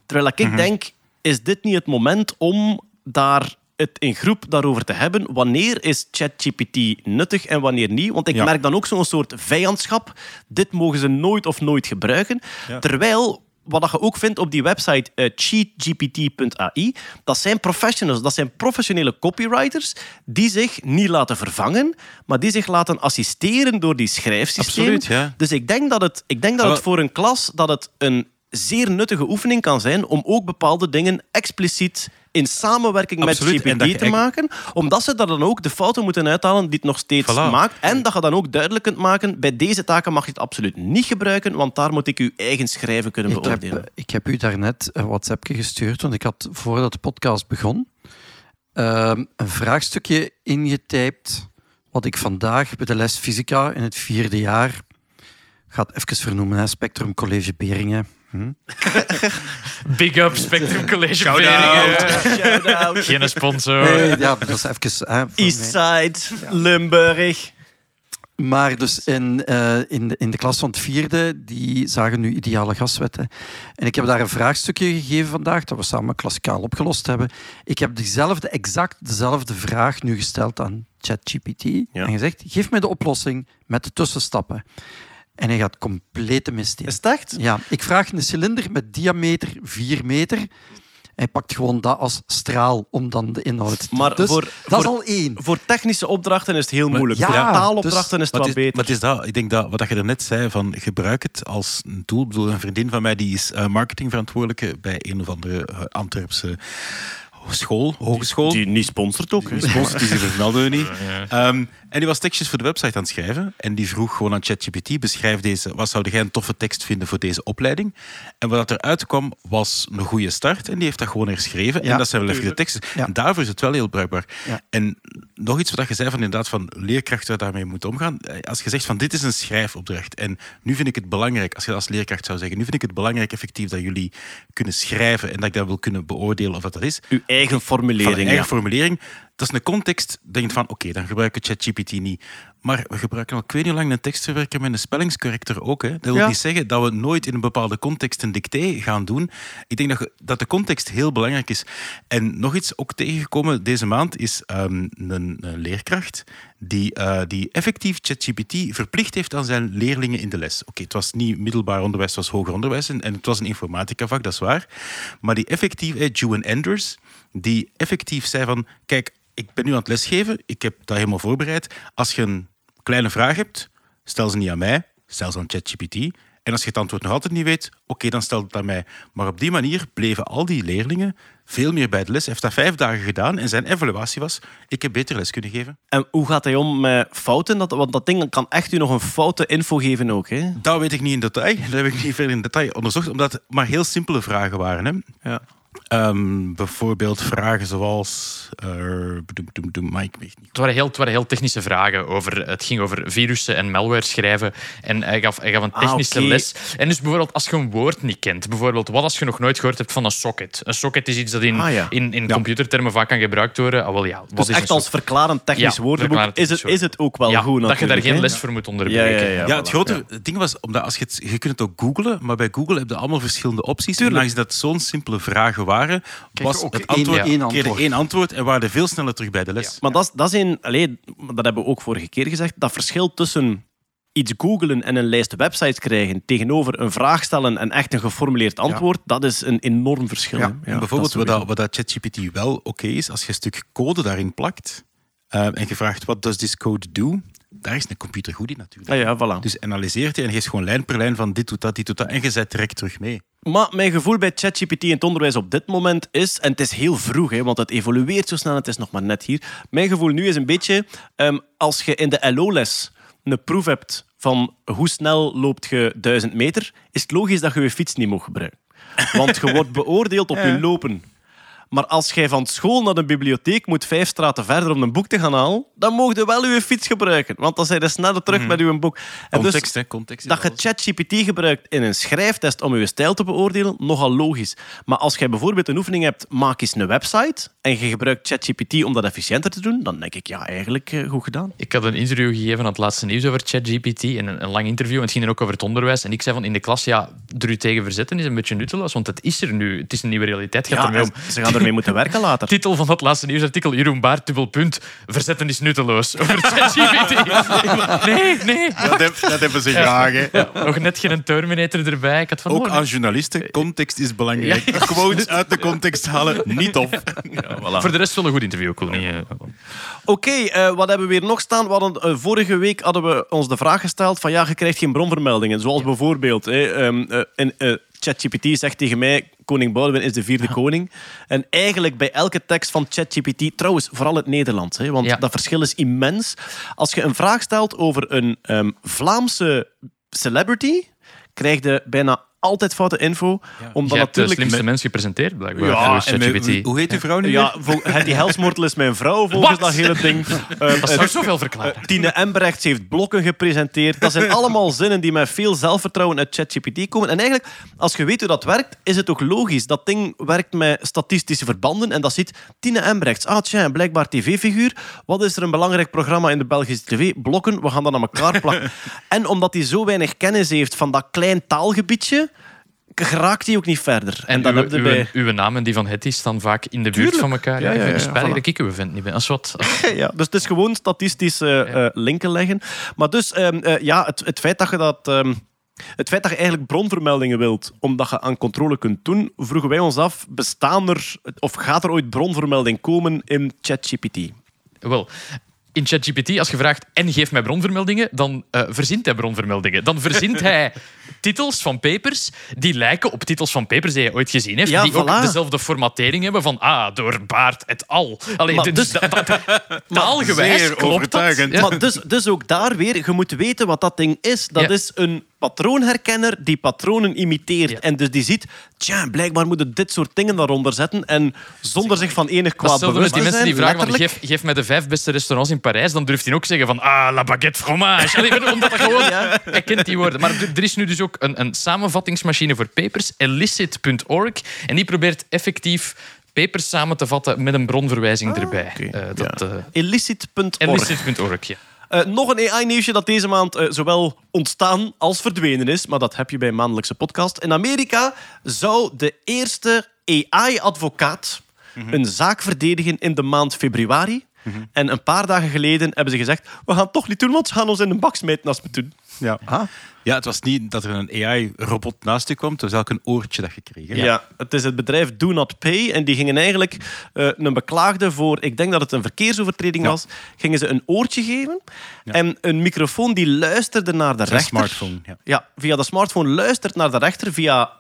Terwijl ik denk, is dit niet het moment om daar het in groep daarover te hebben? Wanneer is ChatGPT nuttig en wanneer niet? Want ik Ja. merk dan ook zo'n soort vijandschap. Dit mogen ze nooit of nooit gebruiken. Terwijl wat je ook vindt op die website eh, cheatgpt.ai, dat zijn professionals, dat zijn professionele copywriters die zich niet laten vervangen, maar die zich laten assisteren door die schrijfsystemen. Absoluut, ja. Dus ik denk dat het, ik denk dat het voor een klas dat het een zeer nuttige oefening kan zijn om ook bepaalde dingen expliciet in samenwerking Absoluut, met GPT te maken, omdat ze daar dan ook de fouten moeten uithalen die het nog steeds Voilà. maakt. En dat je dan ook duidelijk kunt maken, bij deze taken mag je het absoluut niet gebruiken, want daar moet ik uw eigen schrijven kunnen Ik heb, beoordelen. ik heb u daarnet een WhatsAppje gestuurd, want ik had voordat de podcast begon ehm, een vraagstukje ingetypt wat ik vandaag bij de les fysica in het vierde jaar ga het even vernoemen, hè, Spectrum College Beringen. Hm? Big up, Spectrum College Shout-out. Beringen. Shout-out. Geen sponsor. Nee, ja, dat is even... Hè. Eastside, Limburg. Maar dus in, eh, in, de, in de klas van het vierde, die zagen nu ideale gaswetten. En ik heb daar een vraagstukje gegeven vandaag, dat we samen klassikaal opgelost hebben. Ik heb diezelfde, exact dezelfde vraag nu gesteld aan ChatGPT. En gezegd, geef mij de oplossing met de tussenstappen. En hij gaat complete mist in. Is het echt? Ja, ik vraag een cilinder met diameter 4 meter. Hij pakt gewoon dat als straal om dan de inhoud te... Maar Dus voor, dat voor, is al één. voor technische opdrachten is het heel moeilijk. ja, voor dus- taalopdrachten is het wat beter. maar het is dat, ik denk dat wat je er net zei, van gebruik het als een tool. Ik bedoel, een vriendin van mij die is eh, marketingverantwoordelijke bij een of andere eh, Antwerpse school, hogeschool. Die niet sponsort ook. Die sponsort, die ze vermelden we niet. Ehm, en die was tekstjes voor de website aan het schrijven. En die vroeg gewoon aan ChatGPT, beschrijf deze, wat zou jij een toffe tekst vinden voor deze opleiding? En wat eruit kwam, was een goede start. En die heeft dat gewoon herschreven. Ja, en dat zijn wel even de teksten. Ja. En daarvoor is het wel heel bruikbaar. Ja. En nog iets wat je zei van inderdaad van leerkrachten daarmee moeten omgaan. Eh, Als je zegt van dit is een schrijfopdracht en nu vind ik het belangrijk, als je als leerkracht zou zeggen, nu vind ik het belangrijk effectief dat jullie kunnen schrijven en dat ik dat wil kunnen beoordelen of dat dat is. Uw eigen Van formulering. eigen ja. formulering. Dat is een context. Denk van, oké, dan gebruik ik ChatGPT niet. Maar we gebruiken al ik weet niet hoe lang een tekstverwerker met een spellingscorrector ook. Hè. Dat wil Ja. niet zeggen dat we nooit in een bepaalde context een dicté gaan doen. Ik denk dat, dat de context heel belangrijk is. En nog iets ook tegengekomen deze maand is ehm, een, een leerkracht die, eh, die effectief ChatGPT verplicht heeft aan zijn leerlingen in de les. Oké, het was niet middelbaar onderwijs, het was hoger onderwijs en, en het was een informatica-vak, dat is waar. Maar die effectief, eh, Juan Anders, die effectief zei van, kijk, ik ben nu aan het lesgeven, ik heb dat helemaal voorbereid. Als je een kleine vraag hebt, stel ze niet aan mij, stel ze aan ChatGPT. En als je het antwoord nog altijd niet weet, oké, dan stel het aan mij. Maar op die manier bleven al die leerlingen veel meer bij de les. Hij heeft dat vijf dagen gedaan en zijn evaluatie was, ik heb beter les kunnen geven. En hoe gaat hij om met fouten? Dat, want dat ding kan echt u nog een foute info geven ook. Hè? Dat weet ik niet in detail. Dat heb ik niet verder in detail onderzocht, omdat het maar heel simpele vragen waren. Hè. Ja. Ehm, bijvoorbeeld vragen zoals... eh, bedoem, bedoem, bedoem, maar ik weet niet. Het waren, heel, het waren heel technische vragen. Over, het ging over virussen en malware schrijven. En hij gaf, hij gaf een Ah, technische les. En dus bijvoorbeeld als je een woord niet kent. Bijvoorbeeld, wat als je nog nooit gehoord hebt van een socket? Een socket is iets dat in, Ah, ja. in, in computertermen vaak kan gebruikt worden. Ah, wel, ja, wat Dus is echt als verklarend technisch Ja, woordenboek verklarend is het, is het ook wel ja, goed dat je daar geen les voor moet Ja, onderbreken. ja, ja. Ja, het voilà. grote ding was, omdat als je, het, je kunt het ook googlen, maar bij Google heb je allemaal verschillende opties. Tuurlijk. En dat zo'n simpele vragen waren, was het antwoord, één je antwoord. één antwoord en waren veel sneller terug bij de les. Maar dat is, dat is een... Allee, dat hebben we ook vorige keer gezegd. Dat verschil tussen iets googlen en een lijst websites krijgen tegenover een vraag stellen en echt een geformuleerd antwoord, dat is een enorm verschil. Ja. en bijvoorbeeld dat wat, dat, wat dat ChatGPT wel oké is, als je een stuk code daarin plakt eh, en je vraagt, what does this code do? Daar is een computer goed in natuurlijk. Ah ja, voilà. Dus analyseert hij en geeft gewoon lijn per lijn van dit doet dat, dit doet dat. En je zet direct terug mee. Maar mijn gevoel bij ChatGPT in het onderwijs op dit moment is, en het is heel vroeg, hè, want het evolueert zo snel, het is nog maar net hier. Mijn gevoel nu is een beetje, ehm, als je in de LO-les een proef hebt van hoe snel loopt je 1000 meter, is het logisch dat je je fiets niet mag gebruiken. Want je wordt beoordeeld op je lopen. Maar als jij van school naar de bibliotheek moet vijf straten verder om een boek te gaan halen, dan mocht je wel je fiets gebruiken. Want dan zijn je sneller terug met je boek. En dus Context, hè, context. is dat je. ChatGPT gebruikt in een schrijftest om je stijl te beoordelen, nogal logisch. Maar als jij bijvoorbeeld een oefening hebt, maak eens een website en je gebruikt ChatGPT om dat efficiënter te doen, dan denk ik, ja, eigenlijk eh, goed gedaan. Ik had een interview gegeven aan het laatste nieuws over ChatGPT. En een, een lang interview. En het ging er ook over het onderwijs. En ik zei van in de klas, ja, er u tegen verzetten is een beetje nutteloos. Want het is er nu. Het is een nieuwe realiteit. Gaat Ja, ermee om. ze gaan ermee moeten werken later. Titel van dat laatste nieuwsartikel: Jeroen Baart, dubbel punt. Verzetten is nutteloos. Over ChatGPT. nee, nee. Dat, heb- dat hebben ze graag. hè. Nog net geen Terminator erbij. Ik had van, Ook oh, aan journalisten, context is belangrijk. Ja. Quotes uit de context halen, niet tof. Voor de rest wel een goed interview. Eh, Oké, eh, wat hebben we hier nog staan? We hadden, eh, vorige week hadden we ons de vraag gesteld van ja, je krijgt geen bronvermeldingen. Zoals bijvoorbeeld, hè, ehm, eh, in, eh, ChatGPT zegt tegen mij, koning Boudewijn is de vierde koning. En eigenlijk bij elke tekst van ChatGPT, trouwens vooral het Nederlands, hè, want Ja. dat verschil is immens. Als je een vraag stelt over een ehm, Vlaamse celebrity, krijg je bijna altijd foute info. Omdat Jij hebt de slimste mens gepresenteerd, blijkbaar. Ja, En met- hoe heet uw vrouw nu Ja, Hetty Helsmoortel is mijn vrouw, volgens dat hele ding. Dat zou zoveel verklaren. Tine Embrechts heeft blokken gepresenteerd. Dat zijn allemaal zinnen die met veel zelfvertrouwen uit ChatGPT komen. En eigenlijk, als je weet hoe dat werkt, is het ook logisch. Dat ding werkt met statistische verbanden. En dat ziet Tine Embrechts. Ah, tja, een blijkbaar tv-figuur. Wat is er een belangrijk programma in de Belgische tv? Blokken, we gaan dat aan elkaar plakken. en omdat hij zo weinig kennis heeft van dat klein taalgebiedje, geraakt hij ook niet verder. En, dan uw, heb je uw, bij... uw naam en die van Hetty staan vaak in de buurt van elkaar. Ja, ja, ja, voilà. dat ik uw vent niet ben. Als wat, Ja, dus het is gewoon statistische eh, eh, linken leggen. Maar dus, ehm, eh, ja, het, het feit dat je dat... ehm, het feit dat je eigenlijk bronvermeldingen wilt, omdat je aan controle kunt doen, vroegen wij ons af, bestaan er, of gaat er ooit bronvermelding komen in ChatGPT? Wel, in ChatGPT, als je vraagt en geef mij bronvermeldingen, dan eh, verzint hij bronvermeldingen. Dan verzint hij titels van papers die lijken op titels van papers die hij ooit gezien heeft. Ja, die ook dezelfde formatering hebben van ah, door Baart et al. Allee, Maar dus, dus- taalgewijs klopt. Dat. Ja. Maar dus, dus ook daar weer, je moet weten wat dat ding is. Dat Ja. is een patroonherkenner die patronen imiteert. Ja. En dus die ziet, tja, blijkbaar moeten dit soort dingen daaronder zetten. En zonder zich van enig kwaad hetzelfde met bewust die te mensen zijn, die vragen van, geef, geef mij de vijf beste restaurants in Parijs, dan durft hij ook zeggen van ah, la baguette fromage. Allee, omdat dat gewoon... Hij kent die woorden. Maar er- is nu dus ook een, een samenvattingsmachine voor papers, elicit.org. En die probeert effectief papers samen te vatten met een bronverwijzing erbij. Eh, dat, eh, Illicit.org. Elicit.org, ja. Eh, nog een AI-nieuwsje dat deze maand eh, zowel ontstaan als verdwenen is. Maar dat heb je bij een maandelijkse podcast. In Amerika zou de eerste AI-advocaat een zaak verdedigen in de maand februari. En een paar dagen geleden hebben ze gezegd... We gaan het toch niet doen, want ze gaan ons in een bak smijten als we het doen. Ja. ja, het was niet dat er een AI-robot naast je kwam. Het was elk een oortje dat je kreeg. Ja. het is het bedrijf Do Not Pay. En die gingen eigenlijk eh, een beklaagde voor, ik denk dat het een verkeersovertreding Ja. was, gingen ze een oortje geven. En een microfoon die luisterde naar de Een rechter. smartphone. Ja. Ja, via de smartphone luistert naar de rechter via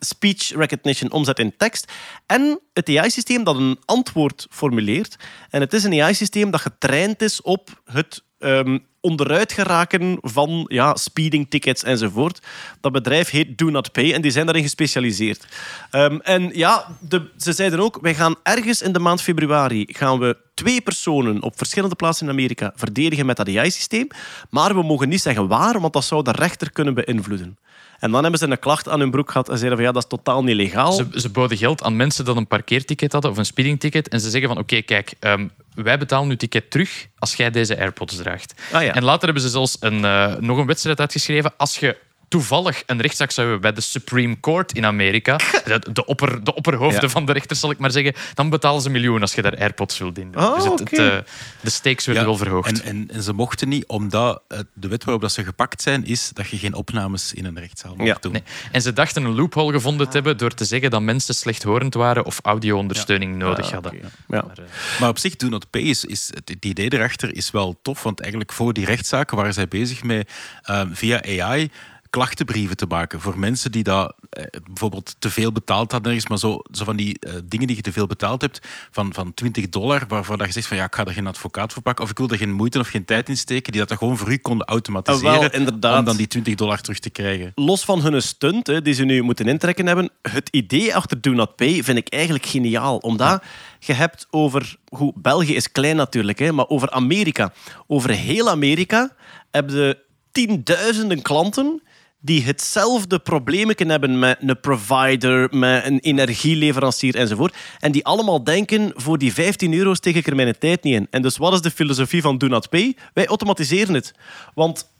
speech recognition, omzet in tekst. En het AI-systeem dat een antwoord formuleert. En het is een AI-systeem dat getraind is op het ehm, onderuit geraken van ja, speeding tickets enzovoort. Dat bedrijf heet Do Not Pay en die zijn daarin gespecialiseerd. Ehm, en ja, de, ze zeiden ook, wij gaan ergens in de maand februari gaan we twee personen op verschillende plaatsen in Amerika verdedigen met dat AI-systeem. Maar we mogen niet zeggen waar, want dat zou de rechter kunnen beïnvloeden. En dan hebben ze een klacht aan hun broek gehad en zeiden van ja, dat is totaal niet legaal. Ze, ze boden geld aan mensen dat een parkeerticket hadden of een speedingticket. En ze zeggen van oké, kijk, ehm, wij betalen uw ticket terug als jij deze AirPods draagt. Ah, ja. En later hebben ze zelfs een, eh, nog een wedstrijd uitgeschreven. Als je toevallig een rechtszaak zou hebben bij de Supreme Court in Amerika, de, de, opper, de opperhoofden Ja. van de rechter zal ik maar zeggen, dan betalen ze een miljoen als je daar AirPods wilt in. doen. Ah, dus het, eh, de stakes werden wel verhoogd. En, en, en ze mochten niet, omdat eh, de wet waarop dat ze gepakt zijn, is dat je geen opnames in een rechtszaal mag Ja. doen. Nee. En ze dachten een loophole gevonden te hebben door te zeggen dat mensen slechthorend waren of audio-ondersteuning nodig hadden. Ja. Maar, eh, Maar op zich, Do Not Pay, is, is, het het idee erachter is wel tof. Want eigenlijk voor die rechtszaken waren zij bezig met, ehm, via AI klachtenbrieven te maken voor mensen die dat eh, bijvoorbeeld te veel betaald hadden ergens, maar zo, zo van die eh, dingen die je te veel betaald hebt van, van 20 dollar, waarvoor dat je zegt van ja, ik ga er geen advocaat voor pakken of ik wil er geen moeite of geen tijd in steken, die dat dan gewoon voor u konden automatiseren Ah, wel, inderdaad. om dan die 20 dollar terug te krijgen. los van hun stunt hè, die ze nu moeten intrekken hebben, het idee achter Do Not Pay vind ik eigenlijk geniaal. Omdat je hebt over hoe België is klein natuurlijk, hè, maar over Amerika. Over heel Amerika hebben je tienduizenden klanten die hetzelfde probleem kunnen hebben met een provider, met een energieleverancier enzovoort. En die allemaal denken, voor die 15 euro steek ik er mijn tijd niet in. En dus wat is de filosofie van Do Not Pay? Wij automatiseren het. Want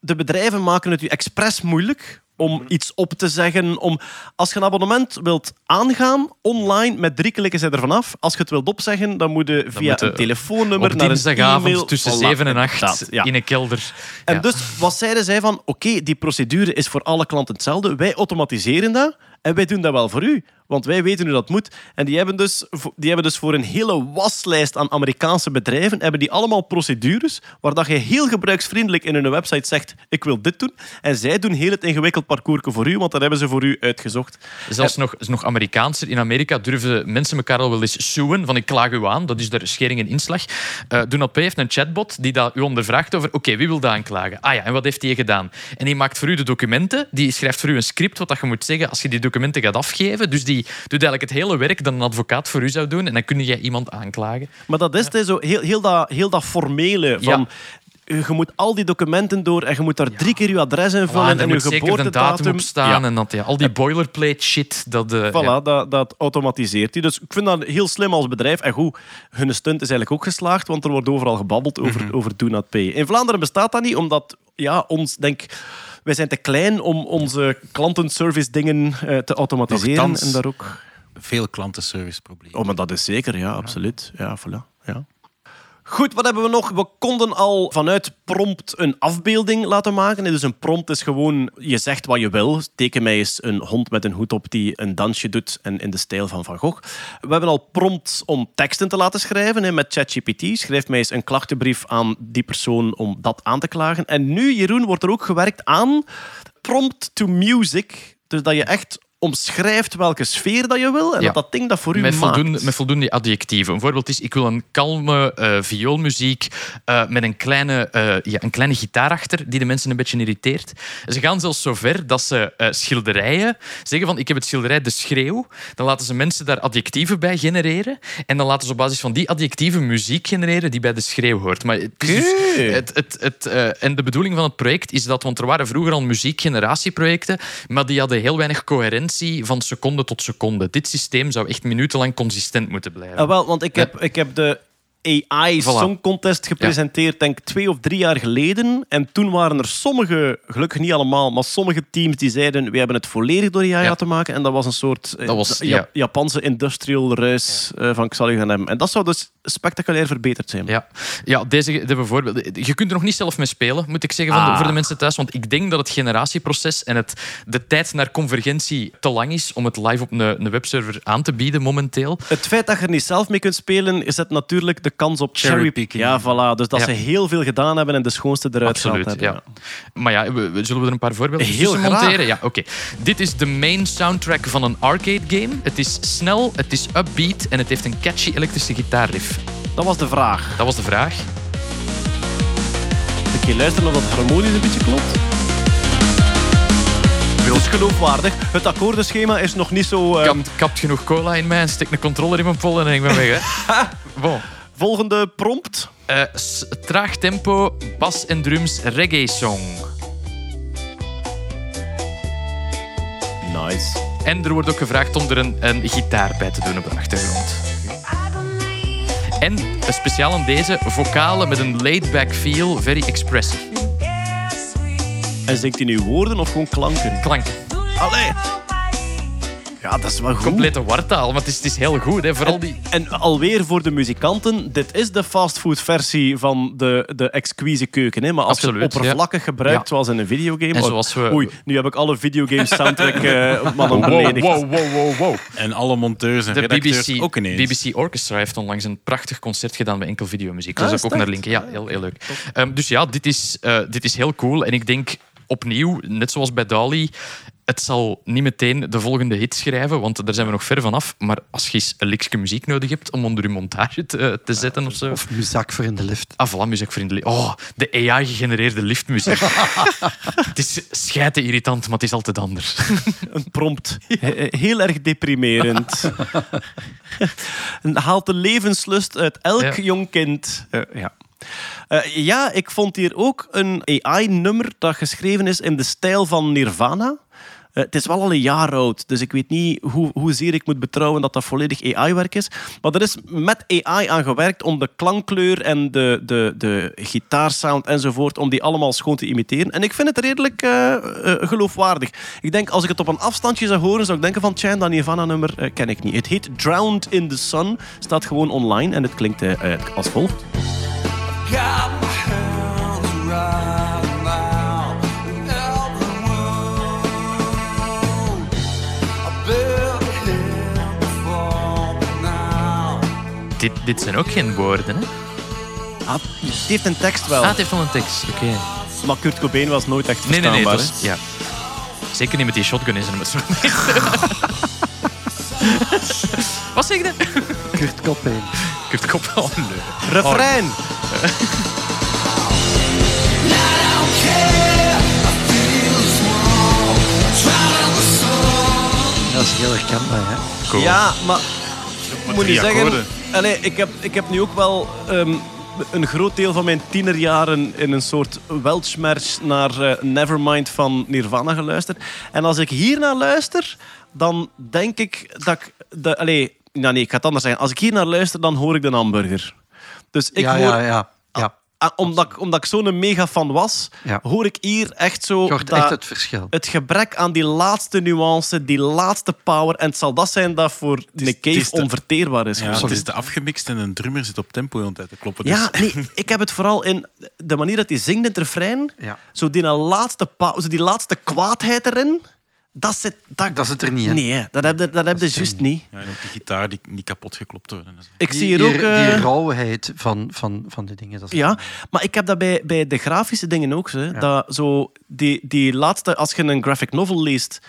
de bedrijven maken het u expres moeilijk om iets op te zeggen. Om, als je een abonnement wilt aangaan, online, met drie klikken zijn er vanaf. Als je het wilt opzeggen, dan moet je via moet je een telefoonnummer Op naar een dinsdagavond e-mail. tussen Voilà, 7 en 8 inderdaad, ja. in een kelder. En Ja. dus wat zeiden zij van, oké, die procedure is voor alle klanten hetzelfde. Wij automatiseren dat en wij doen dat wel voor u. Want wij weten hoe dat moet. En die hebben dus, die hebben dus voor een hele waslijst aan Amerikaanse bedrijven, hebben die allemaal procedures waar dat je heel gebruiksvriendelijk in hun website zegt, ik wil dit doen. En zij doen heel het ingewikkeld parcours voor u, want dat hebben ze voor u uitgezocht. Zelfs nog, nog Amerikaanser. In Amerika durven mensen elkaar al wel eens suwen van ik klaag u aan. Dat is de schering en inslag. Uh, Do Not Pay heeft een chatbot die dat u ondervraagt over oké, wie wil dat aanklagen? Ah ja, en wat heeft hij gedaan? En die maakt voor u de documenten. Die schrijft voor u een script wat dat je moet zeggen als je die documenten gaat afgeven. Dus die doet eigenlijk het hele werk dat een advocaat voor u zou doen. En dan kun je iemand aanklagen. Maar dat is hè, zo heel, heel, dat, heel dat formele van... Je moet al die documenten door en je moet daar drie keer je adres invullen Ah, en, er je geboortedatum. datum op staan. Ja. En dat, ja, al die boilerplate shit. Dat, eh, Voilà, ja. dat, dat automatiseert hij. Dus ik vind dat heel slim als bedrijf. En goed, hun stunt is eigenlijk ook geslaagd, want er wordt overal gebabbeld over, Mhm. over Do Not Pay. In Vlaanderen bestaat dat niet, omdat ja, ons, denk wij zijn te klein om onze klantenservice dingen eh, te automatiseren. En daar ook... Veel klantenserviceproblemen. Oh, maar dat is zeker, ja, absoluut. Ja, voilà. Goed, wat hebben we nog? We konden al vanuit prompt een afbeelding laten maken. Dus een prompt is gewoon, je zegt wat je wil. Teken mij eens een hond met een hoed op die een dansje doet en in de stijl van Van Gogh. We hebben al prompts om teksten te laten schrijven hè, met ChatGPT. Schrijf mij eens een klachtenbrief aan die persoon om dat aan te klagen. En nu, Jeroen, wordt er ook gewerkt aan prompt to music. Dus dat je echt omschrijft welke sfeer dat je wil en Ja. dat dat ding dat voor u met, maakt. met voldoende adjectieven. Een voorbeeld is, ik wil een kalme eh, vioolmuziek eh, met een kleine, eh, ja, een kleine gitaar achter die de mensen een beetje irriteert. Ze gaan zelfs zo ver dat ze schilderijen zeggen van ik heb het schilderij De Schreeuw. Dan laten ze mensen daar adjectieven bij genereren en dan laten ze op basis van die adjectieven muziek genereren die bij De Schreeuw hoort. Maar het is dus- het, het, het, en de bedoeling van het project is dat, want er waren vroeger al muziekgeneratieprojecten, maar die hadden heel weinig coherentie van seconde tot seconde. Dit systeem zou echt minutenlang consistent moeten blijven. Ah, wel, want ik heb, ik heb de AI Voilà. Song Contest gepresenteerd, denk ik, twee of drie jaar geleden. En toen waren er sommige, gelukkig niet allemaal, maar sommige teams die zeiden: we hebben het volledig door AI Ja. laten maken. En dat was een soort eh, Dat was, Ja- ja. Japanse industrial ruis eh, van gaan hebben. En dat zou dus spectaculair verbeterd zijn. Ja, ja deze de bijvoorbeeld. Je kunt er nog niet zelf mee spelen, moet ik zeggen, van de- Ah. voor de mensen thuis. Want ik denk dat het generatieproces en het, de tijd naar convergentie te lang is om het live op een, een webserver aan te bieden momenteel. Het feit dat je er niet zelf mee kunt spelen, zet natuurlijk de kans op Cherrypicking. Ja, voilà. Dus dat ze heel veel gedaan hebben en de schoonste eruit Absoluut, gehaald hebben. ja. Maar ja, we- zullen we er een paar voorbeelden Heel tussen graag. monteren? Ja, oké. Dit is de main soundtrack van een arcade game. Het is snel, het is upbeat en het heeft een catchy elektrische gitaarriff. Dat was de vraag. Dat was de vraag. Een keer luisteren of dat harmonisch een beetje klopt. Het is geloofwaardig. Het akkoordenschema is nog niet zo... Ik ehm, kapt genoeg cola in mij en stik een controller in mijn pollen en ik ben weg. Hè. Bon. Volgende prompt. Eh, traag tempo, bas en drums, reggae song. Nice. En er wordt ook gevraagd om er een, een gitaar bij te doen op de achtergrond. En speciaal aan deze, vocalen met een laid-back feel, very expressive. En zingt hij nu woorden of gewoon klanken? Klank. Allee! Ja, dat is wel goed. Complete wartaal, maar het is, het is heel goed. Hè. Vooral die... En alweer voor de muzikanten, dit is de fastfood-versie van de, de exquise keuken. Hè? Maar als je het oppervlakkig gebruikt, Ja. zoals in een videogame... En zoals we- Oei, nu heb ik alle videogame soundtrack eh mannen beledigd. wow, wow, wow. En alle monteurs en De redacteurs BBC, ook ineens. BBC Orchestra heeft onlangs een prachtig concert gedaan met enkel videomuziek. Ah, Daar zou ik ook naar linken. Ja, heel, heel leuk. Ehm, dus ja, dit is, eh, dit is heel cool. En ik denk opnieuw, net zoals bij Dali, het zal niet meteen de volgende hit schrijven, want daar zijn we nog ver vanaf. Maar als je eens een likske muziek nodig hebt om onder je montage te, te zetten of zo. Of muzak voor in de lift. Ah, voilà, muziekvriendelijk. Oh, de AI-gegenereerde liftmuziek. het is schijten irritant, maar het is altijd anders. Een prompt. He- Heel erg deprimerend. Haalt de levenslust uit elk Ja. jong kind. Eh, ja. Eh, ja, ik vond hier ook een AI-nummer dat geschreven is in de stijl van Nirvana. Eh, het is wel al een jaar oud, dus ik weet niet hoe, hoezeer ik moet betrouwen dat dat volledig AI-werk is. Maar er is met AI aan gewerkt om de klankkleur en de, de, de gitaarsound enzovoort, om die allemaal schoon te imiteren. En ik vind het redelijk eh, eh, geloofwaardig. Ik denk, als ik het op een afstandje zou horen, zou ik denken van, tja, dat Nirvana-nummer ken ik niet. Het heet Drowned in the Sun, staat gewoon online en het klinkt als volgt. Dit, dit zijn ook geen woorden, hè? Ah, het heeft een tekst wel, Ah, het heeft wel een tekst. Oké. maar Kurt Cobain was nooit echt Nee, verstaanbaar. nee, nee. het was- ja. Zeker niet met die shotgun in zijn Wat zeg je? Kurt Cobain. Kurt Kop. Oh, nee. Refrein! Dat is heel herkenbaar, hè? Cool. Ja, maar ik moet niet zeggen... Allee, ik, heb, ik heb nu ook wel ehm, een groot deel van mijn tienerjaren in een soort weltschmerz naar eh, Nevermind van Nirvana geluisterd. En als ik hier naar luister, dan denk ik dat ik... De, allee, nou nee, ik ga het anders zeggen. Als ik hier naar luister, dan hoor ik de hamburger. Dus ik ja, hoor... ja, ja, omdat, ik- omdat ik zo'n mega fan was, Ja. hoor ik hier echt zo... Je hoort dat- echt het verschil. het gebrek aan die laatste nuance, die laatste power. En het zal dat zijn dat voor Nick Cave is de- onverteerbaar is. Ja, het is te afgemixt en een drummer zit op tempo te kloppen. Dus. Ja, nee, ik heb het vooral in de manier dat hij zingt in het refrein. Ja. Zo die laatste, pa- zo die laatste kwaadheid erin. Dat zit... Dat, Dat zit er niet, hè? nee, hè, dat heb je, dat heb je juist niet. Ja, en ook die gitaar die niet kapot geklopt wordt. Ik Die, zie hier die, ook... eh, die rauwheid van, van, van die dingen. Dat is Ja, maar ik heb dat bij, bij de grafische dingen ook. Zo, hè. dat zo die, die laatste, als je een graphic novel leest,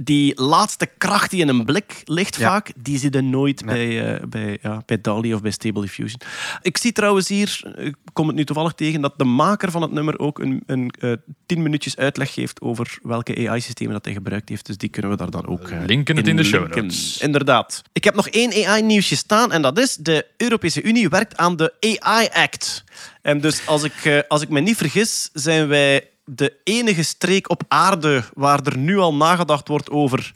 die laatste kracht die in een blik ligt Ja. vaak, die zie je nooit bij, eh, bij, ja, bij DALI of bij Stable Diffusion. Ik zie trouwens hier, ik kom het nu toevallig tegen, dat de maker van het nummer ook een, een eh, tien minuutjes uitleg geeft over welke AI-systemen dat hij gebruikt heeft. Dus die kunnen we daar dan ook eh, Linken het in de show notes. Inderdaad. Ik heb nog één AI-nieuwsje staan en dat is de Europese Unie werkt aan de AI Act. En dus als ik, eh, als ik me niet vergis, zijn wij de enige streek op aarde waar er nu al nagedacht wordt over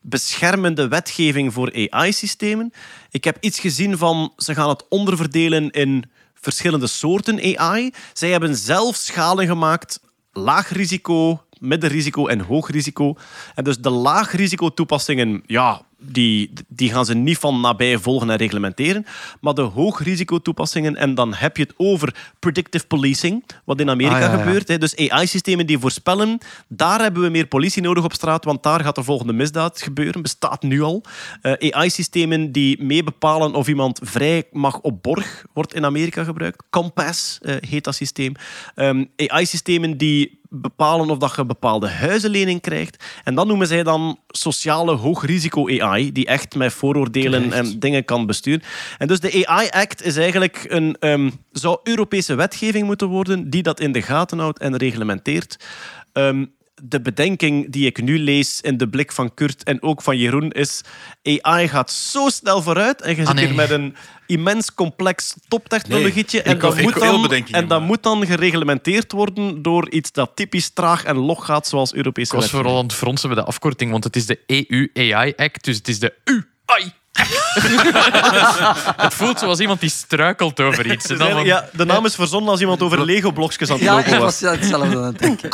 beschermende wetgeving voor AI-systemen. Ik heb iets gezien van ze gaan het onderverdelen in verschillende soorten AI. Zij hebben zelf schalen gemaakt, laag risico, middenrisico en hoog risico. En dus de laag risico toepassingen, ja, die, die gaan ze niet van nabij volgen en reglementeren. Maar de hoog risico toepassingen, en dan heb je het over predictive policing, wat in Amerika Ah, ja, ja. gebeurt. Hè. Dus AI-systemen die voorspellen, daar hebben we meer politie nodig op straat, want daar gaat de volgende misdaad gebeuren. Bestaat nu al. Eh, AI-systemen die mee bepalen of iemand vrij mag op borg, wordt in Amerika gebruikt. Compass eh, heet dat systeem. Ehm, AI-systemen die bepalen of dat je een bepaalde huizenlening krijgt. En dat noemen zij dan sociale hoogrisico-AI, die echt met vooroordelen en dingen kan besturen. En dus de AI-act is eigenlijk een, ehm, zou Europese wetgeving moeten worden die dat in de gaten houdt en reglementeert. Ehm, de bedenking die ik nu lees in de blik van Kurt en ook van Jeroen is AI gaat zo snel vooruit en je zit Ah, nee. hier met een immens complex toptechnologietje Nee, en, ik dat ik moet dan, bedenkingen, en dat moet dan gereglementeerd worden door iets dat typisch traag en log gaat zoals Europese Ik was wetgeving. vooral aan het fronsen met de afkorting, want het is de EU AI Act, dus het is de UI Het voelt zoals iemand die struikelt over iets. En dan van- Ja, de naam is verzonnen als iemand over Lego-blokjes aan het Ja, lopen ik was. was hetzelfde aan het denken.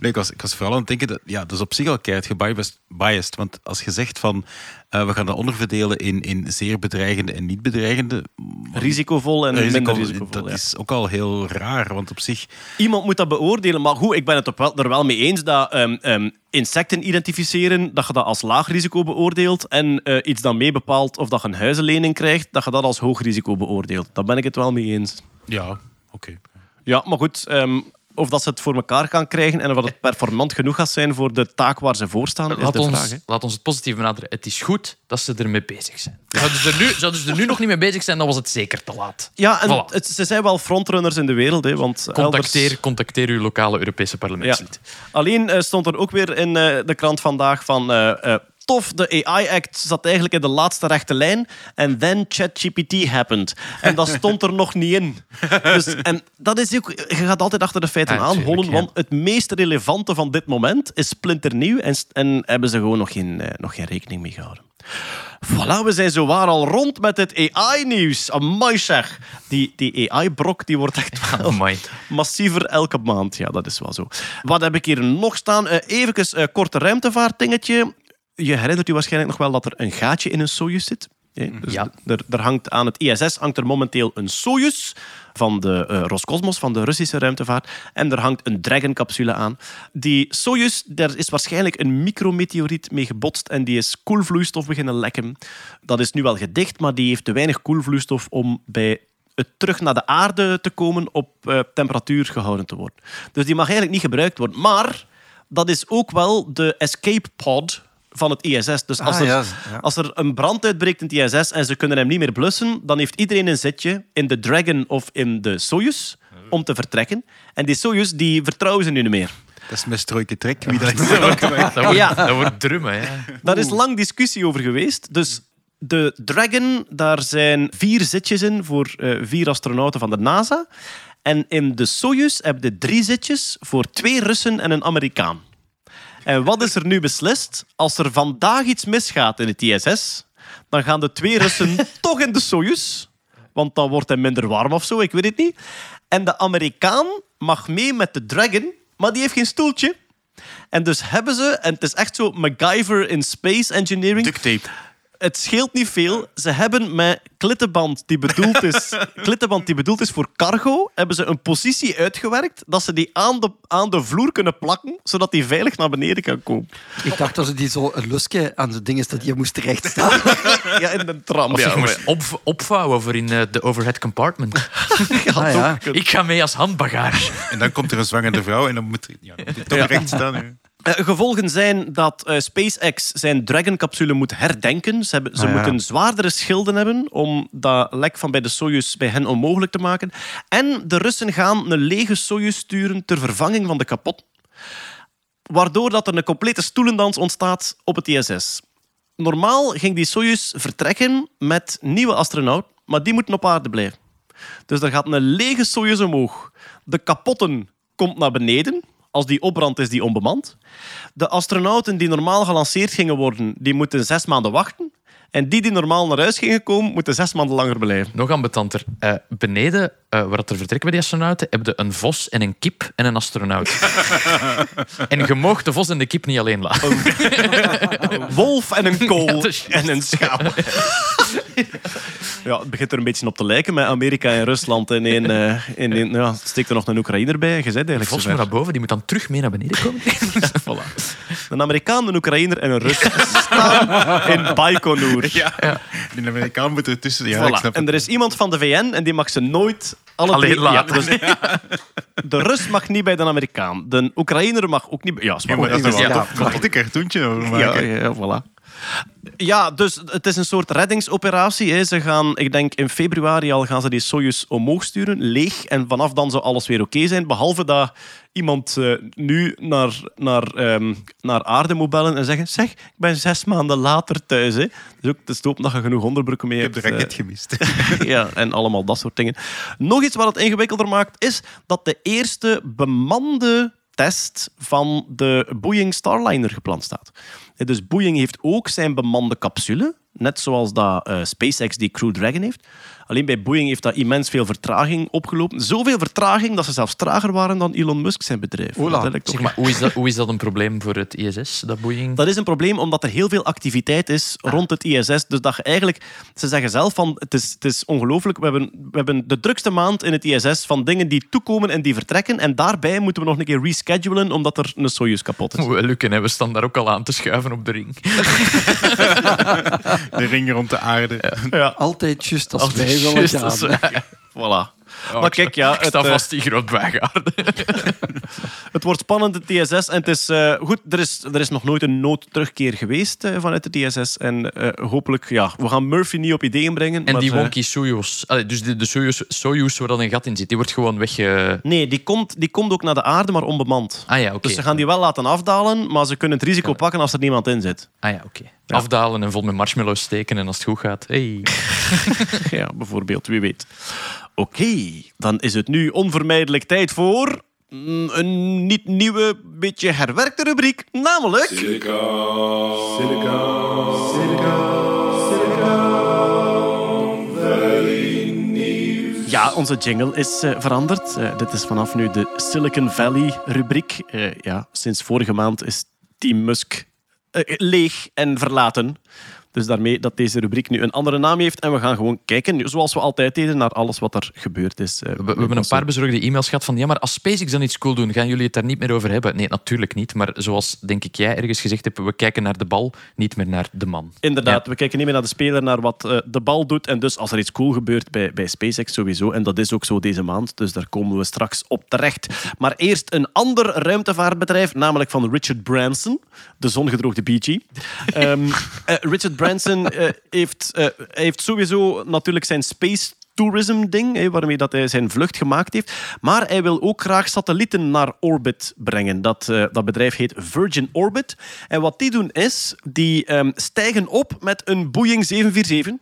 Nee, ik was, ik was vooral aan het denken, dat, ja, dat is op zich al keihard gebiased. biased, Want als je zegt van, eh, we gaan dat onderverdelen in, in zeer bedreigende en niet bedreigende... Risicovol en minder risicovol. dat ja. is ook al heel raar, want op zich... Iemand moet dat beoordelen. Maar goed, ik ben het op wel, er wel mee eens dat ehm, ehm, insecten identificeren, dat je dat als laag risico beoordeelt. En eh, iets dat mee bepaalt of dat je een huizenlening krijgt, dat je dat als hoog risico beoordeelt. Daar ben ik het wel mee eens. Ja, oké. Ja, maar goed. ehm, of dat ze het voor elkaar gaan krijgen en of het performant genoeg gaat zijn voor de taak waar ze voor staan, is Laat de ons, vraag. laat ons het positief benaderen. Het is goed dat ze ermee bezig zijn. Zouden ze, er nu, zouden ze er nu nog niet mee bezig zijn, dan was het zeker te laat. Ja, en Voilà. het- ze zijn wel frontrunners in de wereld. Hè, want Contacteer, elders- contacteer uw lokale Europese parlementslid. Alleen eh, stond er ook weer in eh, de krant vandaag van... eh, Tof, de AI-act zat eigenlijk in de laatste rechte lijn. En then ChatGPT happened. En dat stond er nog niet in. Dus, en dat is ook... Je gaat altijd achter de feiten Ja, ja. Want het meest relevante van dit moment is splinternieuw. En, en hebben ze gewoon nog geen, eh, nog geen rekening mee gehouden. Voilà, we zijn zowaar al rond met het AI-nieuws. Amai zeg. Die, die AI-brok die wordt echt wel Amai. massiever elke maand. Ja, dat is wel zo. Wat heb ik hier nog staan? Eh even een korte ruimtevaartdingetje. Je herinnert u waarschijnlijk nog wel dat er een gaatje in een Soyuz zit. Ja, dus Ja. er, er hangt aan het ISS hangt er momenteel een Soyuz van de eh, Roscosmos, van de Russische ruimtevaart. En er hangt een Dragon-capsule aan. Die Soyuz, daar is waarschijnlijk een micrometeoriet mee gebotst en die is koelvloeistof beginnen lekken. Dat is nu wel gedicht, maar die heeft te weinig koelvloeistof om bij het terug naar de aarde te komen op eh, temperatuur gehouden te worden. Dus die mag eigenlijk niet gebruikt worden. Maar dat is ook wel de escape pod van het ISS. Dus als, Ah, er, ja, ja. als er een brand uitbreekt in het ISS en ze kunnen hem niet meer blussen, dan heeft iedereen een zitje in de Dragon of in de Soyuz om te vertrekken. En die Soyuz, die vertrouwen ze nu niet meer. Dat is mijn strooike trek. Wie dat Dat wordt, Ja. dat wordt drummen. Ja. Daar is lang discussie over geweest. Dus de Dragon, daar zijn vier zitjes in voor eh, vier astronauten van de NASA. En in de Soyuz hebben je drie zitjes voor twee Russen en een Amerikaan. En wat is er nu beslist? Als er vandaag iets misgaat in het ISS, dan gaan de twee Russen toch in de Soyuz. Want dan wordt hij minder warm of zo, ik weet het niet. En de Amerikaan mag mee met de Dragon, maar die heeft geen stoeltje. En dus hebben ze, en het is echt zo MacGyver in space engineering. Duct tape. Het scheelt niet veel. Ze hebben met klittenband die bedoeld is, klittenband die bedoeld is voor cargo, hebben ze een positie uitgewerkt dat ze die aan de, aan de vloer kunnen plakken, zodat die veilig naar beneden kan komen. Ik dacht dat ze die zo een lusje aan de ding is dat je moest rechtstaan. Ja, in de tram. Of ja, je moest op, opvouwen voor in eh, de overhead compartment. Ah, ja. Ik ga mee als handbagage. En dan komt er een zwangere vrouw en dan moet ja, dan moet hij toch recht staan. Eh, gevolgen zijn dat eh, SpaceX zijn Dragon-capsule moet herdenken. Ze, hebben, ze Ah, ja. moeten zwaardere schilden hebben om dat lek van bij de Soyuz bij hen onmogelijk te maken. En de Russen gaan een lege Soyuz sturen ter vervanging van de kapot. Waardoor dat er een complete stoelendans ontstaat op het ISS. Normaal ging die Soyuz vertrekken met nieuwe astronauten, maar die moeten op aarde blijven. Dus er gaat een lege Soyuz omhoog. De kapotten komt naar beneden. Als die opbrandt, is die onbemand. De astronauten die normaal gelanceerd gingen worden, die moeten zes maanden wachten. En die die normaal naar huis gingen komen, moeten zes maanden langer blijven. Nog ambetanter. Eh beneden, eh, waar het er vertrekken bij die astronauten, heb je een vos en een kip en een astronaut. en je mag de vos en de kip niet alleen laten. Wolf en een kool Ja, juist. en een schaap. ja, het begint er een beetje op te lijken met Amerika en Rusland. In één, eh, in ja, steekt er nog een Oekraïner bij. Je bent De eigenlijk zover. moet naar boven, die moet dan terug mee naar beneden komen. Voilà. Een Amerikaan, een Oekraïner en een Rus staan in Baikonur. Ja. Die Amerikaan moet. Ja, ik Voilà. snap En er is iemand van de VN en die mag ze nooit alle Alleen laten. Ja, dus de Rus mag niet bij de Amerikaan. De Oekraïner mag ook niet bij... Ja, is Ja, maar dat is Ja. wel een cartoontje over ja, maken. ja, ja, voilà. Ja, dus het is een soort reddingsoperatie. Hè. Ze gaan, ik denk in februari al gaan ze die Soyuz omhoog sturen, leeg. En vanaf dan zou alles weer oké zijn. Behalve dat iemand eh, nu naar, naar, ehm, naar aarde moet bellen en zeggen: Zeg, ik ben zes maanden later thuis. Hè. Dus ook te stopen dat je genoeg onderbroeken mee Ik heb hebt. de eh, raket gemist. ja, en allemaal dat soort dingen. Nog iets wat het ingewikkelder maakt, is dat de eerste bemande test van de Boeing Starliner gepland staat. Eh, Dus Boeing heeft ook zijn bemande capsule, net zoals dat eh, SpaceX die Crew Dragon heeft. Alleen bij Boeing heeft dat immens veel vertraging opgelopen. Zoveel vertraging dat ze zelfs trager waren dan Elon Musk zijn bedrijf. Zeg maar, hoe, is dat, hoe is dat een probleem voor het ISS, dat Boeing? dat is een probleem omdat er heel veel activiteit is rond het ISS. Dus dat je eigenlijk, ze zeggen zelf van het is, het is ongelooflijk. We hebben, we hebben de drukste maand in het ISS van dingen die toekomen en die vertrekken. En daarbij moeten we nog een keer reschedulen omdat er een Soyuz kapot is. Moet wel lukken, hè. we staan daar ook al aan te schuiven op de ring. De ring rond de aarde. Ja, Altijd juist als Als wij het willen juist gaan. als wij- voilà. maar kijk, ja, ik sta het, eh, vast in groot bijgaarden. Het wordt spannend, de TSS. En het is eh, goed, er is, er is nog nooit een noodterugkeer geweest eh, vanuit de TSS. En hopelijk, ja, we gaan Murphy niet op ideeën brengen. En maar, die wonky Soyuz. Allee, dus de, de Soyuz, Soyuz waar dan een gat in zit, die wordt gewoon wegge... Nee, die komt, die komt ook naar de aarde, maar onbemand. Ah ja, oké. Dus ze gaan die wel laten afdalen, maar ze kunnen het risico pakken als er niemand in zit. Ah ja, oké. Afdalen en vol met marshmallows steken en als het goed gaat... Hey. Ja, bijvoorbeeld, wie weet. Oké, dan is het nu onvermijdelijk tijd voor mm, een niet nieuwe, beetje herwerkte rubriek, namelijk... Ja, onze jingle is eh, veranderd. Eh, dit is vanaf nu de Silicon Valley rubriek. Eh, ja, sinds vorige maand is Team Musk leeg en verlaten. Dus daarmee dat deze rubriek nu een andere naam heeft. En we gaan gewoon kijken, zoals we altijd deden, naar alles wat er gebeurd is. eh, We, we hebben een paar bezorgde e-mails gehad van ja, maar als SpaceX dan iets cool doen, gaan jullie het daar niet meer over hebben? Nee, natuurlijk niet. Maar zoals denk ik jij ergens gezegd hebt, we kijken naar de bal, niet meer naar de man. Inderdaad, Ja. we kijken niet meer naar de speler, naar wat eh, de bal doet. En dus als er iets cool gebeurt bij, bij SpaceX sowieso, en dat is ook zo deze maand, dus daar komen we straks op terecht. Maar eerst een ander ruimtevaartbedrijf, namelijk van Richard Branson, de zongedroogde Bee Gee. Ehm, eh, Richard Branson eh, heeft, eh, heeft sowieso natuurlijk zijn space tourism ding, waarmee dat hij zijn vlucht gemaakt heeft. Maar hij wil ook graag satellieten naar orbit brengen. Dat, eh, dat bedrijf heet Virgin Orbit. En wat die doen is, die ehm, stijgen op met een Boeing 747.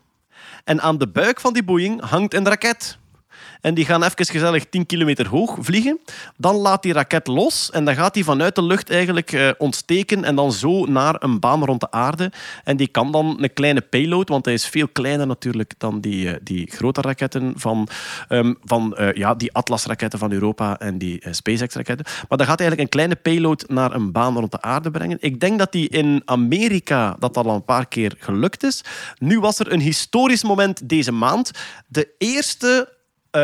En aan de buik van die Boeing hangt een raket. En die gaan even gezellig 10 kilometer hoog vliegen. Dan laat die raket los en dan gaat die vanuit de lucht eigenlijk eh, ontsteken en dan zo naar een baan rond de aarde. En die kan dan een kleine payload, want hij is veel kleiner natuurlijk dan die, eh, die grote raketten van, ehm, van eh, ja, die Atlas-raketten van Europa en die SpaceX-raketten. Maar dan gaat hij eigenlijk een kleine payload naar een baan rond de aarde brengen. Ik denk dat die in Amerika dat al een paar keer gelukt is. Nu was er een historisch moment deze maand. De eerste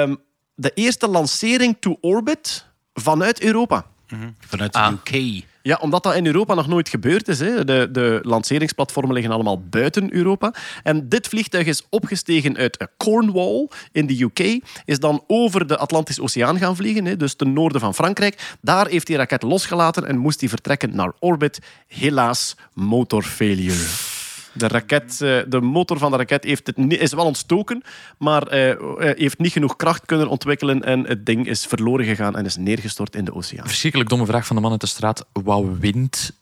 ehm, de eerste lancering to orbit vanuit Europa. Vanuit de Ah. UK. Ja, omdat dat in Europa nog nooit gebeurd is. Hè. De, de lanceringsplatformen liggen allemaal buiten Europa. En dit vliegtuig is opgestegen uit Cornwall in de UK. Is dan over de Atlantische Oceaan gaan vliegen, hè, dus ten noorden van Frankrijk. Daar heeft die raket losgelaten en moest hij vertrekken naar orbit. Helaas, motor failure. De, raket, eh, de motor van de raket heeft het, is wel ontstoken, maar eh, eh, heeft niet genoeg kracht kunnen ontwikkelen en het ding is verloren gegaan en is neergestort in de oceaan. Verschrikkelijk domme vraag van de man uit de straat. Wat wint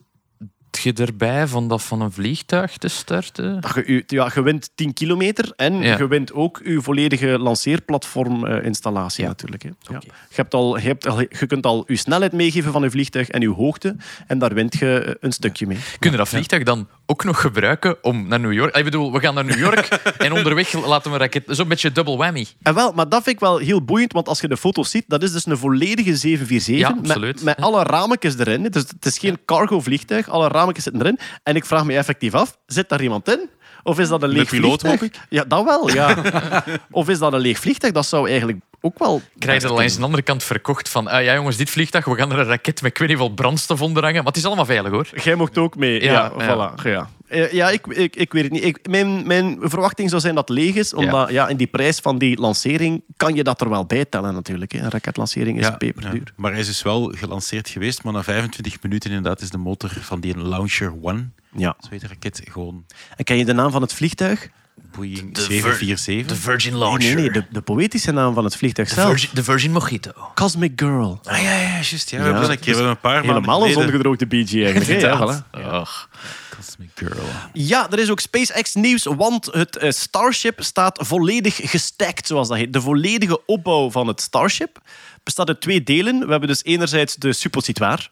je erbij van dat van een vliegtuig te starten? Je, ja, je wint 10 kilometer en Ja. je wint ook je volledige lanceerplatform-installatie natuurlijk. Hè. Ja. Je, hebt al, je, hebt al, je kunt al je snelheid meegeven van je vliegtuig en je hoogte en daar wint je een stukje mee. Kunnen dat vliegtuig dan ook nog gebruiken om naar New York... Ik bedoel, we gaan naar New York en onderweg laten we een raket... Zo'n beetje double whammy. En wel, maar dat vind ik wel heel boeiend, want als je de foto's ziet, dat is dus een volledige 747 Ja, met, alle rametjes erin. Dus het is geen cargo vliegtuig, alle rametjes zitten erin. En ik vraag me effectief af, zit daar iemand in? Of is dat een leeg piloot, vliegtuig? Ja, dat wel, ja. of is dat een leeg vliegtuig? Dat zou eigenlijk ook wel... Krijg je dat langs de andere kant verkocht van... Ah, ja, jongens, dit vliegtuig, we gaan er een raket met ik weet niet veel brandstof onder hangen. Maar het is allemaal veilig, hoor. Jij mocht ook mee. Ja, Ja, ja. voilà. Ja, Eh, ja ik, ik, ik weet het niet. Ik, mijn, mijn verwachting zou zijn dat het leeg is, omdat ja. in die prijs van die lancering kan je dat er wel bij tellen natuurlijk. hè. Een raketlancering is Ja, peperduur. ja. Maar hij is dus wel gelanceerd geweest, maar na 25 minuten inderdaad is de motor van die Launcher One, Ja. zo heet de raket, gewoon En ken je de naam van het vliegtuig? Boeing De 747. Virgin Nee, nee, nee, de, de poëtische naam van het vliegtuig De zelf. Virgin, de Virgin Mojito. Cosmic Girl. Ah ja, ja, juist. Ja, we hebben een keer hebben een paar Helemaal een zongedroogde BG eigenlijk. hè. ja, voilà. Och. Cosmic Girl. Ja, er is ook SpaceX nieuws, want het eh, Starship staat volledig gestackt, zoals dat heet. De volledige opbouw van het Starship bestaat uit twee delen. We hebben dus enerzijds de suppositoire.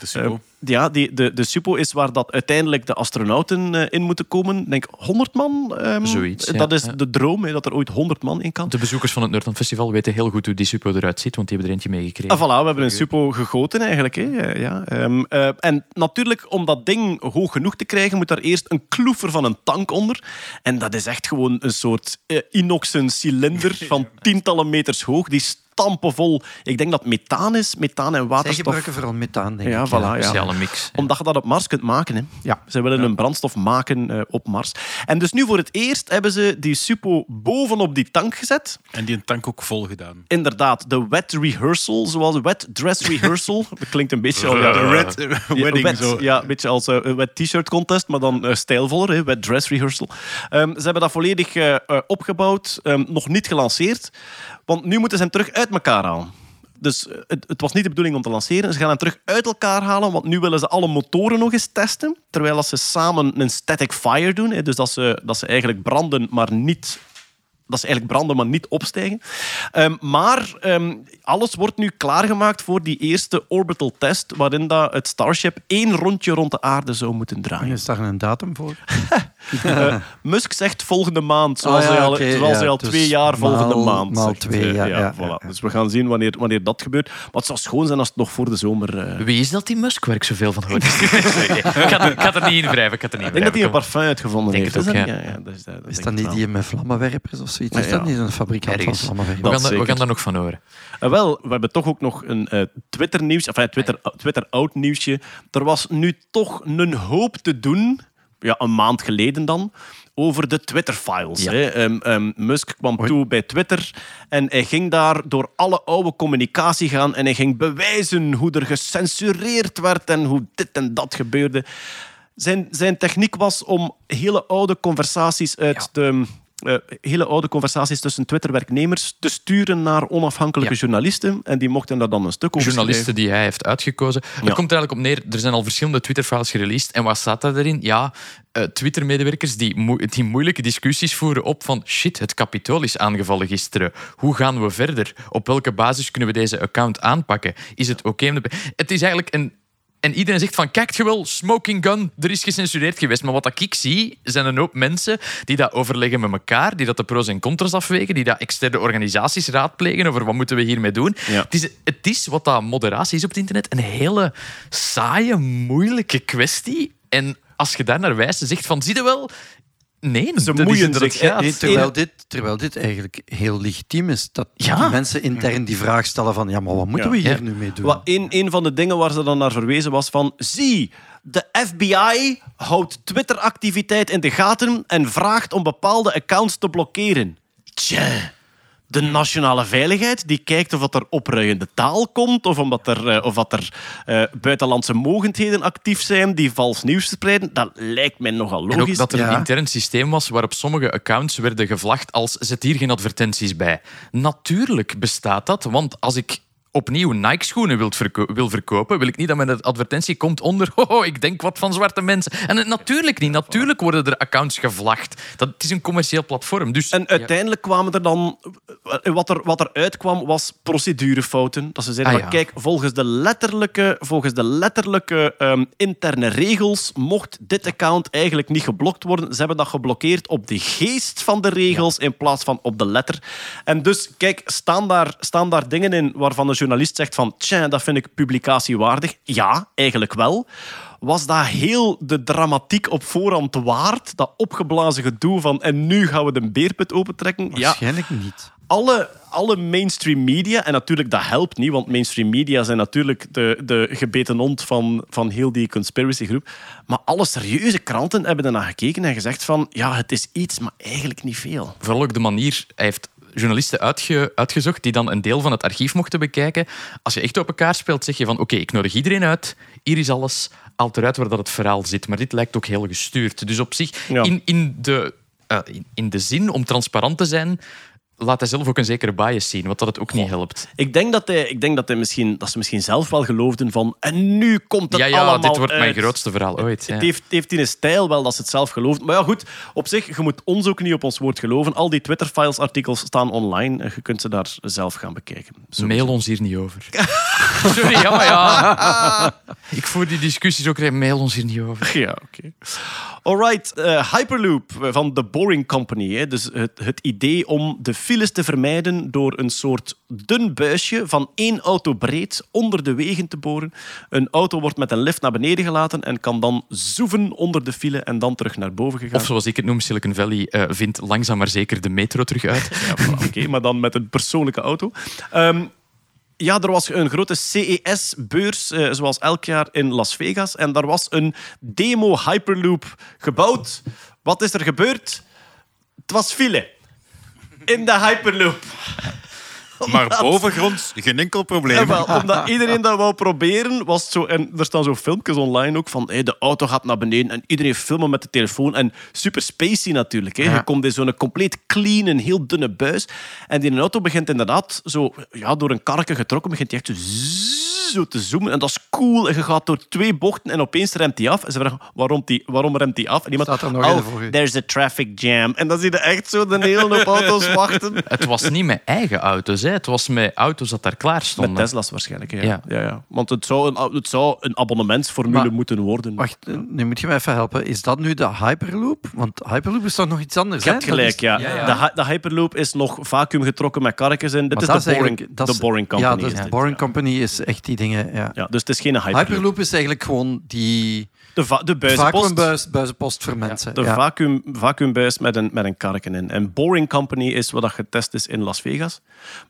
De Supo. Eh, ja, die, de, de Supo is waar dat uiteindelijk de astronauten eh, in moeten komen. Ik denk 100 man. ehm, Zoiets, ja, dat is ja. de droom, hè, dat er ooit 100 man in kan. De bezoekers van het Nerdland Festival weten heel goed hoe die Supo eruit ziet, want die hebben er eentje meegekregen. Ah, voilà, we hebben een Supo gegoten eigenlijk. Hè. Ja, ehm, eh, en natuurlijk, om dat ding hoog genoeg te krijgen, moet daar eerst een kloever van een tank onder. En dat is echt gewoon een soort eh, inoxen cilinder van tientallen meters hoog. Die stampenvol. Ik denk dat methaan is, methaan en Zij waterstof. gebruiken vooral methaan, denk Ja, ik. voilà, ja. Mix. Omdat je dat op Mars kunt maken. Hè. Ja. Ze willen een brandstof maken eh, op Mars. En dus nu voor het eerst hebben ze die Supo bovenop die tank gezet. En die een tank ook vol gedaan. Inderdaad, de wet rehearsal, zoals de wet dress rehearsal. Dat klinkt een beetje als De red eh, Ja, wedding wet, zo. Ja, een beetje als eh, een wet t-shirt contest, maar dan eh, stijlvoller, hè, wet dress rehearsal. Ehm, ze hebben dat volledig eh, eh, opgebouwd, ehm, nog niet gelanceerd, want nu moeten ze hem terug uit elkaar halen. Dus eh, het, het was niet de bedoeling om te lanceren. Ze gaan hem terug uit elkaar halen, want nu willen ze alle motoren nog eens testen. Terwijl als ze samen een static fire doen, dus dat ze, dat ze eigenlijk branden, maar niet dat ze eigenlijk branden, maar niet opstijgen. Ehm, maar ehm, alles wordt nu klaargemaakt voor die eerste orbital test, waarin dat het Starship één rondje rond de aarde zou moeten En draaien. is daar een datum voor? Eh, Musk zegt volgende maand, zoals, Ah, ja, hij al, zoals ja, hij al dus twee jaar volgende maal- maand maal zegt. twee, Eh, ja, ja, voilà. ja. Dus we gaan zien wanneer, wanneer dat gebeurt. Maar het zou schoon zijn als het nog voor de zomer... eh, Wie is dat die Musk waar ik zoveel van hoor? ik, ga er, ik ga er niet in wrijven. Ik ga er niet ik in denk dat hij een parfum uitgevonden Denk heeft. het is ook, dat ja. niet? ja, dat is, dat, Is dat ik niet wel. die met vlammenwerpers of zoiets? Ja, Is dat ja. niet een fabrikant Ergens. van vlammenwerpers? We gaan, daar- we gaan daar nog van horen. Eh, wel, we hebben toch ook nog een eh, Twitter-nieuws, enfin, Twitter, Twitter oud nieuwsje. Er was nu toch een hoop te doen, ja, een maand geleden dan, over de Twitter-files. Ja. hè. Ehm, ehm, Musk kwam toe bij Twitter en hij ging daar door alle oude communicatie gaan en hij ging bewijzen hoe er gecensureerd werd en hoe dit en dat gebeurde. Zijn, zijn techniek was om hele oude conversaties uit de... eh, hele oude conversaties tussen Twitter-werknemers te sturen naar onafhankelijke Ja. journalisten. En die mochten daar dan een stuk over Journalisten die hij heeft uitgekozen. Het Ja. komt er eigenlijk op neer, er zijn al verschillende Twitter-files gereleased. En wat staat daar erin? Ja, eh, Twitter-medewerkers die, die moeilijke discussies voeren op van shit, het kapitool is aangevallen gisteren. Hoe gaan we verder? Op welke basis kunnen we deze account aanpakken? Is het oké? Het is eigenlijk een... En iedereen zegt van, kijk je wel, smoking gun, er is gecensureerd geweest. Maar wat ik zie, zijn een hoop mensen die dat overleggen met elkaar, die dat de pro's en contra's afwegen, die dat externe organisaties raadplegen over wat moeten we hiermee doen. Ja. Het, is, het is, wat dat moderatie is op het internet, een hele saaie, moeilijke kwestie. En als je daar naar wijst, zegt van, zie je wel... Nee, Ze dat is moeien gaat. Nee, terwijl, dit, terwijl dit eigenlijk heel legitiem is. Dat Ja. die mensen intern die vraag stellen van ja, maar wat moeten Ja. we hier Ja. nu mee doen? Wat een, een van de dingen waar ze dan naar verwezen was van... Zie, de FBI houdt Twitter-activiteit in de gaten en vraagt om bepaalde accounts te blokkeren. Tja, de nationale veiligheid die kijkt of dat er opruiende taal komt of omdat er, eh, of dat er eh, buitenlandse mogendheden actief zijn die vals nieuws spreiden. Dat lijkt mij nogal En ook logisch. dat er Ja. een intern systeem was waarop sommige accounts werden gevlagd als zet hier geen advertenties bij. Natuurlijk bestaat dat, want als ik opnieuw Nike-schoenen wil, verko- wil verkopen, wil ik niet dat mijn advertentie komt onder oh, ik denk wat van zwarte mensen. En het- natuurlijk niet. Natuurlijk worden er accounts gevlagd. Dat, het is een commercieel platform. Dus, En uiteindelijk kwamen er dan... Wat er, wat er uitkwam was procedurefouten. Dat ze zeiden, Ah, ja. kijk, volgens de letterlijke, volgens de letterlijke ehm, interne regels mocht dit account eigenlijk niet geblokt worden. Ze hebben dat geblokkeerd op de geest van de regels in plaats van op de letter. En dus, kijk, staan daar, staan daar dingen in waarvan de journalist zegt van tja, dat vind ik publicatiewaardig. Ja, eigenlijk wel. Was dat heel de dramatiek op voorhand waard? Dat opgeblazen gedoe van en nu gaan we de beerput opentrekken? Ja, Waarschijnlijk niet. alle, alle mainstream media, en natuurlijk dat helpt niet, want mainstream media zijn natuurlijk de, de gebeten hond van, van heel die conspiracy groep. Maar alle serieuze kranten hebben ernaar gekeken en gezegd van ja, het is iets, maar eigenlijk niet veel. vooral ook de manier... Hij heeft journalisten uitge- uitgezocht die dan een deel van het archief mochten bekijken. Als je echt op elkaar speelt, zeg je van oké, ik nodig iedereen uit. Hier is alles. Haalt eruit waar dat het verhaal zit. Maar dit lijkt ook heel gestuurd. Dus op zich, Ja. in, in, de, eh, in, in de zin om transparant te zijn, laat hij zelf ook een zekere bias zien, wat dat het ook niet helpt. Ik denk dat, hij, ik denk dat, hij misschien, dat ze misschien zelf wel geloofden van en nu komt het Ja, ja, allemaal dit wordt mijn grootste verhaal ooit. ja. Het heeft, heeft in een stijl wel dat ze het zelf geloven. Maar ja, goed, op zich, je moet ons ook niet op ons woord geloven. Al die Twitter-files-artikels staan online. en Je kunt ze daar zelf gaan bekijken. Zo. Mail ons hier niet over. Sorry, ja, maar ja. Ik voer die discussies ook. Mail ons hier niet over. Ja, oké. Alright, eh, Hyperloop van The Boring Company. Hè. Dus het, het idee om de files te vermijden door een soort dun buisje van één auto breed onder de wegen te boren. Een auto wordt met een lift naar beneden gelaten en kan dan zoeven onder de file en dan terug naar boven gegaan. Of zoals ik het noem, Silicon Valley eh, vindt langzaam maar zeker de metro terug uit. Ja, voilà, Oké, maar dan met een persoonlijke auto. Ehm, ja, er was een grote CES-beurs, eh, zoals elk jaar in Las Vegas. En daar was een demo Hyperloop gebouwd. Wat is er gebeurd? Het was file. In de Hyperloop. Maar bovengronds geen enkel probleem. En wel, omdat iedereen dat wou proberen, was het zo... En er staan zo filmpjes online ook van hey, de auto gaat naar beneden en iedereen filmen met de telefoon. En super spacey natuurlijk. Hè. Je komt in zo'n compleet clean, een heel dunne buis. En die auto begint inderdaad zo... Ja, door een karke getrokken begint hij echt zo, zo te zoomen. En dat is cool. En je gaat door twee bochten en opeens remt hij af. En ze vragen, waarom, die, waarom remt hij af? En iemand, Staat er nog oh, voor there's a traffic jam. En dan zie je echt zo de hele hoop auto's wachten. Het was niet met eigen auto's, hè. het was met auto's dat daar klaar Met stonden. Tesla's waarschijnlijk. Ja. Ja. Ja. Ja, Want het zou een, het zou een abonnementsformule Maar- moeten worden. Wacht, eh, nu moet je me even helpen. Is dat nu de Hyperloop? Want Hyperloop is toch nog iets anders, Je hè? hebt gelijk, is- ja. ja, ja. De, hy- de Hyperloop is nog vacuüm getrokken met karretjes in. Dit is de boring, de boring Company. Ja, dus de Boring. Company is echt die dingen. Ja. Ja, dus het is geen Hyperloop. Hyperloop is eigenlijk gewoon die De, va- de buizenpost. vacuumbuis buizenpost voor mensen. De ja. vacuüm, vacuümbuis met een, met een karken in. En Boring Company is wat dat getest is in Las Vegas.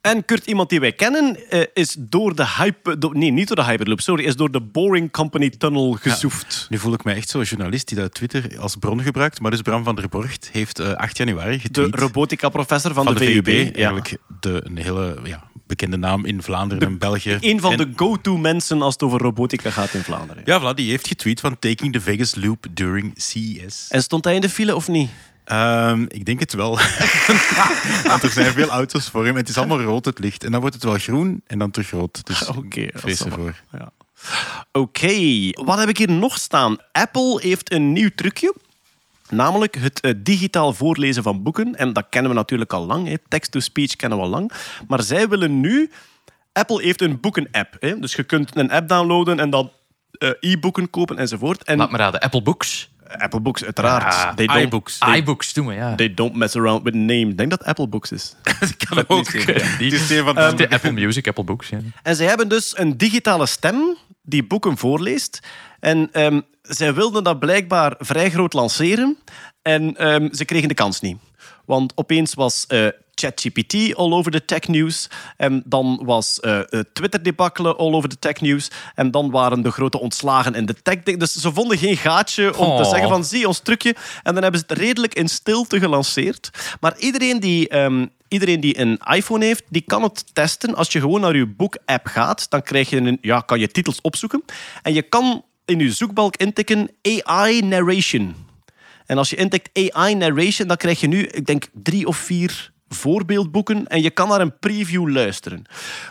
En Kurt, iemand die wij kennen, eh, is door de Hyper... do- nee, niet door de Hyperloop, sorry. Is door de Boring Company tunnel gezoefd. Nu voel ik mij echt zo'n journalist die dat Twitter als bron gebruikt. Maar dus Bram van der Borgt heeft eh, 8 januari De getweet... robotica-professor van, van de, de VUB. VUB. Ja. Eigenlijk de, een hele ja, bekende naam in Vlaanderen en België. Een van En- de go-to mensen als het over robotica gaat in Vlaanderen. Ja, voilà, die heeft getweet van taking the Vegas loop during CES. En stond hij in de file of niet? Ehm, ik denk het wel. Want er zijn veel auto's voor hem. Het is allemaal rood, het licht. En dan wordt het wel groen en dan terug rood. Dus Oké, dat vrees ervoor. Ja. Oké, wat heb ik hier nog staan? Apple heeft een nieuw trucje. Namelijk het eh, digitaal voorlezen van boeken. En dat kennen we natuurlijk al lang. hè. Text-to-speech kennen we al lang. Maar zij willen nu... Apple heeft een boeken-app. hè. Dus je kunt een app downloaden en dan eh, e-boeken kopen enzovoort. En Laat me raden, Apple Books. Apple Books, uiteraard. Ja, They don't- iBooks. They, iBooks, doe maar, ja. they don't mess around with name. Ik denk dat Apple Books is. Dat kan ook. Het is een van de de Apple Music, Apple Books. Ja. En zij hebben dus een digitale stem die boeken voorleest. En ehm, zij wilden dat blijkbaar vrij groot lanceren. En ehm, ze kregen de kans niet. Want opeens was eh, ChatGPT all over de tech news. En dan was eh eh, Twitter debakkelen all over de tech news. En dan waren de grote ontslagen in de tech. Dus ze vonden geen gaatje om te Oh. zeggen van zie ons trucje. En dan hebben ze het redelijk in stilte gelanceerd. Maar iedereen die, ehm, iedereen die een iPhone heeft, die kan het testen. Als je gewoon naar je boek-app gaat, dan krijg je een, ja, kan je titels opzoeken. En je kan in je zoekbalk intikken AI narration. En als je intikt AI narration, dan krijg je nu, ik denk, drie of vier voorbeeldboeken en je kan naar een preview luisteren.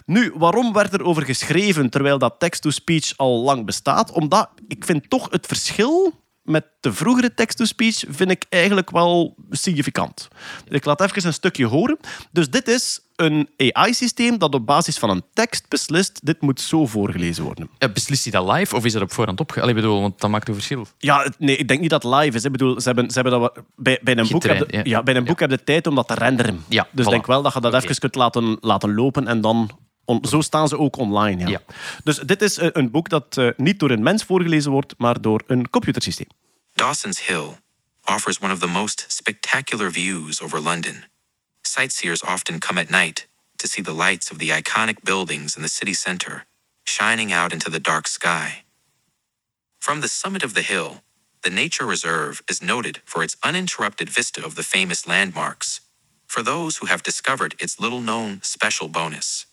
Nu, waarom werd er over geschreven terwijl dat text-to-speech al lang bestaat? Omdat ik vind toch het verschil met de vroegere text-to-speech vind ik eigenlijk wel significant. Ik laat even een stukje horen. Dus dit is een AI-systeem dat op basis van een tekst beslist, dit moet zo voorgelezen worden. Eh, Beslist hij dat live of is dat op voorhand opge... Allee, bedoel, want dat maakt een verschil. Ja, nee, ik denk niet dat het live is. Ik bedoel, ze hebben, ze hebben dat bij, bij een boek, heb je, ja. ja. bij een boek heb je de tijd om dat te renderen. Ja, dus ik denk wel dat je dat even kunt laten, laten lopen en dan... on- zo staan ze ook online. Ja. Ja. Dus dit is eh, een boek dat eh, niet door een mens voorgelezen wordt, maar door een computersysteem. Dawson's Hill offers one of the most spectacular views over London. Sightseers often come at night to see the lights of the iconic buildings in the city centre shining out into the dark sky. From the summit of the hill, the nature reserve is noted for its uninterrupted vista of the famous landmarks, for those who have discovered its little known special bonus.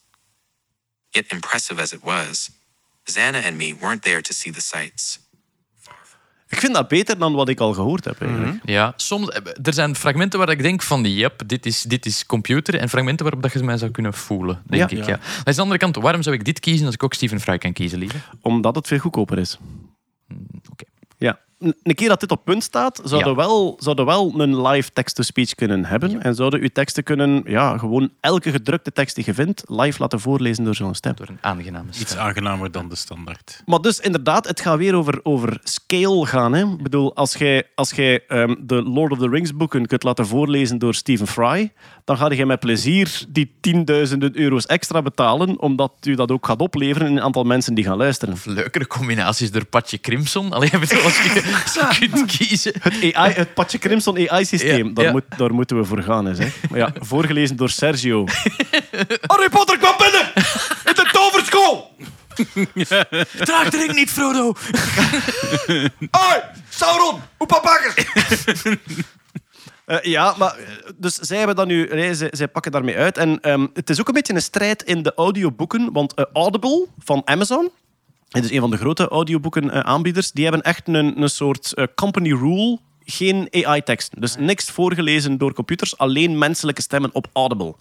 Yet impressive as it was, Xana and me weren't there to see the sights. Ik vind dat beter dan wat ik al gehoord heb. Eigenlijk. Mhm. Ja, soms, eh, er zijn fragmenten waar ik denk van, yep, dit is, dit is computer. En fragmenten waarop dat je mij zou kunnen voelen, denk Ja. ik. Ja. Aan de andere kant, waarom zou ik dit kiezen als ik ook Stephen Fry kan kiezen, liever? Omdat het veel goedkoper is. Oké. Ja, een een keer dat dit op punt staat, zouden Ja. wel, zouden wel een live text-to-speech kunnen hebben. En zouden uw teksten kunnen, ja, gewoon elke gedrukte tekst die je vindt, live laten voorlezen door zo'n stem. Door een aangename stem. Iets aangenamer dan de standaard. Maar dus inderdaad, het gaat weer over, over scale gaan. Hè? Ik bedoel, als jij, als jij ehm, de Lord of the Rings boeken kunt laten voorlezen door Stephen Fry, dan ga je met plezier die tienduizenden euro's extra betalen, omdat u dat ook gaat opleveren in een aantal mensen die gaan luisteren. Leukere combinaties door Patje Crimson. Alleen je, als je kunt kiezen. Het, AI, het Patje Crimson AI-systeem, Ja, daar, ja. Moet, daar moeten we voor gaan. Hè, zeg. Maar ja, voorgelezen door Sergio. Harry Potter kwam binnen! In de toverschool! Draag de ring niet, Frodo! Hoi, Sauron! Oepapakkers! Eh, ja, maar eh, dus zij hebben dat nu, nee, zij, zij pakken daarmee uit. En ehm, het is ook een beetje een strijd in de audioboeken, want eh, Audible van Amazon, het is een van de grote audioboeken eh, aanbieders, die hebben echt een, een soort eh, company rule, geen AI-teksten. Dus niks voorgelezen door computers, alleen menselijke stemmen op Audible.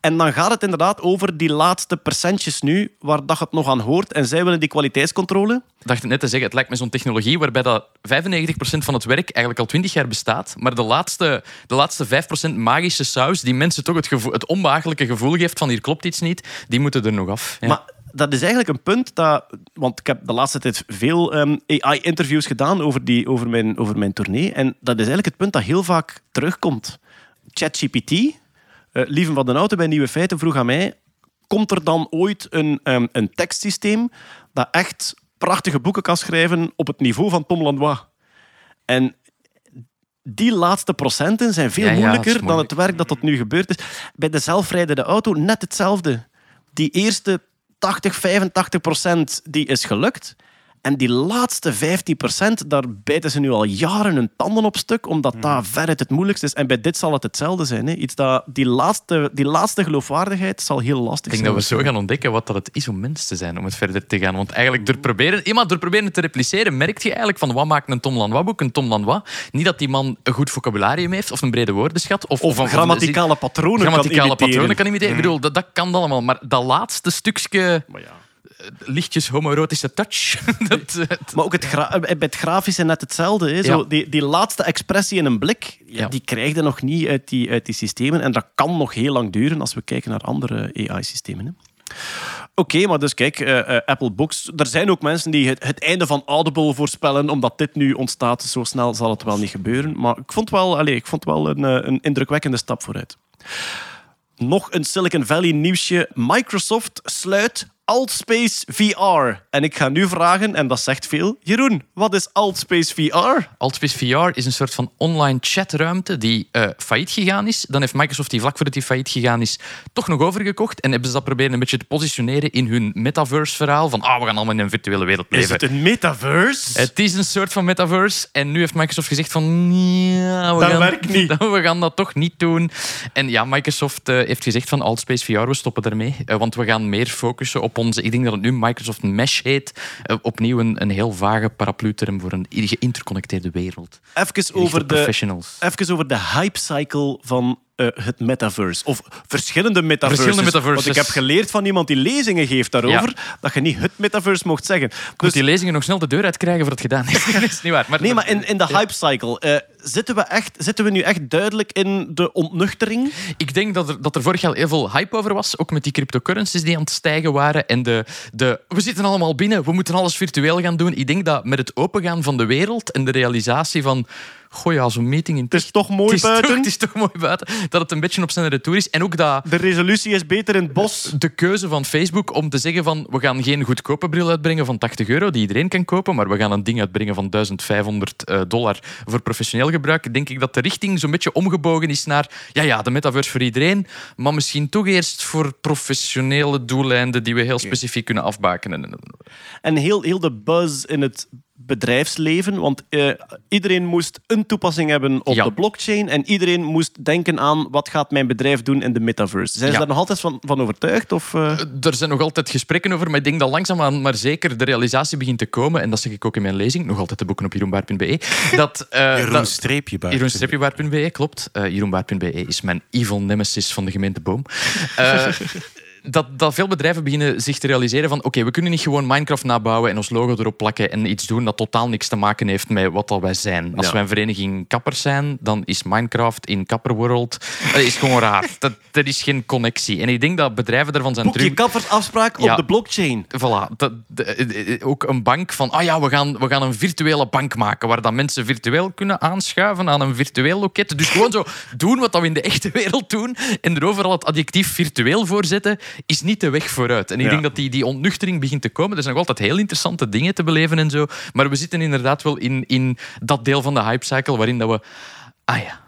En dan gaat het inderdaad over die laatste percentjes nu, waar dat het nog aan hoort. En zij willen die kwaliteitscontrole. Ik dacht net te zeggen, het lijkt me zo'n technologie waarbij dat 95% van het werk eigenlijk al 20 jaar bestaat, maar de laatste, de laatste 5% magische saus die mensen toch het, gevoel, het onbehagelijke gevoel geeft van hier klopt iets niet, die moeten er nog af. Ja. Maar dat is eigenlijk een punt dat... Want ik heb de laatste tijd veel ehm, AI-interviews gedaan over, die, over, mijn, over mijn tournee. En dat is eigenlijk het punt dat heel vaak terugkomt. ChatGPT, eh Lieven van den Auto bij Nieuwe Feiten, vroeg aan mij... Komt er dan ooit een, ehm, een tekstsysteem dat echt prachtige boeken kan schrijven op het niveau van Tom Lanois? En die laatste procenten zijn veel Ja, ja, moeilijker dan het werk dat tot nu gebeurd is. Bij de zelfrijdende auto net hetzelfde. Die eerste 80, 85 procent die is gelukt. En die laatste 15 procent, daar bijten ze nu al jaren hun tanden op stuk, omdat Hmm. dat veruit het moeilijkste is. En bij dit zal het hetzelfde zijn. Hè. Iets dat, die, laatste, die laatste geloofwaardigheid zal heel lastig Ik denk zijn. dat we zo gaan ontdekken wat dat het is om mens te zijn, om het verder te gaan. Want eigenlijk door proberen, iemand door proberen te repliceren, merk je eigenlijk van wat maakt een Tom Lanois boek een Tom Lanois. Niet dat die man een goed vocabularium heeft of een brede woordenschat. Of, Of een grammaticale patronen grammaticale kan imiteren. patronen kan imiteren. Ik bedoel, dat, dat kan allemaal. Maar dat laatste stukje Maar ja. Lichtjes homoerotische touch, dat, eh, het- Maar ook het eh, bij het grafische net hetzelfde. Hè. Zo, Ja. die, die laatste expressie in een blik, ja, die krijg je nog niet uit die, uit die systemen. En dat kan nog heel lang duren als we kijken naar andere AI-systemen. hè. Oké, maar dus kijk, eh, Apple Books. Er zijn ook mensen die het, het einde van Audible voorspellen, omdat dit nu ontstaat. Zo snel zal het wel niet gebeuren. Maar ik vond wel, allez, ik vond wel een, een indrukwekkende stap vooruit. Nog een Silicon Valley nieuwsje. Microsoft sluit Altspace VR. En ik ga nu vragen, en dat zegt veel. Jeroen, wat is Altspace VR? Altspace VR is een soort van online chatruimte die eh failliet gegaan is. Dan heeft Microsoft die vlak voordat die failliet gegaan is toch nog overgekocht. En hebben ze dat proberen een beetje te positioneren in hun metaverse-verhaal. Van ah, we gaan allemaal in een virtuele wereld Is leven. het een metaverse? Het is een soort van metaverse. En nu heeft Microsoft gezegd van... Ja, we Dat gaan, werkt niet. We gaan dat toch niet doen. En ja, Microsoft eh, heeft gezegd van Altspace VR, we stoppen ermee. Eh, want we gaan meer focussen op Ik denk dat het nu Microsoft Mesh heet. Eh, opnieuw een, een heel vage paraplu-term voor een geïnterconnecteerde wereld. Even over de, even over de hype-cycle van eh, het metaverse. Of verschillende metaverses. Verschillende metaverses. Want ik heb geleerd van iemand die lezingen geeft daarover, dat je niet het metaverse mocht zeggen. Ik moet Dus, die lezingen nog snel de deur uitkrijgen voor het gedaan is. dat is niet waar. Maar, nee, maar in, in de hype-cycle, eh, zitten, we echt, zitten we nu echt duidelijk in de ontnuchtering? Ik denk dat er, dat er vorig jaar heel veel hype over was. Ook met die cryptocurrencies die aan het stijgen waren. En de, de, we zitten allemaal binnen, we moeten alles virtueel gaan doen. Ik denk dat met het opengaan van de wereld en de realisatie van... Goh ja, zo'n meeting in... Het is toch mooi het is toch- buiten? het is toch mooi buiten. Dat het een beetje op zijn retour is. En ook dat De resolutie is beter in het bos. de keuze van Facebook om te zeggen van we gaan geen goedkope bril uitbrengen van 80 euro die iedereen kan kopen, maar we gaan een ding uitbrengen van 1500 eh, dollar voor professioneel gebruik, denk ik dat de richting zo'n beetje omgebogen is naar ja, ja, de metaverse voor iedereen, maar misschien toch eerst voor professionele doeleinden die we heel specifiek kunnen afbakenen. En heel, heel de buzz in het bedrijfsleven. Want eh, iedereen moest een toepassing hebben op Ja. de blockchain. En iedereen moest denken aan wat gaat mijn bedrijf doen in de metaverse. Zijn ze daar nog altijd van, van overtuigd? Of, eh? Er zijn nog altijd gesprekken over, maar ik denk dat langzaamaan maar zeker de realisatie begint te komen, en dat zeg ik ook in mijn lezing, nog altijd te boeken op jeroenbaar.be, dat... eh, Jeroen dat-. Jeroen-baar.be, klopt. Eh Jeroenbaar.be is mijn evil nemesis van de gemeente Boom. Eh, dat, dat veel bedrijven beginnen zich te realiseren van oké, we kunnen niet gewoon Minecraft nabouwen en ons logo erop plakken en iets doen dat totaal niks te maken heeft met wat dat wij zijn. Als Ja. wij een vereniging kappers zijn, dan is Minecraft in Kapperworld dat is gewoon raar. Dat, dat is geen connectie. En ik denk dat bedrijven ervan zijn Boek je terug... kappersafspraak Ja. op de blockchain. Voilà, dat, de- eh, eh, ook een bank van, ah ja, we gaan, we gaan een virtuele bank maken waar dat mensen virtueel kunnen aanschuiven aan een virtueel loket. Dus gewoon zo doen wat dat we in de echte wereld doen en er overal het adjectief virtueel voor zetten, is niet de weg vooruit. En ik Ja. denk dat die, die ontnuchtering begint te komen. Er zijn nog altijd heel interessante dingen te beleven en zo, maar we zitten inderdaad wel in, in dat deel van de hypecycle waarin dat we, ah ja,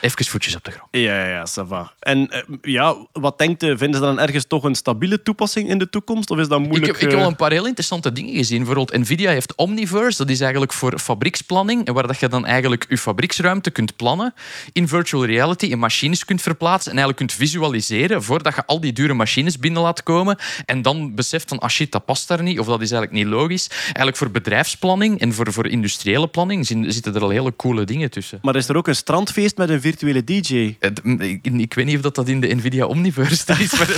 even voetjes op de grond. Ja, ja, ça va. En eh, ja, wat denkt u? Vinden ze dan ergens toch een stabiele toepassing in de toekomst? Of is dat Ik, moeilijk? heb- ik heb eh, al een paar heel interessante dingen gezien. Bijvoorbeeld Nvidia heeft Omniverse. Dat is eigenlijk voor fabrieksplanning. En waar dat je dan eigenlijk je fabrieksruimte kunt plannen. In virtual reality en machines kunt verplaatsen. En eigenlijk kunt visualiseren voordat je al die dure machines binnen laat komen. En dan beseft van, ah shit, dat past daar niet. Of dat is eigenlijk niet logisch. Eigenlijk voor bedrijfsplanning en voor, voor industriële planning zitten er al hele coole dingen tussen. Maar is er ook een strandfeest met een virtuele DJ? Het- m- Ik, ik weet niet of dat, dat in de Nvidia Omniverse is, maar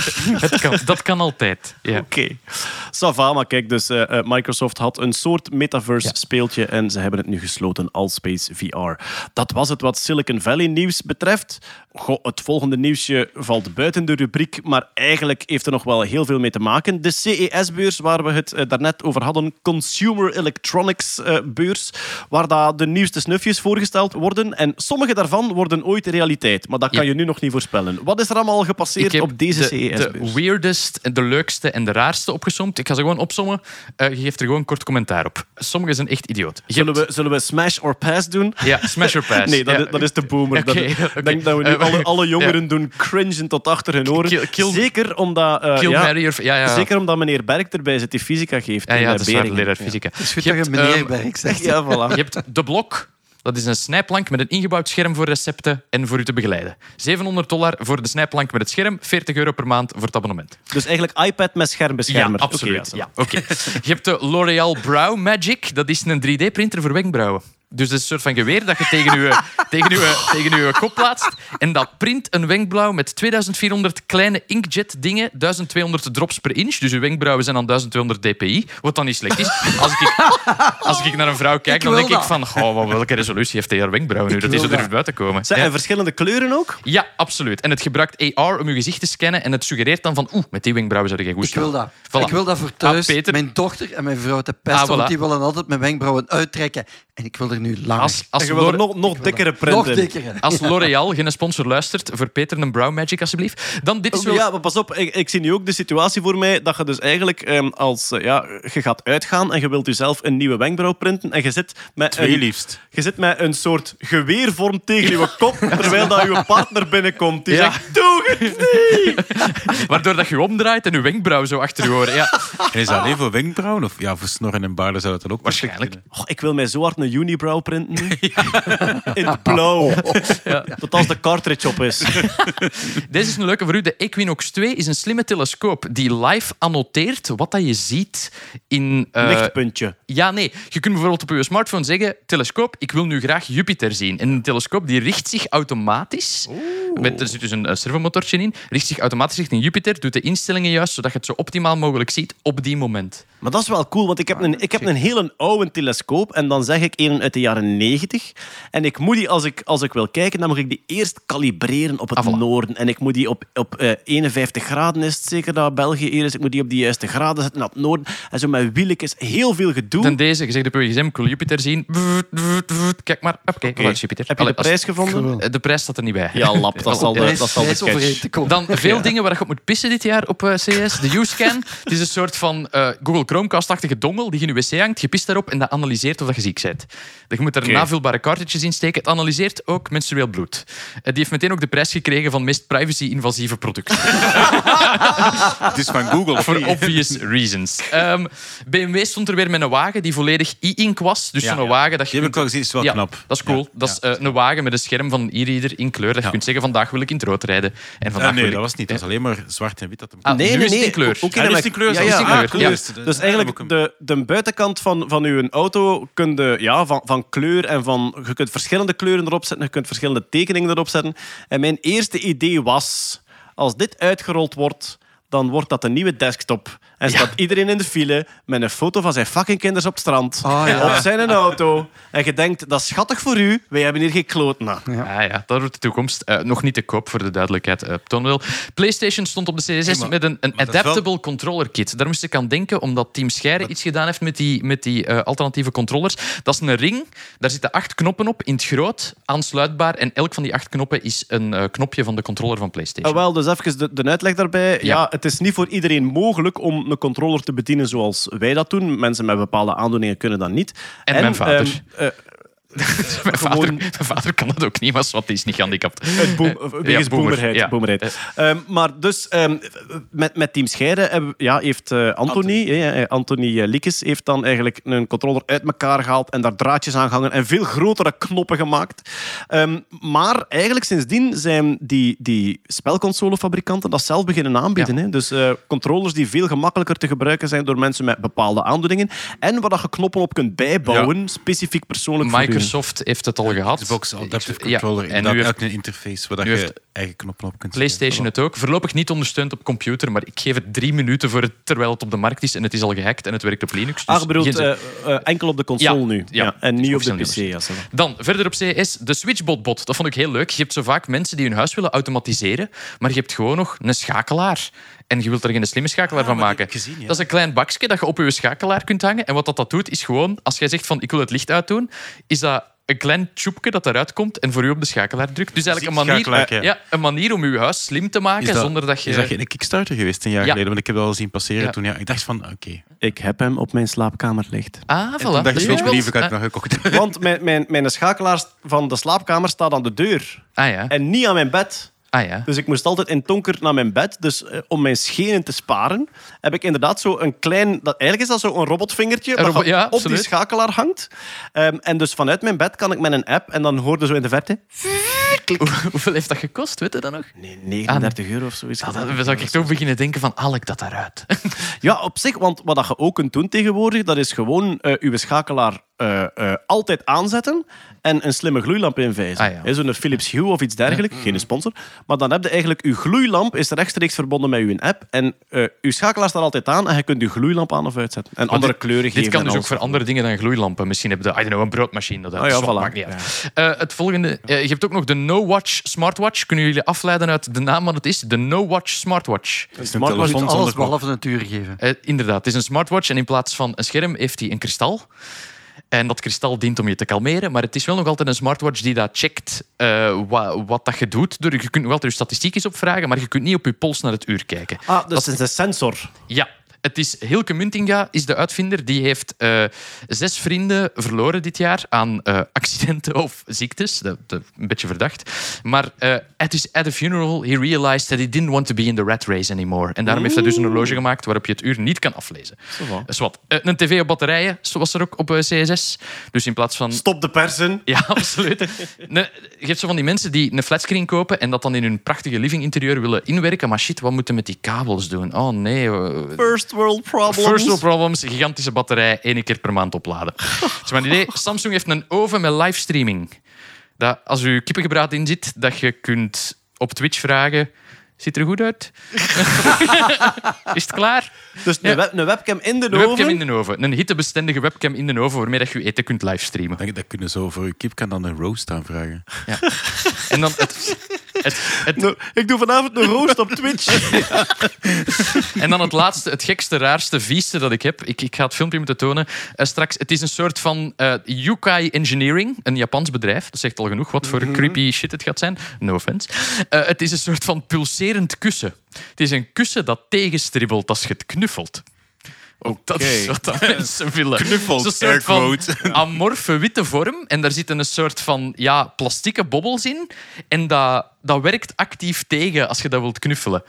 het kan, dat kan altijd. Ja. Oké. Ça va, maar kijk, dus eh, eh, Microsoft had een soort metaverse speeltje en ze hebben het nu gesloten, Allspace VR. Dat was het wat Silicon Valley nieuws betreft. Goh, het volgende nieuwsje valt buiten de rubriek, maar eigenlijk heeft er nog wel heel veel mee te maken. De CES-beurs, waar we het eh, daarnet over hadden, Consumer Electronics eh, beurs, waar daar de nieuwste snufjes voorgesteld worden. En sommige daarvan worden ooit realiteit, maar dat kan Ja. je nu nog niet voorspellen. Wat is er allemaal gepasseerd Ik heb op deze de, CES-beurs? de weirdest, de leukste en de raarste opgesomd. Ik ga ze gewoon opsommen. Eh, je geeft er gewoon kort commentaar op. Sommige zijn echt idioot. Je Zullen hebt- we, zullen we smash or pass doen? Ja, smash or pass. Nee, dat, Ja. is, dat is de boomer. Dat-. Ik denk dat we nu Eh, alle, alle jongeren ja. doen cringen tot achter hun oren. Kill- kill- zeker omdat, eh, Kill, ja, marry or- ja, ja. Zeker omdat meneer Berk erbij zit die fysica geeft. Ja, in, ja, dat is leraar fysica. Het is goed Je dat je hebt, meneer ehm, Berk zegt. Ja, voilà. Je hebt de blok. Dat is een snijplank met een ingebouwd scherm voor recepten en voor u te begeleiden. 700 dollar voor de snijplank met het scherm, 40 euro per maand voor het abonnement. Dus eigenlijk iPad met schermbeschermer. Ja, absoluut. Ja, oké. Je hebt de L'Oreal Brow Magic. Dat is een 3D-printer voor wenkbrauwen. Dus dat is een soort van geweer dat je tegen je, tegen je, tegen je kop plaatst. En dat print een wenkbrauw met 2400 kleine inkjet-dingen. 1200 drops per inch. Dus je wenkbrauwen zijn dan 1200 dpi. Wat dan niet slecht is. Als ik, als ik naar een vrouw kijk, Ik dan denk ik van... Goh, wat- welke resolutie heeft hij haar wenkbrauwen nu? Dat die wil zo durft dat. buiten komen. Ja. En verschillende kleuren ook? Ja, absoluut. En het gebruikt AR om je gezicht te scannen. En het suggereert dan van... Oeh, met die wenkbrauwen zou je goed Ik wil dat. Voilà. Ik wil dat voor thuis. Ah, Peter. Mijn dochter en mijn vrouw te pesten, Ah, voilà. want die willen altijd mijn wenkbrauwen uittrekken. En ik wil er nu langer. Als, als, En je wil er L'Ore- nog, nog dikkere print Nog in. dikker. als L'Oreal geen sponsor luistert, voor Peter een Brow Magic alsjeblieft. Dan dit is wel... Ja, maar pas op, ik, ik zie nu ook de situatie voor mij dat je dus eigenlijk ehm, als eh, ja, je gaat uitgaan en je wilt jezelf een nieuwe wenkbrauw printen en je zit met Twee een, liefst. je zit met een soort geweervorm tegen je kop terwijl dat je partner binnenkomt. Die Ja. zegt, doe het niet! Waardoor dat je omdraait en je wenkbrauw zo achter je oren. Ja, En is dat alleen voor wenkbrauwen? Of ja, voor snorren en baarden zou dat dan ook waarschijnlijk. Oh, ik wil mij zo hard een unibrow printen. In het blauw. Tot als de cartridge op is. Deze is een leuke voor u. De Equinox 2 is een slimme telescoop die live annoteert wat dat je ziet in... eh, Lichtpuntje. Ja, nee. Je kunt bijvoorbeeld op je smartphone zeggen: telescoop, ik wil nu graag Jupiter zien. En een telescoop die richt zich automatisch. Met, er zit dus een eh, servomotortje in. Richt zich automatisch richting Jupiter. Doet de instellingen juist, zodat je het zo optimaal mogelijk ziet op die moment. Maar dat is wel cool, want ik heb een, ik heb een hele oude telescoop en dan zeg ik een uit de jaren 90. En ik moet die, als ik, als ik wil kijken, dan moet ik die eerst kalibreren op het Ah, voilà. noorden. En ik moet die op, op eh, 51 graden, is het zeker dat België hier is. Ik moet die op de juiste graden zetten, naar het noorden. En zo met wieltjes, heel veel gedoe. Ten deze, je zegt op je gsm, ik wil Jupiter zien. Kijk maar. Oké, voilà, is Jupiter. Heb je de Allee, prijs gevonden? De prijs staat er niet bij. Ja, lap, dat zal de, Prijs- dat zal de catch. Dan veel dingen waar je op moet pissen dit jaar op eh, CS. De U-scan. Het is een soort van eh, Google Chromecast-achtige dongel die je in je wc hangt. Je pist daarop en dat analyseert of dat je ziek bent. Je moet er navulbare cartridges in steken. Het analyseert ook menstrueel bloed. Eh, die heeft meteen ook de prijs gekregen van meest privacy-invasieve product. Het is van Google. For obvious reasons. Ehm, BMW stond er weer met een wagen die volledig e-ink was. Dus Ja, zo'n ja. wagen dat je Die heb ik wel gezien, is wel ja, knap. Dat is cool. Ja, Dat is eh, een wagen met een scherm van een e-reader in kleur. Dat je Ja. kunt zeggen, vandaag wil ik in het rood rijden. En vandaag Ah, nee, wil ik... dat was niet. Dat was alleen maar zwart en wit. Dat hem... Ah, Nee, nu nee, is het nee. in kleur. Ook in kleur Ja, zelfs. ja, in Ah, kleur, cool. ja. Dus, eigenlijk, de, de buitenkant van, van uw auto kun je, ja, van, van kleur en van... Je kunt verschillende kleuren erop zetten, je kunt verschillende tekeningen erop zetten. En mijn eerste idee was, als dit uitgerold wordt, dan wordt dat een nieuwe desktop. En staat iedereen in de file met een foto van zijn fucking kinders op het strand. Ah, ja. Op zijn auto. En je denkt, dat is schattig voor u. Wij hebben hier geen kloot na. Ja. ja, dat wordt de toekomst. Eh, nog niet te koop voor de duidelijkheid, eh Toonwil. PlayStation stond op de CSS maar- met een, een wel- adaptable controller kit. Daar moest ik aan denken, omdat Team Scheire iets gedaan heeft met die, met die eh, alternatieve controllers. Dat is een ring, daar zitten acht knoppen op, in het groot, aansluitbaar. En elk van die acht knoppen is een eh, knopje van de controller van PlayStation. Ah, wel, dus even de, de uitleg daarbij. Ja. Ja. het is niet voor iedereen mogelijk om een controller te bedienen zoals wij dat doen. Mensen met bepaalde aandoeningen kunnen dat niet. En mijn vader. ehm, eh, mijn, vader, gewoon- mijn vader kan dat ook niet, maar wat die is niet gehandicapt. Het boom, Eh, wegens ja, boemerheid. Ehm, maar dus ehm, met, met Team Scheire hebben, ja, heeft eh, Anthony, eh, Anthony eh, Liekes, heeft dan eigenlijk een controller uit elkaar gehaald en daar draadjes aan gehangen en veel grotere knoppen gemaakt. Ehm, maar eigenlijk sindsdien zijn die, die spelconsolefabrikanten dat zelf beginnen aanbieden. Hè? Dus eh, controllers die veel gemakkelijker te gebruiken zijn door mensen met bepaalde aandoeningen en waar dat je knoppen op kunt bijbouwen, specifiek persoonlijk. Microsoft heeft het al gehad. Xbox Adaptive Ja, Controller. En En nu heeft ook een interface waar je heeft eigen knoppen op kunt PlayStation het ook. Voorlopig niet ondersteund op computer, maar ik geef het drie minuten voor het, terwijl het op de markt is en het is al gehackt en het werkt op Linux. Dus Ah, je bedoelt eh, eh, enkel op de console Ja, nu. ja. en niet op de PC. Ja. Dan, verder op CS, de Switchbot-bot. Dat vond ik heel leuk. Je hebt zo vaak mensen die hun huis willen automatiseren, maar je hebt gewoon nog een schakelaar. En je wilt er geen slimme schakelaar van maar die maken. heb ik gezien, ja. Dat is een klein bakje dat je op je schakelaar kunt hangen. En wat dat, dat doet, is gewoon, als jij zegt van ik wil het licht uitdoen, is dat een klein tjoepje dat eruit komt en voor u op de schakelaar drukt. Dus eigenlijk een manier, Schakelaar, ja. ja, een manier om je huis slim te maken dat- zonder dat je... Is dat geen Kickstarter geweest een jaar Ja. geleden? Want ik heb dat al zien passeren Ja. toen. Ja, ik dacht van, oké. Ik heb hem op mijn slaapkamer licht. Ah, voilà. Toen dacht ik, had Ah, nog gekocht. Want mijn, mijn, mijn schakelaar van de slaapkamer staat aan de deur. Ah ja. En niet aan mijn bed. Ah ja. Dus ik moest altijd in donker naar mijn bed. Dus eh, om mijn schenen te sparen, heb ik inderdaad zo een klein... Dat, eigenlijk is dat zo een robotvingertje dat robot- je ja, op die schakelaar hangt. Ehm, en dus vanuit mijn bed kan ik met een app en dan hoorde zo in de verte... Hoe- Hoeveel heeft dat gekost, weet je dat nog? Nee, 39 euro of zo is Ja, het. dan zou ik toch beginnen denken van, haal ik dat daaruit? Ja, op zich, want wat je ook kunt doen tegenwoordig, dat is gewoon eh uw schakelaar eh, eh, altijd aanzetten en een slimme gloeilamp invijzen. Ah, ja. Zo'n Philips Hue of iets dergelijks, geen sponsor. Maar dan heb je eigenlijk, uw gloeilamp is rechtstreeks verbonden met uw app en eh uw schakelaar staat altijd aan en je kunt uw gloeilamp aan of uitzetten. En andere dit- kleuren geven. Dit kan dus ook voor andere dingen dan gloeilampen. Misschien heb je, I don't know, een broodmachine. Dat Oh ja, dat voilà. maakt niet uit. Eh, het volgende, eh, je hebt ook nog de No Watch smartwatch. Kunnen jullie afleiden uit de naam wat het is? De No Watch smartwatch. Een smartwatch Je moet alles behalve een uur geven. Eh, inderdaad, het is een smartwatch en in plaats van een scherm heeft hij een kristal. En dat kristal dient om je te kalmeren, maar het is wel nog altijd een smartwatch die dat checkt eh, wa- wat dat je doet. Door, je kunt nog altijd je statistiekjes opvragen, maar je kunt niet op je pols naar het uur kijken. Ah, dus het is een sensor. Ja, het is Hilke Muntinga is de uitvinder. Die heeft eh, zes vrienden verloren dit jaar aan eh, accidenten of ziektes. Dat, dat, een beetje verdacht. Maar eh at, his, at a funeral he realized that he didn't want to be in the rat race anymore. En daarom heeft hij dus een horloge gemaakt waarop je het uur niet kan aflezen. Dus wat? Een tv op batterijen zo was er ook op CSS. Dus in plaats van... Stop de persen. Ja, absoluut. Ne, je hebt zo van die mensen die een flatscreen kopen en dat dan in hun prachtige living interieur willen inwerken. Maar shit, wat moeten we met die kabels doen? Oh nee. eh, First world problems. First world problems, gigantische batterij, één keer per maand opladen. Dat is maar een idee. Samsung heeft een oven met livestreaming. Dat als u kippengebraad in zit, dat je kunt op Twitch vragen... Ziet er goed uit? Is het klaar? Dus een, Ja. web- een webcam in de, Een oven. webcam in de oven. Een hittebestendige webcam in de oven waarmee dat je je eten kunt livestreamen. Dat, dat kunnen zo voor je kip kan dan een roast aanvragen. En dan het, het, het, ik doe vanavond een roost op Twitch. En dan het laatste, het gekste, raarste, vieste dat ik heb. Ik, ik ga het filmpje moeten tonen eh, straks. Het is een soort van eh Yukai Engineering, een Japans bedrijf. Dat zegt al genoeg wat voor creepy shit het gaat zijn. No offense. Eh, het is een soort van pulserend kussen. Het is een kussen dat tegenstribbelt als je het knuffelt. Ook dat is wat dat mensen willen. Een soort van amorfe witte vorm. En daar zitten een soort van ja, plastieke bobbels in. En dat, dat werkt actief tegen als je dat wilt knuffelen.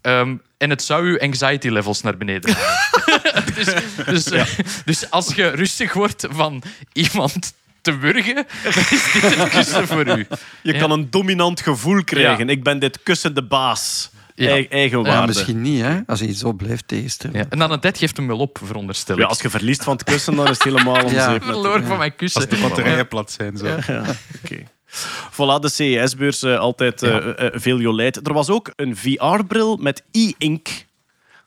Ehm, en het zou je anxiety levels naar beneden halen. dus, dus, eh, dus als je rustig wordt van iemand te wurgen, dan is dit het kussen voor u. Je Ja. kan een dominant gevoel krijgen. Ik ben dit kussende baas. Ja. Ei- eigenwaarde. Ja, misschien niet, hè, als hij zo blijft tegenstrijden. Ja. En dan een tijd geeft hem wel op, veronderstel ik. Ja, als je verliest van het kussen, dan is het helemaal om Ja. Ik natuurlijk. van mijn kussen. Als de batterijen plat zijn. Zo. Oké. Voilà, de CES-beurs. eh, altijd eh, eh, veel jolijt. Er was ook een VR-bril met e-ink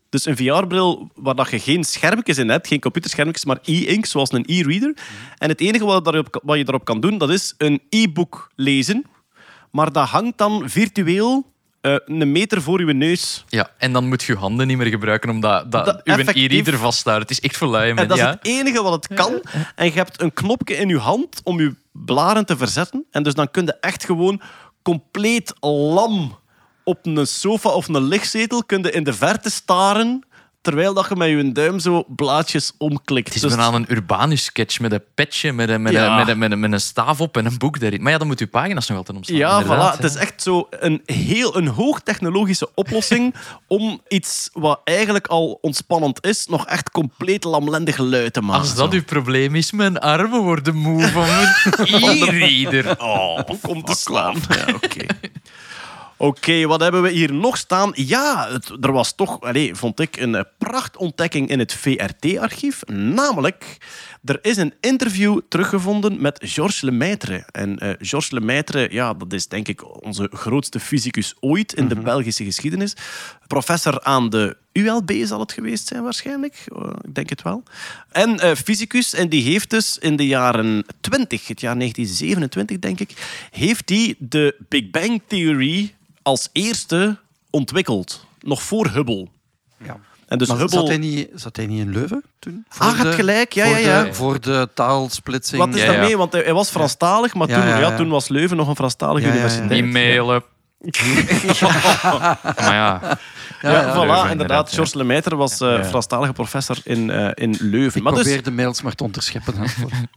Dus een VR-bril waar dat je geen schermpjes in hebt, geen computerschermpjes, maar e-ink, zoals een e-reader. En het enige wat, daarop, wat je daarop kan doen, dat is een e-book lezen. Maar dat hangt dan virtueel eh, een meter voor je neus. Ja, en dan moet je je handen niet meer gebruiken omdat dat, Dat uw effectief- e-reader vasthoudt. Het is echt voor lui, En dat is het enige wat het kan. En je hebt een knopje in je hand om je blaren te verzetten. En dus dan kun je echt gewoon compleet lam op een sofa of een lichtzetel kun je in de verte staren terwijl dat je met je duim zo blaadjes omklikt. Het is Dus- bijna een Urbanus-sketch met een petje, met een, met, Ja. een, met, een, met, een, met een staaf op en een boek daarin. Maar ja, dan moet je pagina's nog altijd omslaan. Ja, inderdaad, voilà. Het is echt zo een heel een hoogtechnologische oplossing om iets wat eigenlijk al ontspannend is, nog echt compleet lamlendig lui te maken. Als dat uw probleem is, mijn armen worden moe van mijn e-reader. Oh, om te slaan. Ja, oké. Oké, wat hebben we hier nog staan? Ja, het, er was toch, allez, vond ik, een eh, prachtontdekking in het VRT-archief. Namelijk, er is een interview teruggevonden met Georges Lemaitre. En eh, Georges Lemaitre, ja, dat is denk ik onze grootste fysicus ooit in de Belgische geschiedenis. Professor aan de ULB zal het geweest zijn waarschijnlijk. Eh, ik denk het wel. En fysicus, en die heeft dus in de jaren 20, het jaar 1927 denk ik, heeft hij de Big Bang Theory als eerste ontwikkeld. Nog voor Hubble. Ja. En dus maar Hubble... zat, hij niet, zat hij niet in Leuven toen? Voor Ah, je hebt gelijk. Ja, voor ja, ja. De, voor de taalsplitsing. Wat is Ja, daarmee? ja. Want hij, hij was Franstalig, maar Ja, toen, ja, ja, ja. toen was Leuven nog een Franstalige Ja, ja, ja. maar ja, Ja, ja, voilà, Leuven, inderdaad. Georges Lemaitre was eh Franstalige professor in, eh, in Leuven. Ik maar dus, de mails maar te onderscheppen. hè.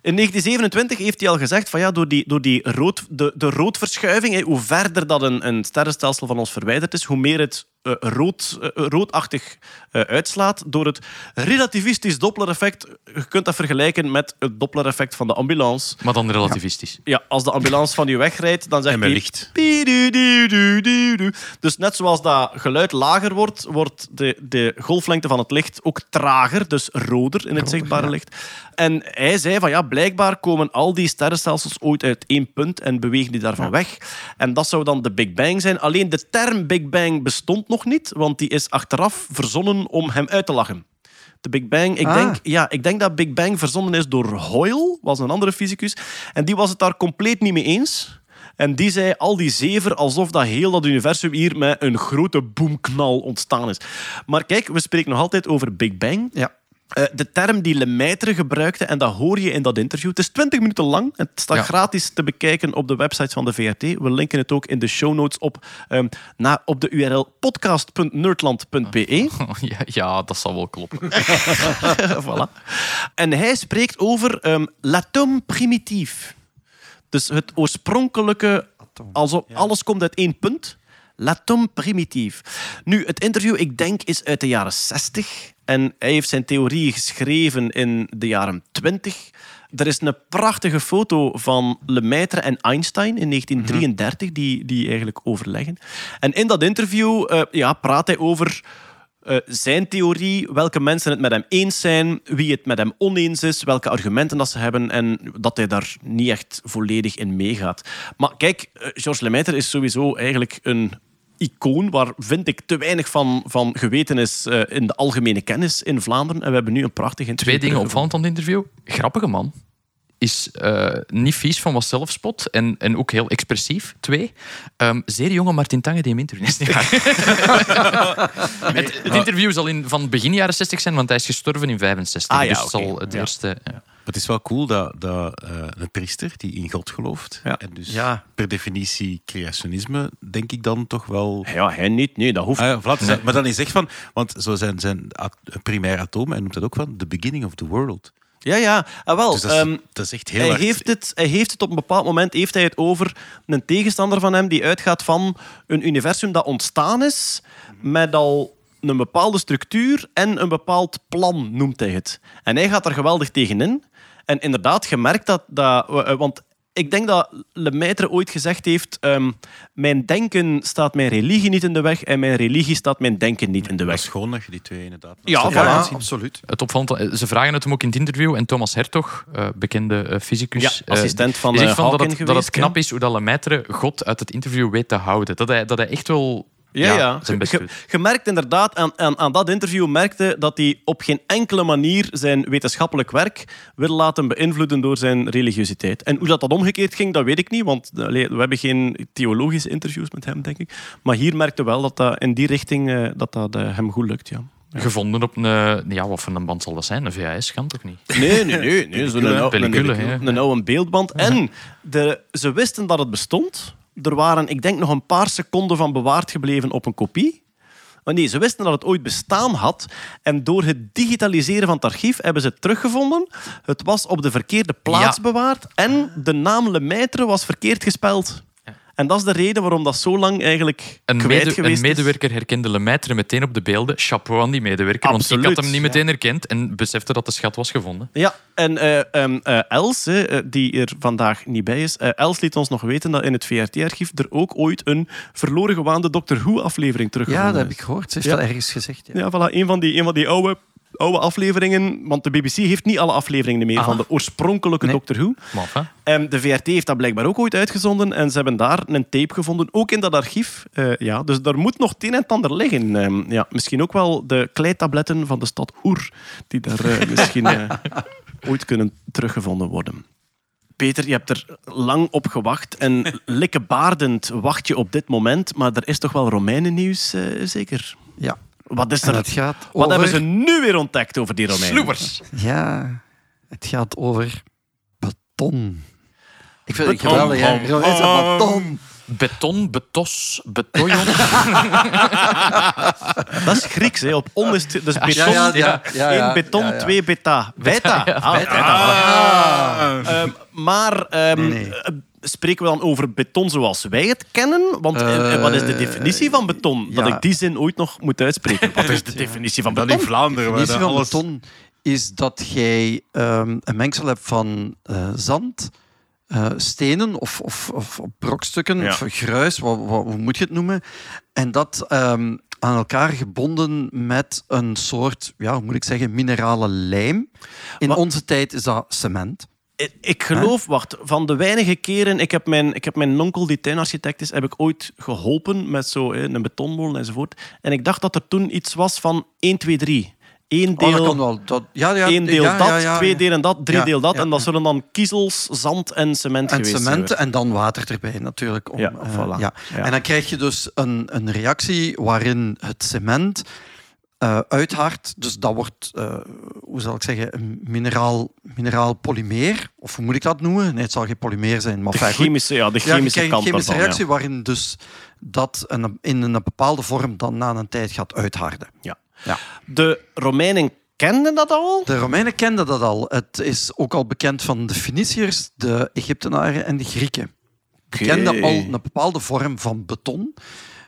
In 1927 heeft hij al gezegd van ja, door die, door die rood, de, de roodverschuiving, hè, hoe verder dat een, een sterrenstelsel van ons verwijderd is, hoe meer het eh, rood, roodachtig eh, uitslaat. Door het relativistisch Doppler-effect. Je kunt dat vergelijken met het Doppler-effect van de ambulance. maar dan relativistisch. Ja, als de ambulance van je wegrijdt, dan zegt En met Dus net zoals dat geluid lager wordt, wordt de, de golflengte van het licht ook trager, dus roder in het zichtbare licht. En hij zei van ja, blijkbaar komen al die sterrenstelsels ooit uit één punt en bewegen die daarvan weg. En dat zou dan de Big Bang zijn. Alleen de term Big Bang bestond nog niet, want die is achteraf verzonnen om hem uit te lachen. De Big Bang, ik, Ah. denk, ja, ik denk dat Big Bang verzonnen is door Hoyle, was een andere fysicus. En die was het daar compleet niet mee eens. En die zei al die zever alsof dat heel dat universum hier met een grote boomknal ontstaan is. Maar kijk, we spreken nog altijd over Big Bang. Ja. Eh, de term die Lemaitre gebruikte, en dat hoor je in dat interview. Het is 20 minuten lang. Het staat Ja. gratis te bekijken op de website van de VRT. We linken het ook in de show notes op, ehm, naar, op de URL podcast.nerdland.be. Ja, ja, dat zal wel kloppen. voilà. En hij spreekt over ehm l'atome primitief. Dus het oorspronkelijke, alsof alles komt uit één punt. L'atome primitief. Nu, het interview, ik denk, is uit de jaren 60. En hij heeft zijn theorie geschreven in de jaren 20. Er is een prachtige foto van Lemaitre en Einstein in 1933, die, die eigenlijk overleggen. En in dat interview eh, ja, praat hij over eh, zijn theorie, welke mensen het met hem eens zijn, wie het met hem oneens is, welke argumenten dat ze hebben en dat hij daar niet echt volledig in meegaat. Maar kijk, eh, Georges Lemaitre is sowieso eigenlijk een icoon waar, vind ik, te weinig van, van geweten is eh, in de algemene kennis in Vlaanderen. En we hebben nu een prachtig interview. Twee dingen opvallend aan het interview. Grappige man. Is eh, niet vies van wat zelfspot en, en ook heel expressief. Twee, ehm, zeer jonge Martin Tange die hem interviewt. Is niet waar. het, het interview zal in, van begin jaren 60 zijn, want hij is gestorven in 65. Ah, ja, dus oké. zal het Ja. eerste... Ja. Het is wel cool dat, dat eh, een priester die in God gelooft, Ja. en dus Ja. per definitie creationisme, denk ik dan toch wel... Ja, hij niet. Nee, dat hoeft Ah ja, voilà, Maar dan is echt van, want zo zijn, zijn primair atoom, hij noemt dat ook van, the beginning of the world. Ja, ja. Ah, wel, Dus dat is, ehm, dat is echt heel hij, hard. heeft het, hij heeft het op een bepaald moment heeft hij het over een tegenstander van hem die uitgaat van een universum dat ontstaan is met al een bepaalde structuur en een bepaald plan, noemt hij het. En hij gaat er geweldig tegenin. En inderdaad, je merkt dat... dat eh, want ik denk dat Lemaitre ooit gezegd heeft... ehm, mijn denken staat mijn religie niet in de weg en mijn religie staat mijn denken niet in de Dat weg. is gewoon dat je die twee inderdaad... Ja, absoluut. Het opvallend, eh, ze vragen het hem ook in het interview. En Thomas Hertog, eh, bekende eh, fysicus... Ja, assistent van, eh, van dat, het, dat het knap is hoe dat Lemaitre God uit het interview weet te houden. Dat hij, dat hij echt wel Ja, Ja, ja. Je, goed. je merkt inderdaad, aan, aan, aan dat interview merkte dat hij op geen enkele manier zijn wetenschappelijk werk wil laten beïnvloeden door zijn religiositeit. En hoe dat, dat omgekeerd ging, dat weet ik niet, want we hebben geen theologische interviews met hem, denk ik. Maar hier merkte wel dat dat in die richting eh, dat dat, eh, hem goed lukt, ja. Gevonden op een... Ja, wat voor een band zal dat zijn? Een VHS kan toch niet? Nee, nee, nee. nee Zo'n ja. oude beeldband. En de, ze wisten dat het bestond. Er waren, ik denk, nog een paar seconden van bewaard gebleven op een kopie. Maar nee, ze wisten dat het ooit bestaan had. En door het digitaliseren van het archief hebben ze het teruggevonden. Het was op de verkeerde plaats Ja. bewaard. En de naam Lemaitre was verkeerd gespeld. En dat is de reden waarom dat zo lang eigenlijk Een, kwijt mede- een geweest is. medewerker herkende Lemaitre meteen op de beelden. Chapeau aan die medewerker, want ik Absoluut, had hem niet meteen herkend en besefte dat de schat was gevonden. Ja, en eh, ehm, eh, Els, hè, eh, die er vandaag niet bij is, eh, Els liet ons nog weten dat in het VRT-archief er ook ooit een verloren gewaande Doctor Who-aflevering teruggevonden Ja, dat heb is. ik gehoord. Ze heeft Ja. dat ergens gezegd. Ja. Ja, voilà, een van die, een van die oude, oude afleveringen. Want de BBC heeft niet alle afleveringen meer Aha. van de oorspronkelijke Nee. Doctor Who. Enfin, En de VRT heeft dat blijkbaar ook ooit uitgezonden. En ze hebben daar een tape gevonden, ook in dat archief. Eh, ja, dus daar moet nog het een en het ander liggen. Ehm, ja, misschien ook wel de kleitabletten van de stad Oer, die daar eh, misschien eh, ooit kunnen teruggevonden worden. Peter, je hebt er lang op gewacht en likkebaardend wacht je op dit moment. Maar er is toch wel Romeinennieuws, eh, zeker? Ja. Wat is er? het gaat Wat hebben ze nu weer ontdekt over die Romeinen? sloebers. Ja, het gaat over beton. Ik vind het Beton. geweldig, hè? Romeins beton. Beton, betos, betojon. Dat is Grieks, hè. Op on is het, dus beton. Ja, ja, ja, ja, ja. Eén beton, Ja, ja. twee beta. Beta. Ah, beta. Ehm, maar ehm, Nee, nee. Eh, spreken we dan over beton zoals wij het kennen? Want eh, Eh, wat is de definitie van beton? Dat ja. ik die zin ooit nog moet uitspreken. Wat is de definitie van Dan beton? in Vlaanderen, De definitie van alles... beton is dat jij ehm, een mengsel hebt van eh, zand, eh, stenen of, of, of brokstukken, Ja. of gruis, wat, wat, hoe moet je het noemen? En dat ehm, aan elkaar gebonden met een soort, ja, hoe moet ik zeggen, minerale lijm. In Wat- onze tijd is dat cement. Ik- Ik geloof, wacht, van de weinige keren... Ik heb mijn, ik heb mijn onkel, die tuinarchitect is, heb ik ooit geholpen met zo hè, een betonmolen enzovoort. En ik dacht dat er toen iets was van 1, 2, 3. Eén Oh, dat deel... wel. Dat, ja, ja, deel ja, dat, twee delen dat, drie deel dat. en dat zullen dan kiezels, zand en cement En geweest cement zijn. en dan water erbij natuurlijk. Om, eh, voilà. En dan krijg je dus een, een reactie waarin het cement uithardt. Dus dat wordt, eh, hoe zal ik zeggen, een mineraal, mineraal polymeer. Of hoe moet ik dat noemen? Nee, het zal geen polymeer zijn. Maar De chemische, ja, de Ja, chemische krijgt een kant chemische reactie waarin dus dat een, in een bepaalde vorm dan na een tijd gaat uitharden. Ja. Ja. De Romeinen kenden dat al? De Romeinen kenden dat al. Het is ook al bekend van de Feniciërs, de Egyptenaren en de Grieken. Die kenden al een bepaalde vorm van beton.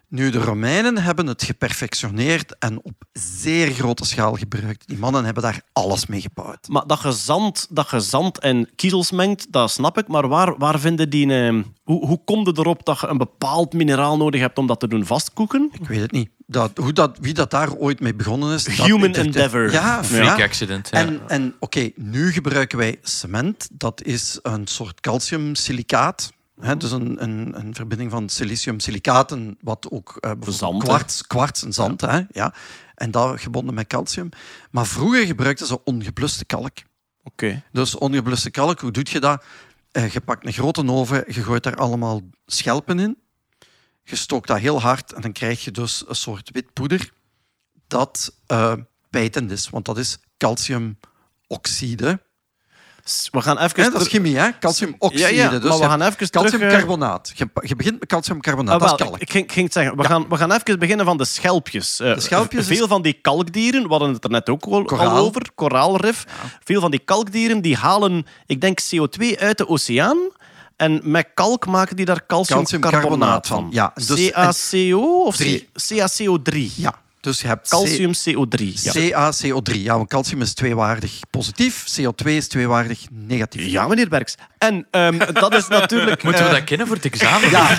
Nu, de Romeinen hebben het geperfectioneerd en op zeer grote schaal gebruikt. Die mannen hebben daar alles mee gebouwd. Maar dat je zand, dat je zand en kiezels mengt, dat snap ik. Maar waar, waar vinden die... eh, hoe, hoe kom je erop dat je een bepaald mineraal nodig hebt om dat te doen vastkoeken? Ik weet het niet. Dat, hoe dat, wie dat daar ooit mee begonnen is. dat Human endeavor. Ja, Freak ja. accident. Ja. En, en oké, nu gebruiken wij cement. Dat is een soort calciumsilicaat. Dus een, een, een verbinding van siliciumsilicaten, wat ook Zand, hè? kwarts, kwarts en zand. Hè, ja. En dat gebonden met calcium. Maar vroeger gebruikten ze ongebluste kalk. Oké. Dus ongebluste kalk, hoe doe je dat? Eh, je pakt een grote oven, je gooit daar allemaal schelpen in. Je stookt dat heel hard en dan krijg je dus een soort wit poeder dat eh bijtend is. Want dat is calciumoxide. We gaan even... Dat is chemie, hè? Calciumoxide. Ja, ja, dus maar we gaan even terug... eh, Calciumcarbonaat. Je, je begint met calciumcarbonaat, Ah, dat is kalk. ik, ging, ging het zeggen, we, gaan, we gaan even beginnen van de schelpjes. Eh, De schelpjes Veel is- van die kalkdieren, we hadden het er net ook al, over, koraalrif. Veel van die kalkdieren die halen, ik denk, CO2 uit de oceaan. En met kalk maken die daar calciumcarbonaat Calciumcarbonaat van. ja. Dus- CaCO of Drie. C- CaCO3? Ja, dus je hebt Calcium CO3. Ja. CaCO3. Ja, want calcium is tweewaardig positief, CO2 is tweewaardig negatief. ja, meneer Berks. En ehm, dat is natuurlijk... Moeten we eh, dat kennen voor het examen? Ja,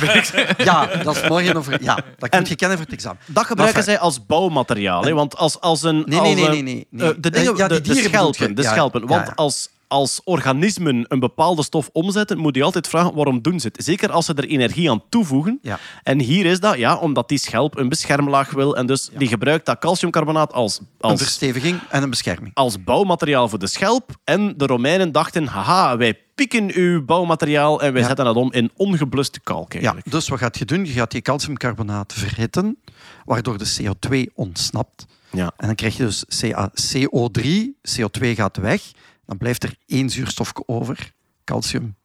ja, dat is morgen over. Ja, dat En- moet je kennen voor het examen. Dat gebruiken enfin, zij als bouwmateriaal. Hè? Want als, als een... Nee, als nee, nee, nee, nee, nee. eh, de, dingen, ja, die de schelpen. De schelpen. ja, Want als, als organismen een bepaalde stof omzetten, moet je altijd vragen waarom doen ze het. Zeker als ze er energie aan toevoegen. Ja. En hier is dat, ja, omdat die schelp een beschermlaag wil. En dus die gebruikt dat calciumcarbonaat als, Een als, versteviging en een bescherming. als bouwmateriaal voor de schelp. En de Romeinen dachten, haha, wij pikken uw bouwmateriaal en wij Ja. zetten dat om in ongebluste kalk Ja, dus wat gaat je doen? Je gaat die calciumcarbonaat verhitten, waardoor de CO2 ontsnapt. Ja. En dan krijg je dus CA CO3, CO2 gaat weg, dan blijft er één zuurstof over. Calcium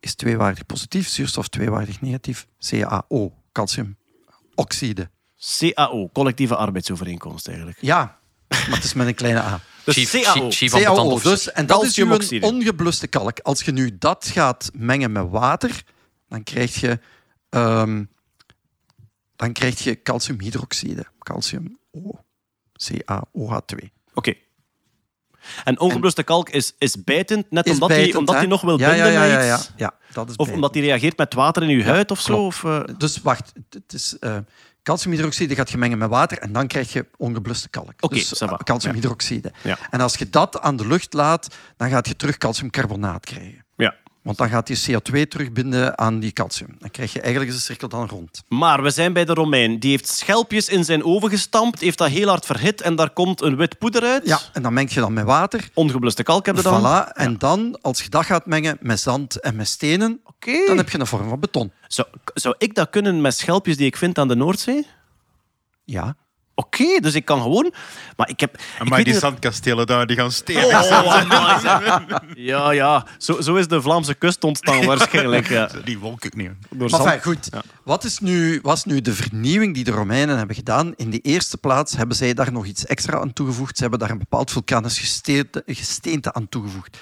is tweewaardig positief, zuurstof tweewaardig negatief. CaO, calciumoxide. CAO, collectieve arbeidsovereenkomst eigenlijk. Ja, maar het is met een kleine A. Dus Chief, CAO. chief, chief van CaO, dus, en dat is Calciumoxide. ongebluste kalk. Als je nu dat gaat mengen met water, dan krijg je, ehm, dan krijg je calciumhydroxide. Calcium O. CaOH2. Oké. En ongebluste kalk is, is bijtend, net Is omdat hij omdat hè? nog wil ja, binden ja, iets. ja, dat is Of bijtend. omdat die reageert met water in uw huid of zo. Of, eh, Dus wacht, het is eh, calciumhydroxide gaat je mengen met water en dan krijg je ongebluste kalk. Oké, dus eh, calciumhydroxide. En als je dat aan de lucht laat, dan gaat je terug calciumcarbonaat krijgen. Want dan gaat die CO2 terugbinden aan die calcium. Dan krijg je eigenlijk de cirkel dan rond. Maar we zijn bij de Romein. Die heeft schelpjes in zijn oven gestampt, heeft dat heel hard verhit en daar komt een wit poeder uit. Ja, en dan meng je dan met water. Ongebluste kalk heb je dan. Voilà. En dan, als je dat gaat mengen met zand en met stenen, Oké. dan heb je een vorm van beton. Zou, zou ik dat kunnen met schelpjes die ik vind aan de Noordzee? Ja. Oké, dus ik kan gewoon... Maar ik heb... Maar die niet- zandkastelen daar, die gaan steken. Oh, amai. ja, ja. Zo, zo is de Vlaamse kust ontstaan waarschijnlijk. Ja. Die wolk ik niet. Door Maar enfin, goed. Wat is nu, was nu de vernieuwing die de Romeinen hebben gedaan? In de eerste plaats hebben zij daar nog iets extra aan toegevoegd. Ze hebben daar een bepaald vulkanisch gesteente, gesteente aan toegevoegd.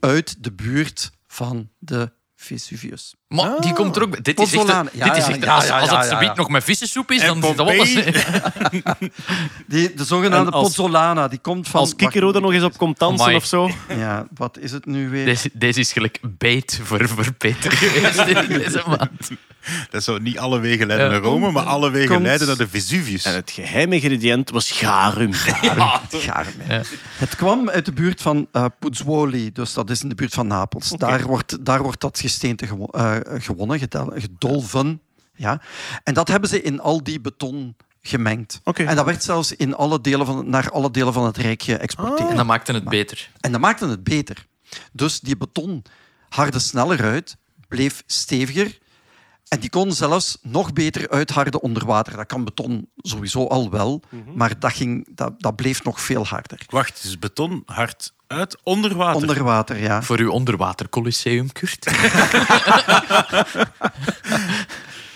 Uit de buurt van de Vesuvius. Maar die komt er ook bij. Dit is echt. Ja, dit is ja, echt ja, als, ja, als ja, het ja. nog met vissensoep is, En dan dan was Pompeii. Die, de zogenaamde En als- Pozzolana, die komt van... Als Kikero er nog eens op komt dansen Amai. of zo. Ja, wat is het nu weer? Deze, deze is gelijk bait voor, voor Peter geweest in deze maand. Dat zou niet alle wegen leiden Ja. naar Rome, maar alle wegen Komt- leiden naar de Vesuvius. En het geheime ingrediënt was garum. Garum, ja. Het kwam uit de buurt van eh Pozzuoli, dus dat is in de buurt van Napels. Daar, wordt, daar wordt dat gesteente gewo- eh, gewonnen, getel- gedolven. Ja. En dat hebben ze in al die beton gemengd. En dat werd zelfs in alle delen van, naar alle delen van het Rijk geëxporteerd. En dat maakte het beter. En dat maakte het beter. Dus die beton harde sneller uit, bleef steviger. En die kon zelfs nog beter uitharden onder water. Dat kan beton sowieso al wel, maar dat, ging, dat, dat bleef nog veel harder. Wacht, dus beton hard uit onder water. Onder water, ja. Voor uw onderwater Colosseum, Kurt.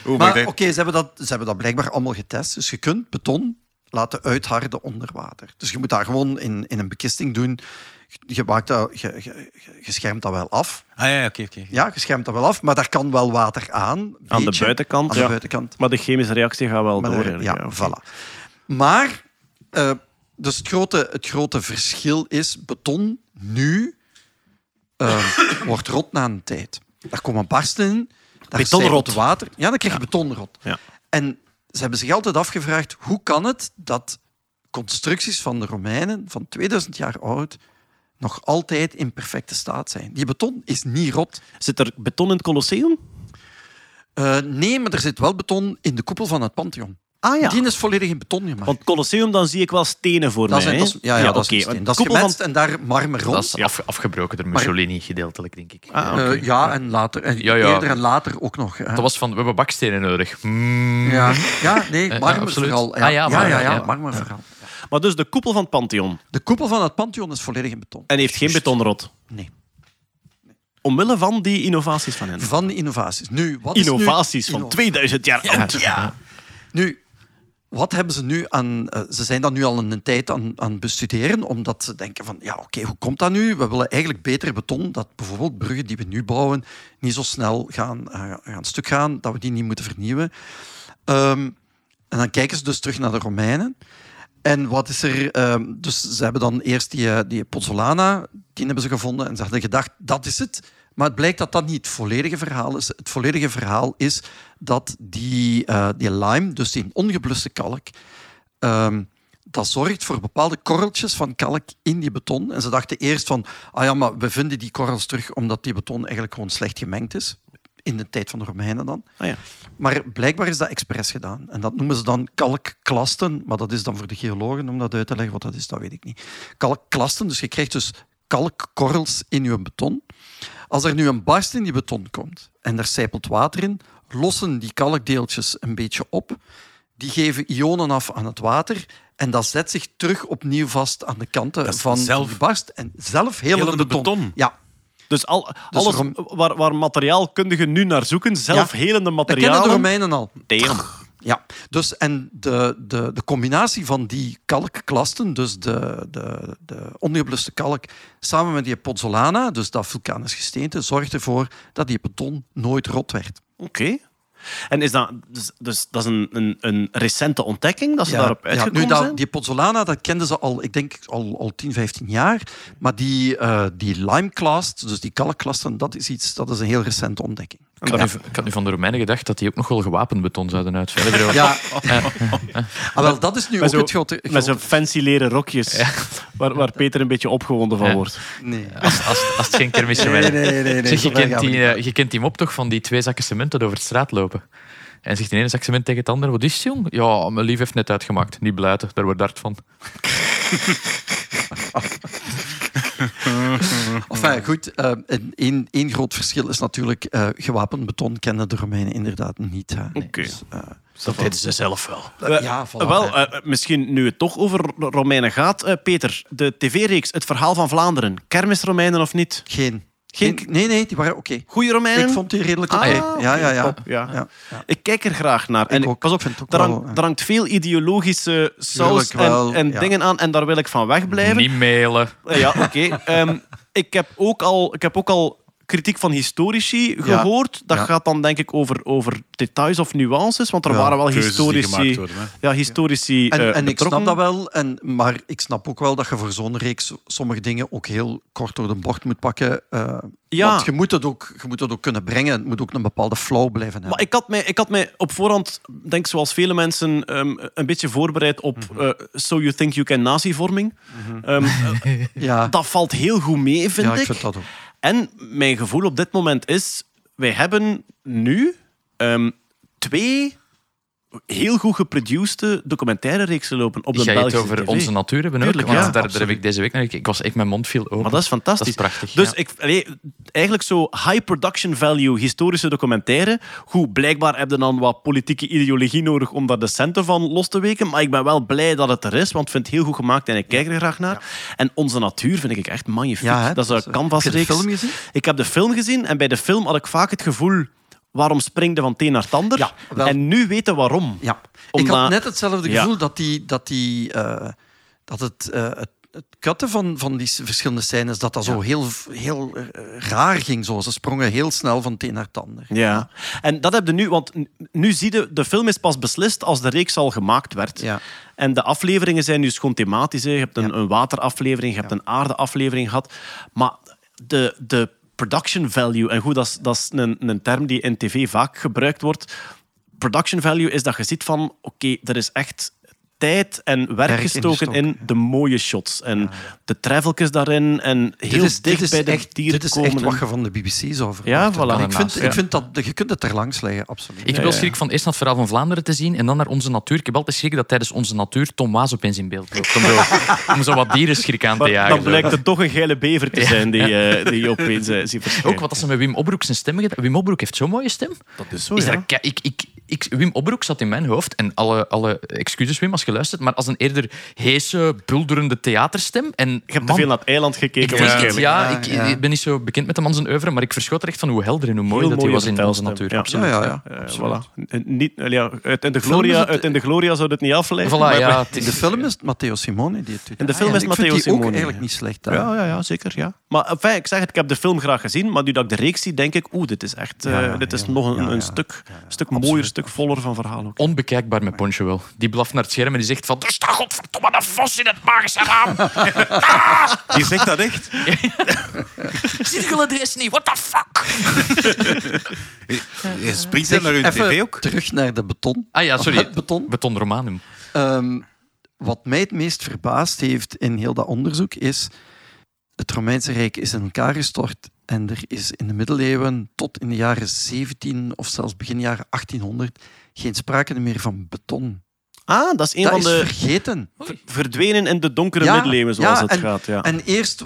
Oeh, maar oké, ze, hebben dat- ze hebben dat blijkbaar allemaal getest. Dus je kunt beton laten uitharden onder water. Dus je moet dat gewoon in, in een bekisting doen. Je, maakt dat, je, je, je schermt dat wel af. Ah ja, oké, oké. Ja, je schermt dat wel af, maar daar kan wel water aan. Aan de buitenkant, Aan de ja. buitenkant. Maar de chemische reactie gaat wel Maar door. de- ja, voilà. Maar, eh, dus het grote, het grote verschil is, beton nu eh, wordt rot na een tijd. Daar komen barsten in, daar Betonrot. water. Ja, dan krijg je betonrot. Ja. En ze hebben zich altijd afgevraagd, hoe kan het dat constructies van de Romeinen van 2000 jaar oud nog altijd in perfecte staat zijn? Die beton is niet rot. Zit er beton in het Colosseum? Eh, nee, maar er zit wel beton in de koepel van het Pantheon. Ah ja. Die is volledig in beton gemaakt. Want Colosseum, dan zie ik wel stenen voor Dat mij. hè? dat is- ja, ja, dat is, steen. dat is en daar marmer rond. Dat is af, afgebroken door Mussolini, gedeeltelijk, denk ik. Ah, Eh, ja, en later. En Ja, ja. Eerder en later ook nog. hè. Dat was van, we hebben bakstenen nodig. Hmm. ja. ja, nee, ja, marmer vooral. Ah, ja, marmer, ja, ja, ja. marmer vooral. Maar dus de koepel van het Pantheon. De koepel van het Pantheon is volledig in beton. En heeft geen betonrot. Nee. Omwille van die innovaties van hen. Van die innovaties. Nu, wat is nu- Innovaties van inno- 2000 jaar oud. Ja. Nu, wat hebben ze nu aan... eh, ze zijn dat nu al een tijd aan, aan het bestuderen, omdat ze denken van, ja, oké, hoe komt dat nu? We willen eigenlijk beter beton, dat bijvoorbeeld bruggen die we nu bouwen niet zo snel gaan, eh, gaan stuk gaan, dat we die niet moeten vernieuwen. Ehm, en dan kijken ze dus terug naar de Romeinen. En wat is er... ehm, dus ze hebben dan eerst die, eh, die Pozzolana, die hebben ze gevonden, en ze hadden gedacht, dat is het. Maar het blijkt dat dat niet het volledige verhaal is. Het volledige verhaal is dat die, eh, die lime, dus die ongebluste kalk, ehm, dat zorgt voor bepaalde korreltjes van kalk in die beton. En ze dachten eerst van, ah ja, maar we vinden die korrels terug omdat die beton eigenlijk gewoon slecht gemengd is. In de tijd van de Romeinen dan. Ah, ja. Maar blijkbaar is dat expres gedaan. En dat noemen ze dan kalkklasten. Maar dat is dan voor de geologen om dat uit te leggen. Wat dat is, dat weet ik niet. Kalkklasten, dus je krijgt dus kalkkorrels in je beton. Als er nu een barst in die beton komt en er sijpelt water in, lossen die kalkdeeltjes een beetje op. Die geven ionen af aan het water. En dat zet zich terug opnieuw vast aan de kanten van zelf- die barst. En zelf helende Helende beton. beton. Ja, Dus al, alles Rom- waar, waar materiaalkundigen nu naar zoeken, zelfhelende dat kennen de materialen. Romeinen al. Damn. Ja, dus en de, de, de combinatie van die kalkklasten, dus de, de, de ongebluste kalk, samen met die pozzolana, dus dat vulkanisch gesteente, zorgt ervoor dat die beton nooit rot werd. Oké. En is dat, dus, dus dat is een, een, een recente ontdekking dat ze daarop uitgekomen nu dat, zijn? Die pozzolana, dat kenden ze al, ik denk al, al 10, 15 jaar. Maar die, eh die lime-clast, dus die kalkklasten, dat is iets, dat is een heel recente ontdekking. Ik had, nu, ik had nu van de Romeinen gedacht dat die ook nog wel gewapend beton zouden uitvellen. Ja, ah, wel, dat is nu Met ook zo- het grote... Met zo'n fancy leren rokjes, waar, waar Peter een beetje opgewonden van Ja. wordt. Nee. Als, als, als het geen kermis Nee, nee, nee, nee, Zeg, je, kent die, eh, je kent die mop toch van die twee zakken cement dat over de straat lopen. En zegt de ene zak cement tegen het andere, wat is het, jong? Ja, mijn lief heeft net uitgemaakt. Niet blijten, daar wordt hard van. Enfin, goed. eh, één, één groot verschil is natuurlijk eh, gewapend beton kennen de Romeinen inderdaad niet. hè. Oké. Dus, eh, Dat deden ze zelf wel. Eh, ja, voilà, Wel, eh, misschien nu het toch over Romeinen gaat. eh, Peter, de tv-reeks Het Verhaal van Vlaanderen. Kermis Romeinen of niet? geen, Geen-. Nee, nee, die waren oké. Goeie Romeinen? Ik vond die redelijk oké. Ah, ja, ja, ja. top, ja. ja, ja. Ik kijk er graag naar. En Ik ook. pas op, Ik vind het ook er, wel, hangt, ja. hangt veel ideologische saus en, en ja. dingen aan. En daar wil ik van wegblijven. Niet mailen. Eh, Ja, oké. Ehm, ik, heb ook al- ik heb ook al kritiek van historici gehoord. Dat Ja. gaat dan denk ik over, over details of nuances. Want er Ja, waren wel historici, worden, ja, historici En, eh, en ik snap dat wel, en, maar ik snap ook wel dat je voor zo'n reeks sommige dingen ook heel kort door de bocht moet pakken. eh, Ja. Want je moet, het ook, je moet het ook kunnen brengen. Het moet ook een bepaalde flow blijven hebben. Maar ik had, mij, ik had mij op voorhand, denk zoals vele mensen, ehm, een beetje voorbereid op Mhm. eh, So You Think You Can Nazi-vorming. Ehm, eh, ja, dat valt heel goed mee, vind ja, ik. ik vind dat ook. En mijn gevoel op dit moment is, wij hebben nu ehm, twee heel goed geproduceerde documentaire reeksen lopen op de Ga je het Belgische over tv. onze natuur hebben ook? Tuurlijk, Want ja, daar, daar heb ik deze week naar gekeken. Ik was echt, mijn mond viel open. Maar dat is fantastisch. Dat is prachtig, Dus ja. ik, allee, eigenlijk zo high production value historische documentaire. Goed, blijkbaar heb je dan wat politieke ideologie nodig om daar de centen van los te weken. Maar ik ben wel blij dat het er is, want ik vind het heel goed gemaakt en ik kijk er graag naar. En Onze Natuur vind ik echt magnifiek. Dat is een canvasreeks. heb je de film gezien? Ik heb de film gezien en bij de film had ik vaak het gevoel... Waarom springde van het een naar het ander? Ja, wel. en nu weten waarom. Ja. Ik had net hetzelfde Ja. gevoel dat, die, dat, die, eh, dat het, eh, het, het kutten van, van die verschillende scènes, dat dat zo heel, heel eh, raar ging. Zo. Ze sprongen heel snel van het een naar het ander. Ja, en dat heb je nu, want nu zie je, de film is pas beslist als de reeks al gemaakt werd. Ja. En de afleveringen zijn nu gewoon thematisch. hè. Je hebt een, een wateraflevering, je hebt een aardeaflevering gehad. Maar de, de production value, en goed, dat is, dat een, een term die in tv vaak gebruikt wordt. Production value is dat je ziet van, oké, er is echt tijd en werk gestoken in de mooie shots. En de traveltjes daarin en heel dit is, dicht dit is bij de echt, dieren Dit is komen. echt wat je van de BBC zou Ja, voilà. Ik vind, Ja. ik vind dat je kunt het er langs leggen, absoluut. Ik heb wel ja. schrik van eerst naar het verhaal van Vlaanderen te zien en dan naar Onze Natuur. Ik heb altijd schrik dat tijdens Onze Natuur Tom Waas opeens in beeld loopt. Om zo, om zo wat dierenschrik aan te jagen. dan blijkt het toch een geile bever te zijn die, eh, die je opeens eh, ziet verschijnen. Ook wat als ze met Wim Obroek zijn stem gedaan. Wim Obroek heeft zo'n mooie stem. Dat is zo, Is ja. ik, ik, Wim Obroek zat in mijn hoofd, en alle, alle excuses Wim als je luistert, maar als een eerder heese, bulderende theaterstem. En, Je hebt te veel naar het eiland ik, gekeken het, ja, ik, ja. ik ben niet zo bekend met de man zijn oeuvre, maar ik verschot er echt van hoe helder en hoe mooi Heel dat hij was in Onze. Natuur. Ja. Absoluut. Ja, ja, ja. Eh, voilà. En Niet, ja, uit, in de Film Gloria, is het- uit in de Gloria zou het niet afleiden. Voilà, maar- ja, het In is- de film is het Matteo Simone die het doet. In de film Ah, is ja, Matteo Ik die ook Simone, eigenlijk niet slecht. Ja, ja, ja, zeker. Ja. Maar enfin, ik zeg het, ik heb de film graag gezien, maar nu dat ik de reeks zie, denk ik, oeh, dit is echt, eh, dit is nog een, stuk, stuk mooier, stuk voller van verhaal ook. Onbekijkbaar met Poncho wel. Die blaft naar het scherm en die zegt van... Er staat godverdomme een vos in het magische raam. Die zegt dat echt. Zie je deze niet? What the fuck? Je springt naar Even tv ook. terug naar de beton. Ah ja, sorry. Het beton. Beton Romanum. Ehm, wat mij het meest verbaasd heeft in heel dat onderzoek is... Het Romeinse Rijk is in elkaar gestort en er is in de middeleeuwen tot in de jaren 17 of zelfs begin jaren 1800 geen sprake meer van beton. Ah, dat is een dat van is de vergeten. verdwenen in de donkere Ja, middeleeuwen, zoals ja, het en- gaat. Ja. En eerst,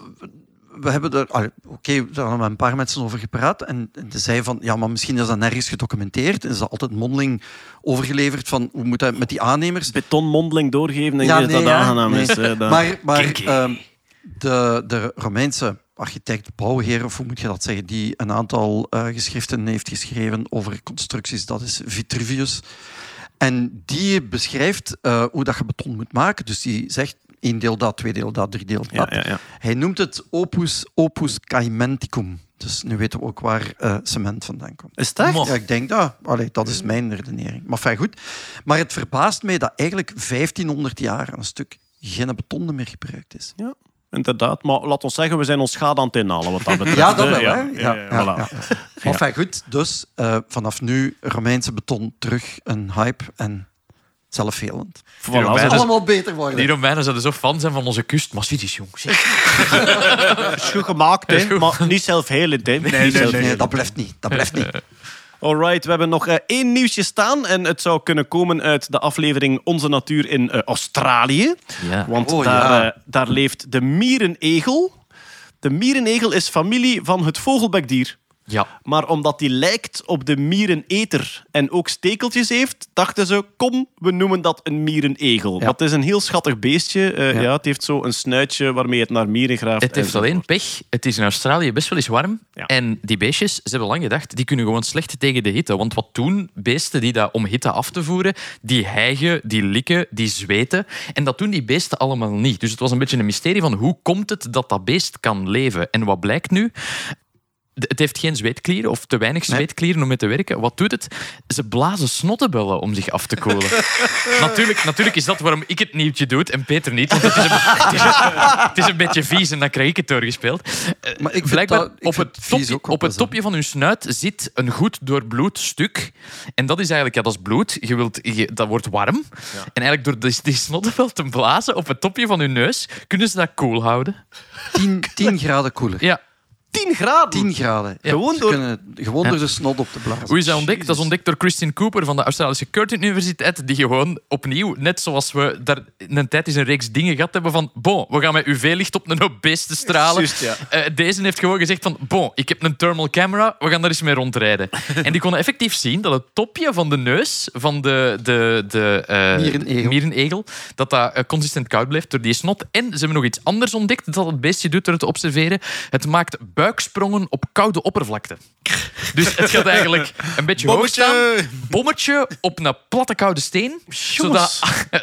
we hebben er, oké, we hebben een paar mensen over gepraat en en ze zeiden van, ja, maar misschien is dat nergens gedocumenteerd en is dat altijd mondeling overgeleverd van, hoe moet dat met die aannemers? Betonmondeling doorgeven, denk Ja, dat nee, dat ja, aangenaam nee. is. hè, dat- Maar, maar ehm, de, de Romeinse architect, bouwheer, of hoe moet je dat zeggen, die een aantal eh, geschriften heeft geschreven over constructies, dat is Vitruvius. En die beschrijft eh, hoe dat je beton moet maken. Dus die zegt één deel dat, twee deel dat, drie deel dat. ja, ja, ja. Hij noemt het opus, opus caimenticum. Dus nu weten we ook waar eh, cement vandaan komt. Is echt? Ja, ik denk dat. Allee, dat is mijn redenering. Maar fijn, goed. Maar het verbaast mij dat eigenlijk 1500 jaar een stuk geen beton meer gebruikt is. Inderdaad, maar laat ons zeggen, we zijn ons schade aan het inhalen wat dat betreft. Ja, dat wel, Ja, hè? ja, ja, voilà. goed. Dus eh, vanaf nu Romeinse beton terug een hype en zelfhelend. Voilà, Romeinen- Dus- Allemaal beter worden. Die Romeinen zouden zo fan zijn van onze kust. Maar Swedish, jong. zeg. is goed gemaakt, hè, maar niet zelfhelend. Hè. Niet Nee, zelfhelend. dat blijft niet. Dat blijft niet. Alright, we hebben nog eh, één nieuwsje staan. En het zou kunnen komen uit de aflevering Onze Natuur in eh, Australië. Ja. Want Oh, daar, ja. eh, daar leeft de mierenegel. De mierenegel is familie van het vogelbekdier. Ja. Maar omdat die lijkt op de miereneter en ook stekeltjes heeft, dachten ze, kom, we noemen dat een mierenegel. Ja. Het is een heel schattig beestje. Eh, ja. Ja. het heeft zo een snuitje waarmee het naar mieren graaft. Het heeft alleen pech. Het is in Australië best wel eens warm. Ja. En die beestjes, ze hebben lang gedacht, die kunnen gewoon slecht tegen de hitte. Want wat doen beesten die dat om hitte af te voeren? Die hijgen, die likken, die zweten. En dat doen die beesten allemaal niet. Dus het was een beetje een mysterie van hoe komt het dat dat beest kan leven? En wat blijkt nu? Het heeft geen zweetklieren of te weinig zweetklieren om mee te werken. Wat doet het? Ze blazen snottebellen om zich af te koelen. natuurlijk, natuurlijk is dat waarom ik het nieuwtje doe en Peter niet. Want het is, een, het, is een, het is een beetje vies en dan krijg ik het doorgespeeld. Eh, Maar ik vind Blijkbaar dat- ik op, het topje, ook op het topje van hun snuit zit een goed doorbloed stuk. En dat is eigenlijk, ja, dat is bloed. Je wilt, je- dat wordt warm. En eigenlijk door die, die te blazen op het topje van hun neus, kunnen ze dat koel houden. 10, 10 graden koeler. Ja. 10 graden. 10 graden. Ja. Gewoon, door, kunnen, gewoon Ja. door de snot op te blazen. Hoe is dat ontdekt? Dat is ontdekt door Christine Cooper van de Australische Curtin Universiteit, die gewoon opnieuw, net zoals we daar in een tijd eens een reeks dingen gehad hebben van bon, we gaan met UV-licht op een hoop beesten stralen. Juist, ja. Eh, deze heeft gewoon gezegd van bon, ik heb een thermal camera, we gaan daar eens mee rondrijden. en die konden effectief zien dat het topje van de neus van de, de, de eh, Mierenegel. mierenegel, dat dat eh, consistent koud blijft door die snot. En ze hebben nog iets anders ontdekt dat het beestje doet door het te observeren. Het maakt buiksprongen op koude oppervlakte. Dus het gaat eigenlijk een beetje hoog staan. Bommetje op een platte koude steen. Zodat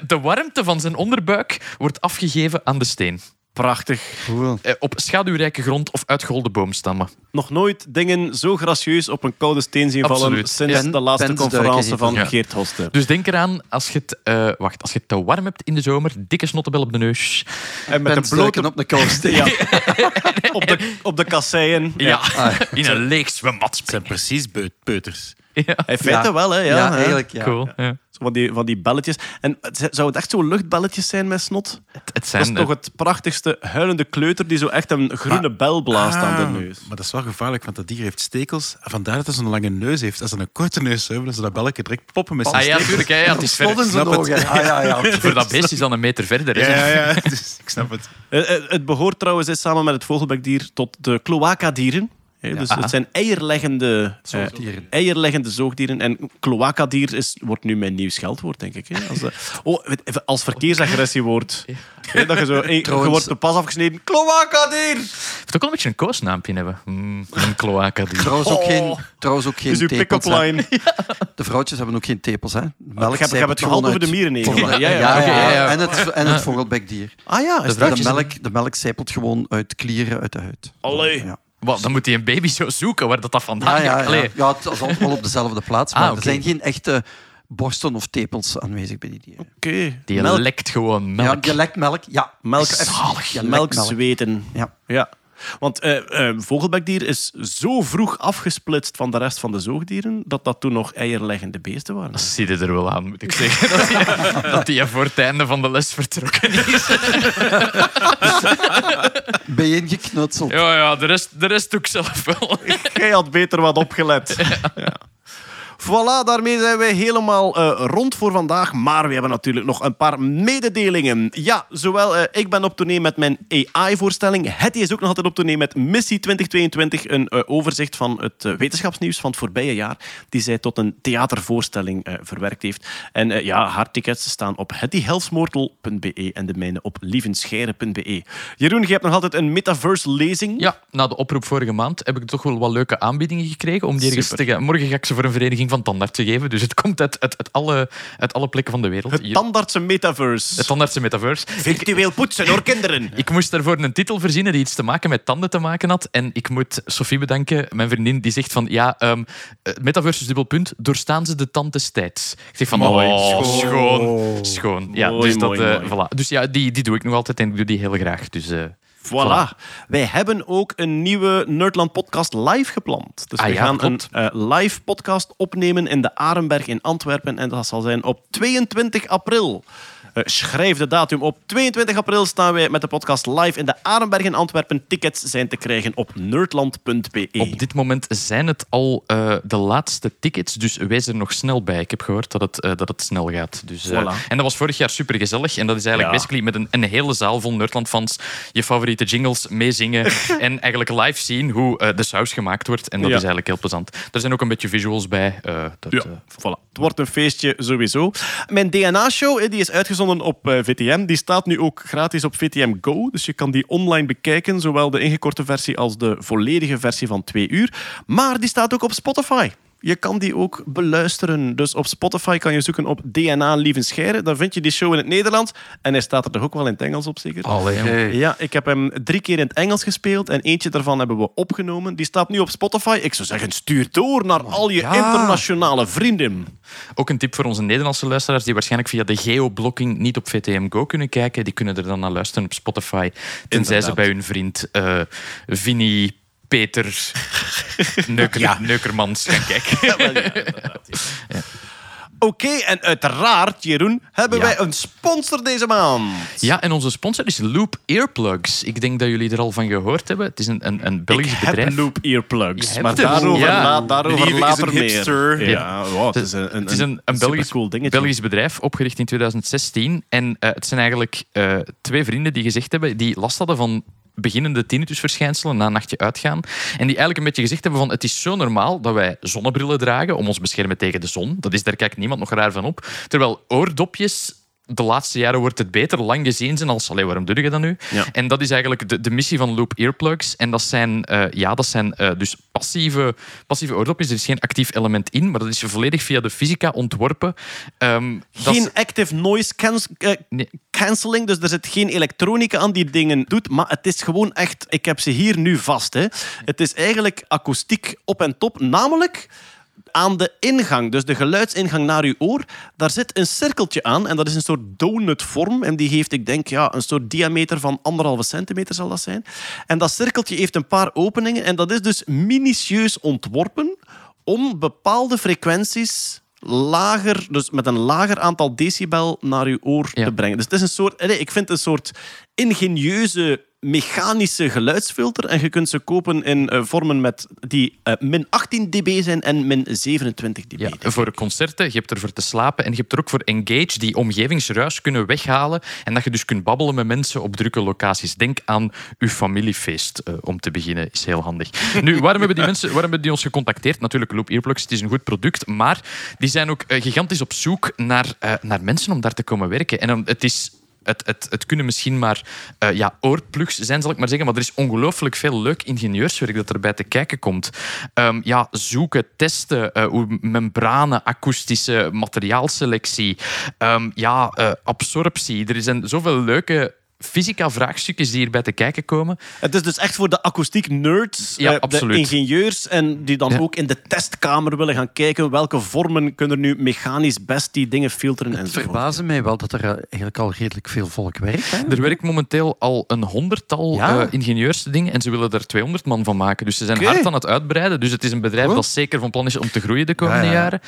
de warmte van zijn onderbuik wordt afgegeven aan de steen. Prachtig. Cool. Eh, Op schaduwrijke grond of uitgeholde boomstammen. Nog nooit dingen zo gracieus op een koude steen zien vallen Absoluut. sinds de laatste conferentie van. Ja. Geert Hoster. Dus denk eraan, als je het, eh, wacht, als je het te warm hebt in de zomer, dikke snottebel op de neus. En met En een blote op een koude steen. Ja. op, de, op de kasseien. Ja, Ah, in een leeg zwembad Het zijn precies beut- peuters. Ja, In feite Ja. wel, hè. Ja, Ja, hè. eigenlijk ja. cool. Ja. Zo Van, die, van die belletjes. En het- zou het echt zo luchtbelletjes zijn met snot? Het, het Dat is zijn toch het prachtigste huilende kleuter die zo echt een groene bel blaast aan Ah, de neus. Maar dat is wel gevaarlijk, want dat dier heeft stekels. Vandaar dat hij zo'n lange neus heeft. Als hij een korte neus zou hebben, dan zou dat belletje direct poppen met zijn Ah ja, stekels. tuurlijk. hè, Ja, het is ver. Snot in zijn snap het. ogen. Ah, ja, ja. Voor dat beest is dan een meter verder. Ja, hè. ja, ja. Dus, ik snap het. Eh, eh, Het behoort trouwens eh, samen met het vogelbekdier tot de cloacadieren. Dus Ja. het zijn eierleggende, eh, Zoogdieren. eierleggende zoogdieren. En cloacadier is, wordt nu mijn nieuw scheldwoord, denk ik. Hè? Als, eh, oh, als verkeersagressie-woord. Dat je zo... je wordt de pas afgesneden. Cloacadier! Het ook wel een beetje een koosnaampje hebben. Mm, een cloaca die. Trouwens ook Oh. geen, trouwens ook geen is uw pick-up line. De vrouwtjes hebben ook geen tepels. Hè. Melk ik heb, ik heb het gewoon gehad over de uit- mierennegel. Ja, Ja, ja, ja, Oké, ja, ja. En het, en het vogelbekdier. Ah ja, is De? De melk, de melk zijpelt gewoon uit klieren uit de huid. Allee. Ja. Wat, dan moet hij een baby zo zoeken waar dat, dat vandaan Ja, ja, ja. Ja, het is allemaal op dezelfde plaats, maar Ah, er zijn geen echte borsten of tepels aanwezig bij die dieren. Oké. Die Melk, lekt gewoon Ja, melk. je lekt melk. Ja, melk, Zalig. Je lekt melk zweten. Ja. Ja. Want eh, eh, vogelbekdier is zo vroeg afgesplitst van de rest van de zoogdieren dat dat toen nog eierleggende beesten waren. Dat zie je er wel aan, moet ik zeggen. Dat hij, dat voor het einde van de les vertrokken is. Ben je ingeknutseld? Ja, ja de, rest, de rest doe ik zelf wel. Jij had beter wat opgelet. Ja. Voilà, daarmee zijn wij helemaal eh, rond voor vandaag. Maar we hebben natuurlijk nog een paar mededelingen. Ja, zowel eh, ik ben op tournee met mijn AI-voorstelling. Hetty is ook nog altijd op tournee met Missie 2022. Een eh, overzicht van het wetenschapsnieuws van het voorbije jaar. Die zij tot een theatervoorstelling verwerkt heeft. En ja, haar tickets staan op hettyhelsmoortel.be en de mijne op lievenscheire.be. Jeroen, je hebt nog altijd een metaverse-lezing. Ja, na de oproep vorige maand heb ik toch wel wat leuke aanbiedingen gekregen om die ergens te gaan. Morgen ga ik ze voor een vereniging van tandartsen geven. Dus het komt uit, uit, uit, alle, uit alle plekken van de wereld. Het Hier- tandartse metaverse. het tandartsen metaverse. Virtueel poetsen voor kinderen. Ik moest daarvoor een titel verzinnen die iets te maken met tanden te maken had. En ik moet Sophie bedanken, mijn vriendin, die zegt van ja, het metaverse is dubbel punt, doorstaan ze de tand des tijds. Ik zeg van Mooi. oh, Schoon. schoon. Schoon. Ja, Mooi, dus, dat, mooi, eh, mooi. voilà. dus ja, die, die doe ik nog altijd en ik doe die heel graag. Dus, eh, Voilà. Wij hebben ook een nieuwe Nerdland podcast live gepland. Dus Ah we ja, gaan klopt. een eh, live podcast opnemen in de Arenberg in Antwerpen. En dat zal zijn op 22 april. Eh, schrijf de datum op. 22 april staan wij met de podcast live in de Arenberg in Antwerpen. Tickets zijn te krijgen op nerdland.be. Op dit moment zijn het al eh, de laatste tickets, dus wees er nog snel bij. Ik heb gehoord dat het, eh, dat het snel gaat. Dus, Voilà. En dat was vorig jaar super gezellig. En dat is eigenlijk Ja. basically met een, een hele zaal vol Nerdland-fans je favoriete jingles meezingen en eigenlijk live zien hoe de saus gemaakt wordt. En dat Ja. is eigenlijk heel plezant. Er zijn ook een beetje visuals bij. dat, Ja, voilà. Het wordt een feestje sowieso. Mijn DNA-show die is uitgezonden op eh, VTM. Die staat nu ook gratis op VTM Go. Dus je kan die online bekijken, zowel de ingekorte versie als de volledige versie van twee uur. Maar die staat ook op Spotify. Je kan die ook beluisteren. Dus op Spotify kan je zoeken op DNA Lievenscheire. Dan vind je die show in het Nederlands. En hij staat er toch ook wel in het Engels op, zeker? Allee. Ja, ik heb hem drie keer in het Engels gespeeld en eentje daarvan hebben we opgenomen. Die staat nu op Spotify. Ik zou zeggen, stuur door naar al je ja. internationale vrienden. Ook een tip voor onze Nederlandse luisteraars die waarschijnlijk via de geoblocking niet op VTM Go kunnen kijken. Die kunnen er dan naar luisteren op Spotify. Tenzij ze bij hun vriend eh Vinnie Peter Neuker, Neukermans gaan kijken. Oké, en uiteraard, Jeroen, hebben Ja. wij een sponsor deze maand. Ja, en onze sponsor is Loop Earplugs. Ik denk dat jullie er al van gehoord hebben. Het is een, een, een Belgisch ik bedrijf. heb Loop Earplugs, Je maar daarover, Ja. la- daarover Lieve later een meer. hipster. Ja, wow, het is een, een, Het is een, een Belgisch, supercool dingetje. Belgisch bedrijf, opgericht in 2016. En eh, het zijn eigenlijk eh, twee vrienden die gezegd hebben, die last hadden van beginnende tinnitusverschijnselen na een nachtje uitgaan. En die eigenlijk een beetje gezegd hebben van het is zo normaal dat wij zonnebrillen dragen om ons beschermen tegen de zon. Dat is, daar kijkt niemand nog raar van op. Terwijl oordopjes... De laatste jaren wordt het beter lang gezien zijn als... Allee, waarom doe je dat nu? Ja. En dat is eigenlijk de, de missie van Loop Earplugs. En dat zijn, eh, ja, dat zijn eh, dus passieve, passieve oordopjes. Er is geen actief element in, maar dat is volledig via de fysica ontworpen. Ehm, dat Geen active noise eh, Nee. cancelling, dus er zit geen elektronica aan die dingen doet, maar het is gewoon echt, ik heb ze hier nu vast. Hè. Het is eigenlijk akoestiek op en top, namelijk aan de ingang, dus de geluidsingang naar uw oor, daar zit een cirkeltje aan en dat is een soort donutvorm en die heeft, ik denk, ja, een soort diameter van anderhalve centimeter zal dat zijn. En dat cirkeltje heeft een paar openingen en dat is dus minutieus ontworpen om bepaalde frequenties lager, dus met een lager aantal decibel naar uw oor Ja. te brengen. Dus het is een soort, nee, ik vind het een soort ingenieuze mechanische geluidsfilter en je kunt ze kopen in eh, vormen met die eh, min 18 dB zijn en min 27 dB. Ja, voor concerten, je hebt er voor te slapen en je hebt er ook voor Engage, die omgevingsruis kunnen weghalen en dat je dus kunt babbelen met mensen op drukke locaties. Denk aan uw familiefeest, eh, om te beginnen, is heel handig. Nu, waarom hebben die mensen waarom hebben die ons gecontacteerd? Natuurlijk, Loop Earplugs, het is een goed product, maar die zijn ook gigantisch op zoek naar, naar mensen om daar te komen werken. En het is het, het, het kunnen misschien maar eh, ja, oorplugs zijn, zal ik maar zeggen. Maar er is ongelooflijk veel leuk ingenieurswerk dat erbij te kijken komt. Ehm, ja, zoeken, testen, eh, membranen, akoestische materiaalselectie, ehm, ja, eh, absorptie. Er zijn zoveel leuke fysica-vraagstukjes die hierbij te kijken komen. Het is dus echt voor de akoestiek nerds, Ja, eh, de ingenieurs en die dan Ja. ook in de testkamer willen gaan kijken welke vormen kunnen nu mechanisch best die dingen filteren Het enzovoort. verbaasde mij wel dat er eh, eigenlijk al redelijk veel volk werkt. Hè? Er werkt momenteel al een honderdtal Ja. eh, ingenieursdingen en ze willen er 200 man van maken. Dus ze zijn hard aan het uitbreiden. Dus het is een bedrijf dat zeker van plan is om te groeien de komende Ja, ja. jaren.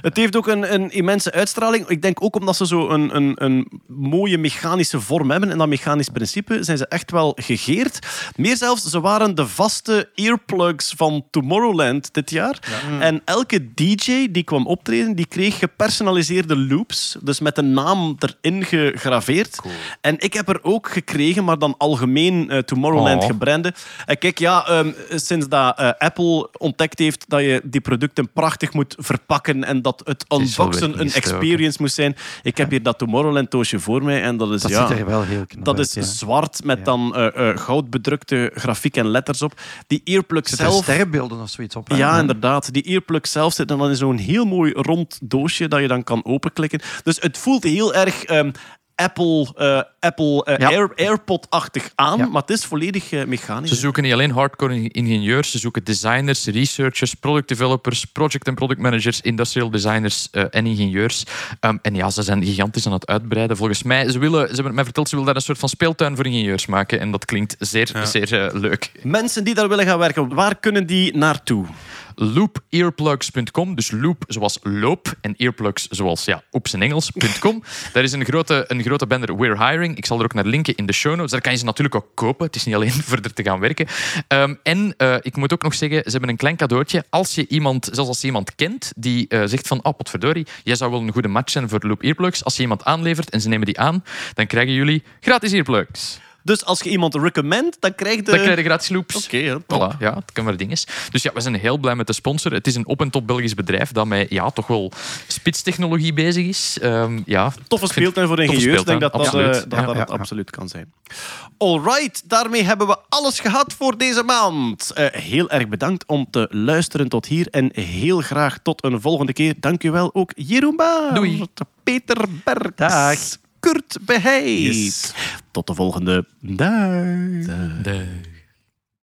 Het heeft ook een, een immense uitstraling. Ik denk ook omdat ze zo een, een, een mooie mechanische vorm hebben en dat mechanisch principe zijn ze echt wel gegeerd. Meer zelfs, ze waren de vaste earplugs van Tomorrowland dit jaar. En elke DJ die kwam optreden, die kreeg gepersonaliseerde loops, dus met een naam erin gegraveerd. En ik heb er ook gekregen, maar dan algemeen eh, Tomorrowland Oh. gebrande. En kijk, ja, ehm, sinds dat eh, Apple ontdekt heeft dat je die producten prachtig moet verpakken en dat het unboxen een experience moest zijn. Ik heb hier dat Tomorrowland-doosje voor mij en dat is, Dat ja, ziet er wel heel knap dat is ja. zwart met dan eh, eh, goudbedrukte grafiek en letters op. Die earplug Zit er zelf... sterrenbeelden of zoiets op? hè? Ja, inderdaad. Die earplug zelf zit dan in zo'n heel mooi rond doosje dat je dan kan openklikken. Dus het voelt heel erg ehm, Apple, eh, Apple eh, Ja. Air, AirPod-achtig aan, Ja. maar het is volledig eh, mechanisch. Ze zoeken niet alleen hardcore ingenieurs, ze zoeken designers, researchers, product developers, project en product managers, industrial designers eh, en ingenieurs. Ehm, en ja, ze zijn gigantisch aan het uitbreiden. Volgens mij, ze, willen, ze hebben mij verteld, ze willen daar een soort van speeltuin voor ingenieurs maken. En dat klinkt zeer, zeer leuk. Mensen die daar willen gaan werken, waar kunnen die naartoe? loopearplugs.com. Dus loop zoals loop en earplugs zoals ja, op zijn Engels.com. Daar is een grote, een grote banner We're Hiring. Ik zal er ook naar linken in de show notes. Daar kan je ze natuurlijk ook kopen. Het is niet alleen voor er te gaan werken. Ehm, en eh, ik moet ook nog zeggen, ze hebben een klein cadeautje. Als je iemand, zelfs als je iemand kent die eh, zegt van oh, potverdorie, jij zou wel een goede match zijn voor Loop Earplugs. Als je iemand aanlevert en ze nemen die aan, dan krijgen jullie gratis earplugs. Dus als je iemand recommend, dan krijg je... Dan krijg je gratis loops. Oké. Voilà, ja, het kan maar ding is. Dus ja, we zijn heel blij met de sponsor. Het is een op- en top Belgisch bedrijf dat met ja, toch wel spitstechnologie bezig is. Ehm, ja, Toffe speeltuin voor ingenieurs. Ik denk dat dat, eh, absoluut. dat, Ja, dat ja, het ja. absoluut kan zijn. Alright, daarmee hebben we alles gehad voor deze maand. Eh, heel erg bedankt om te luisteren tot hier en heel graag tot een volgende keer. Dank u wel ook Jeroen Doei. Peter Berks, Dag. Kurt Beheij. Yes. Tot de volgende. Dag.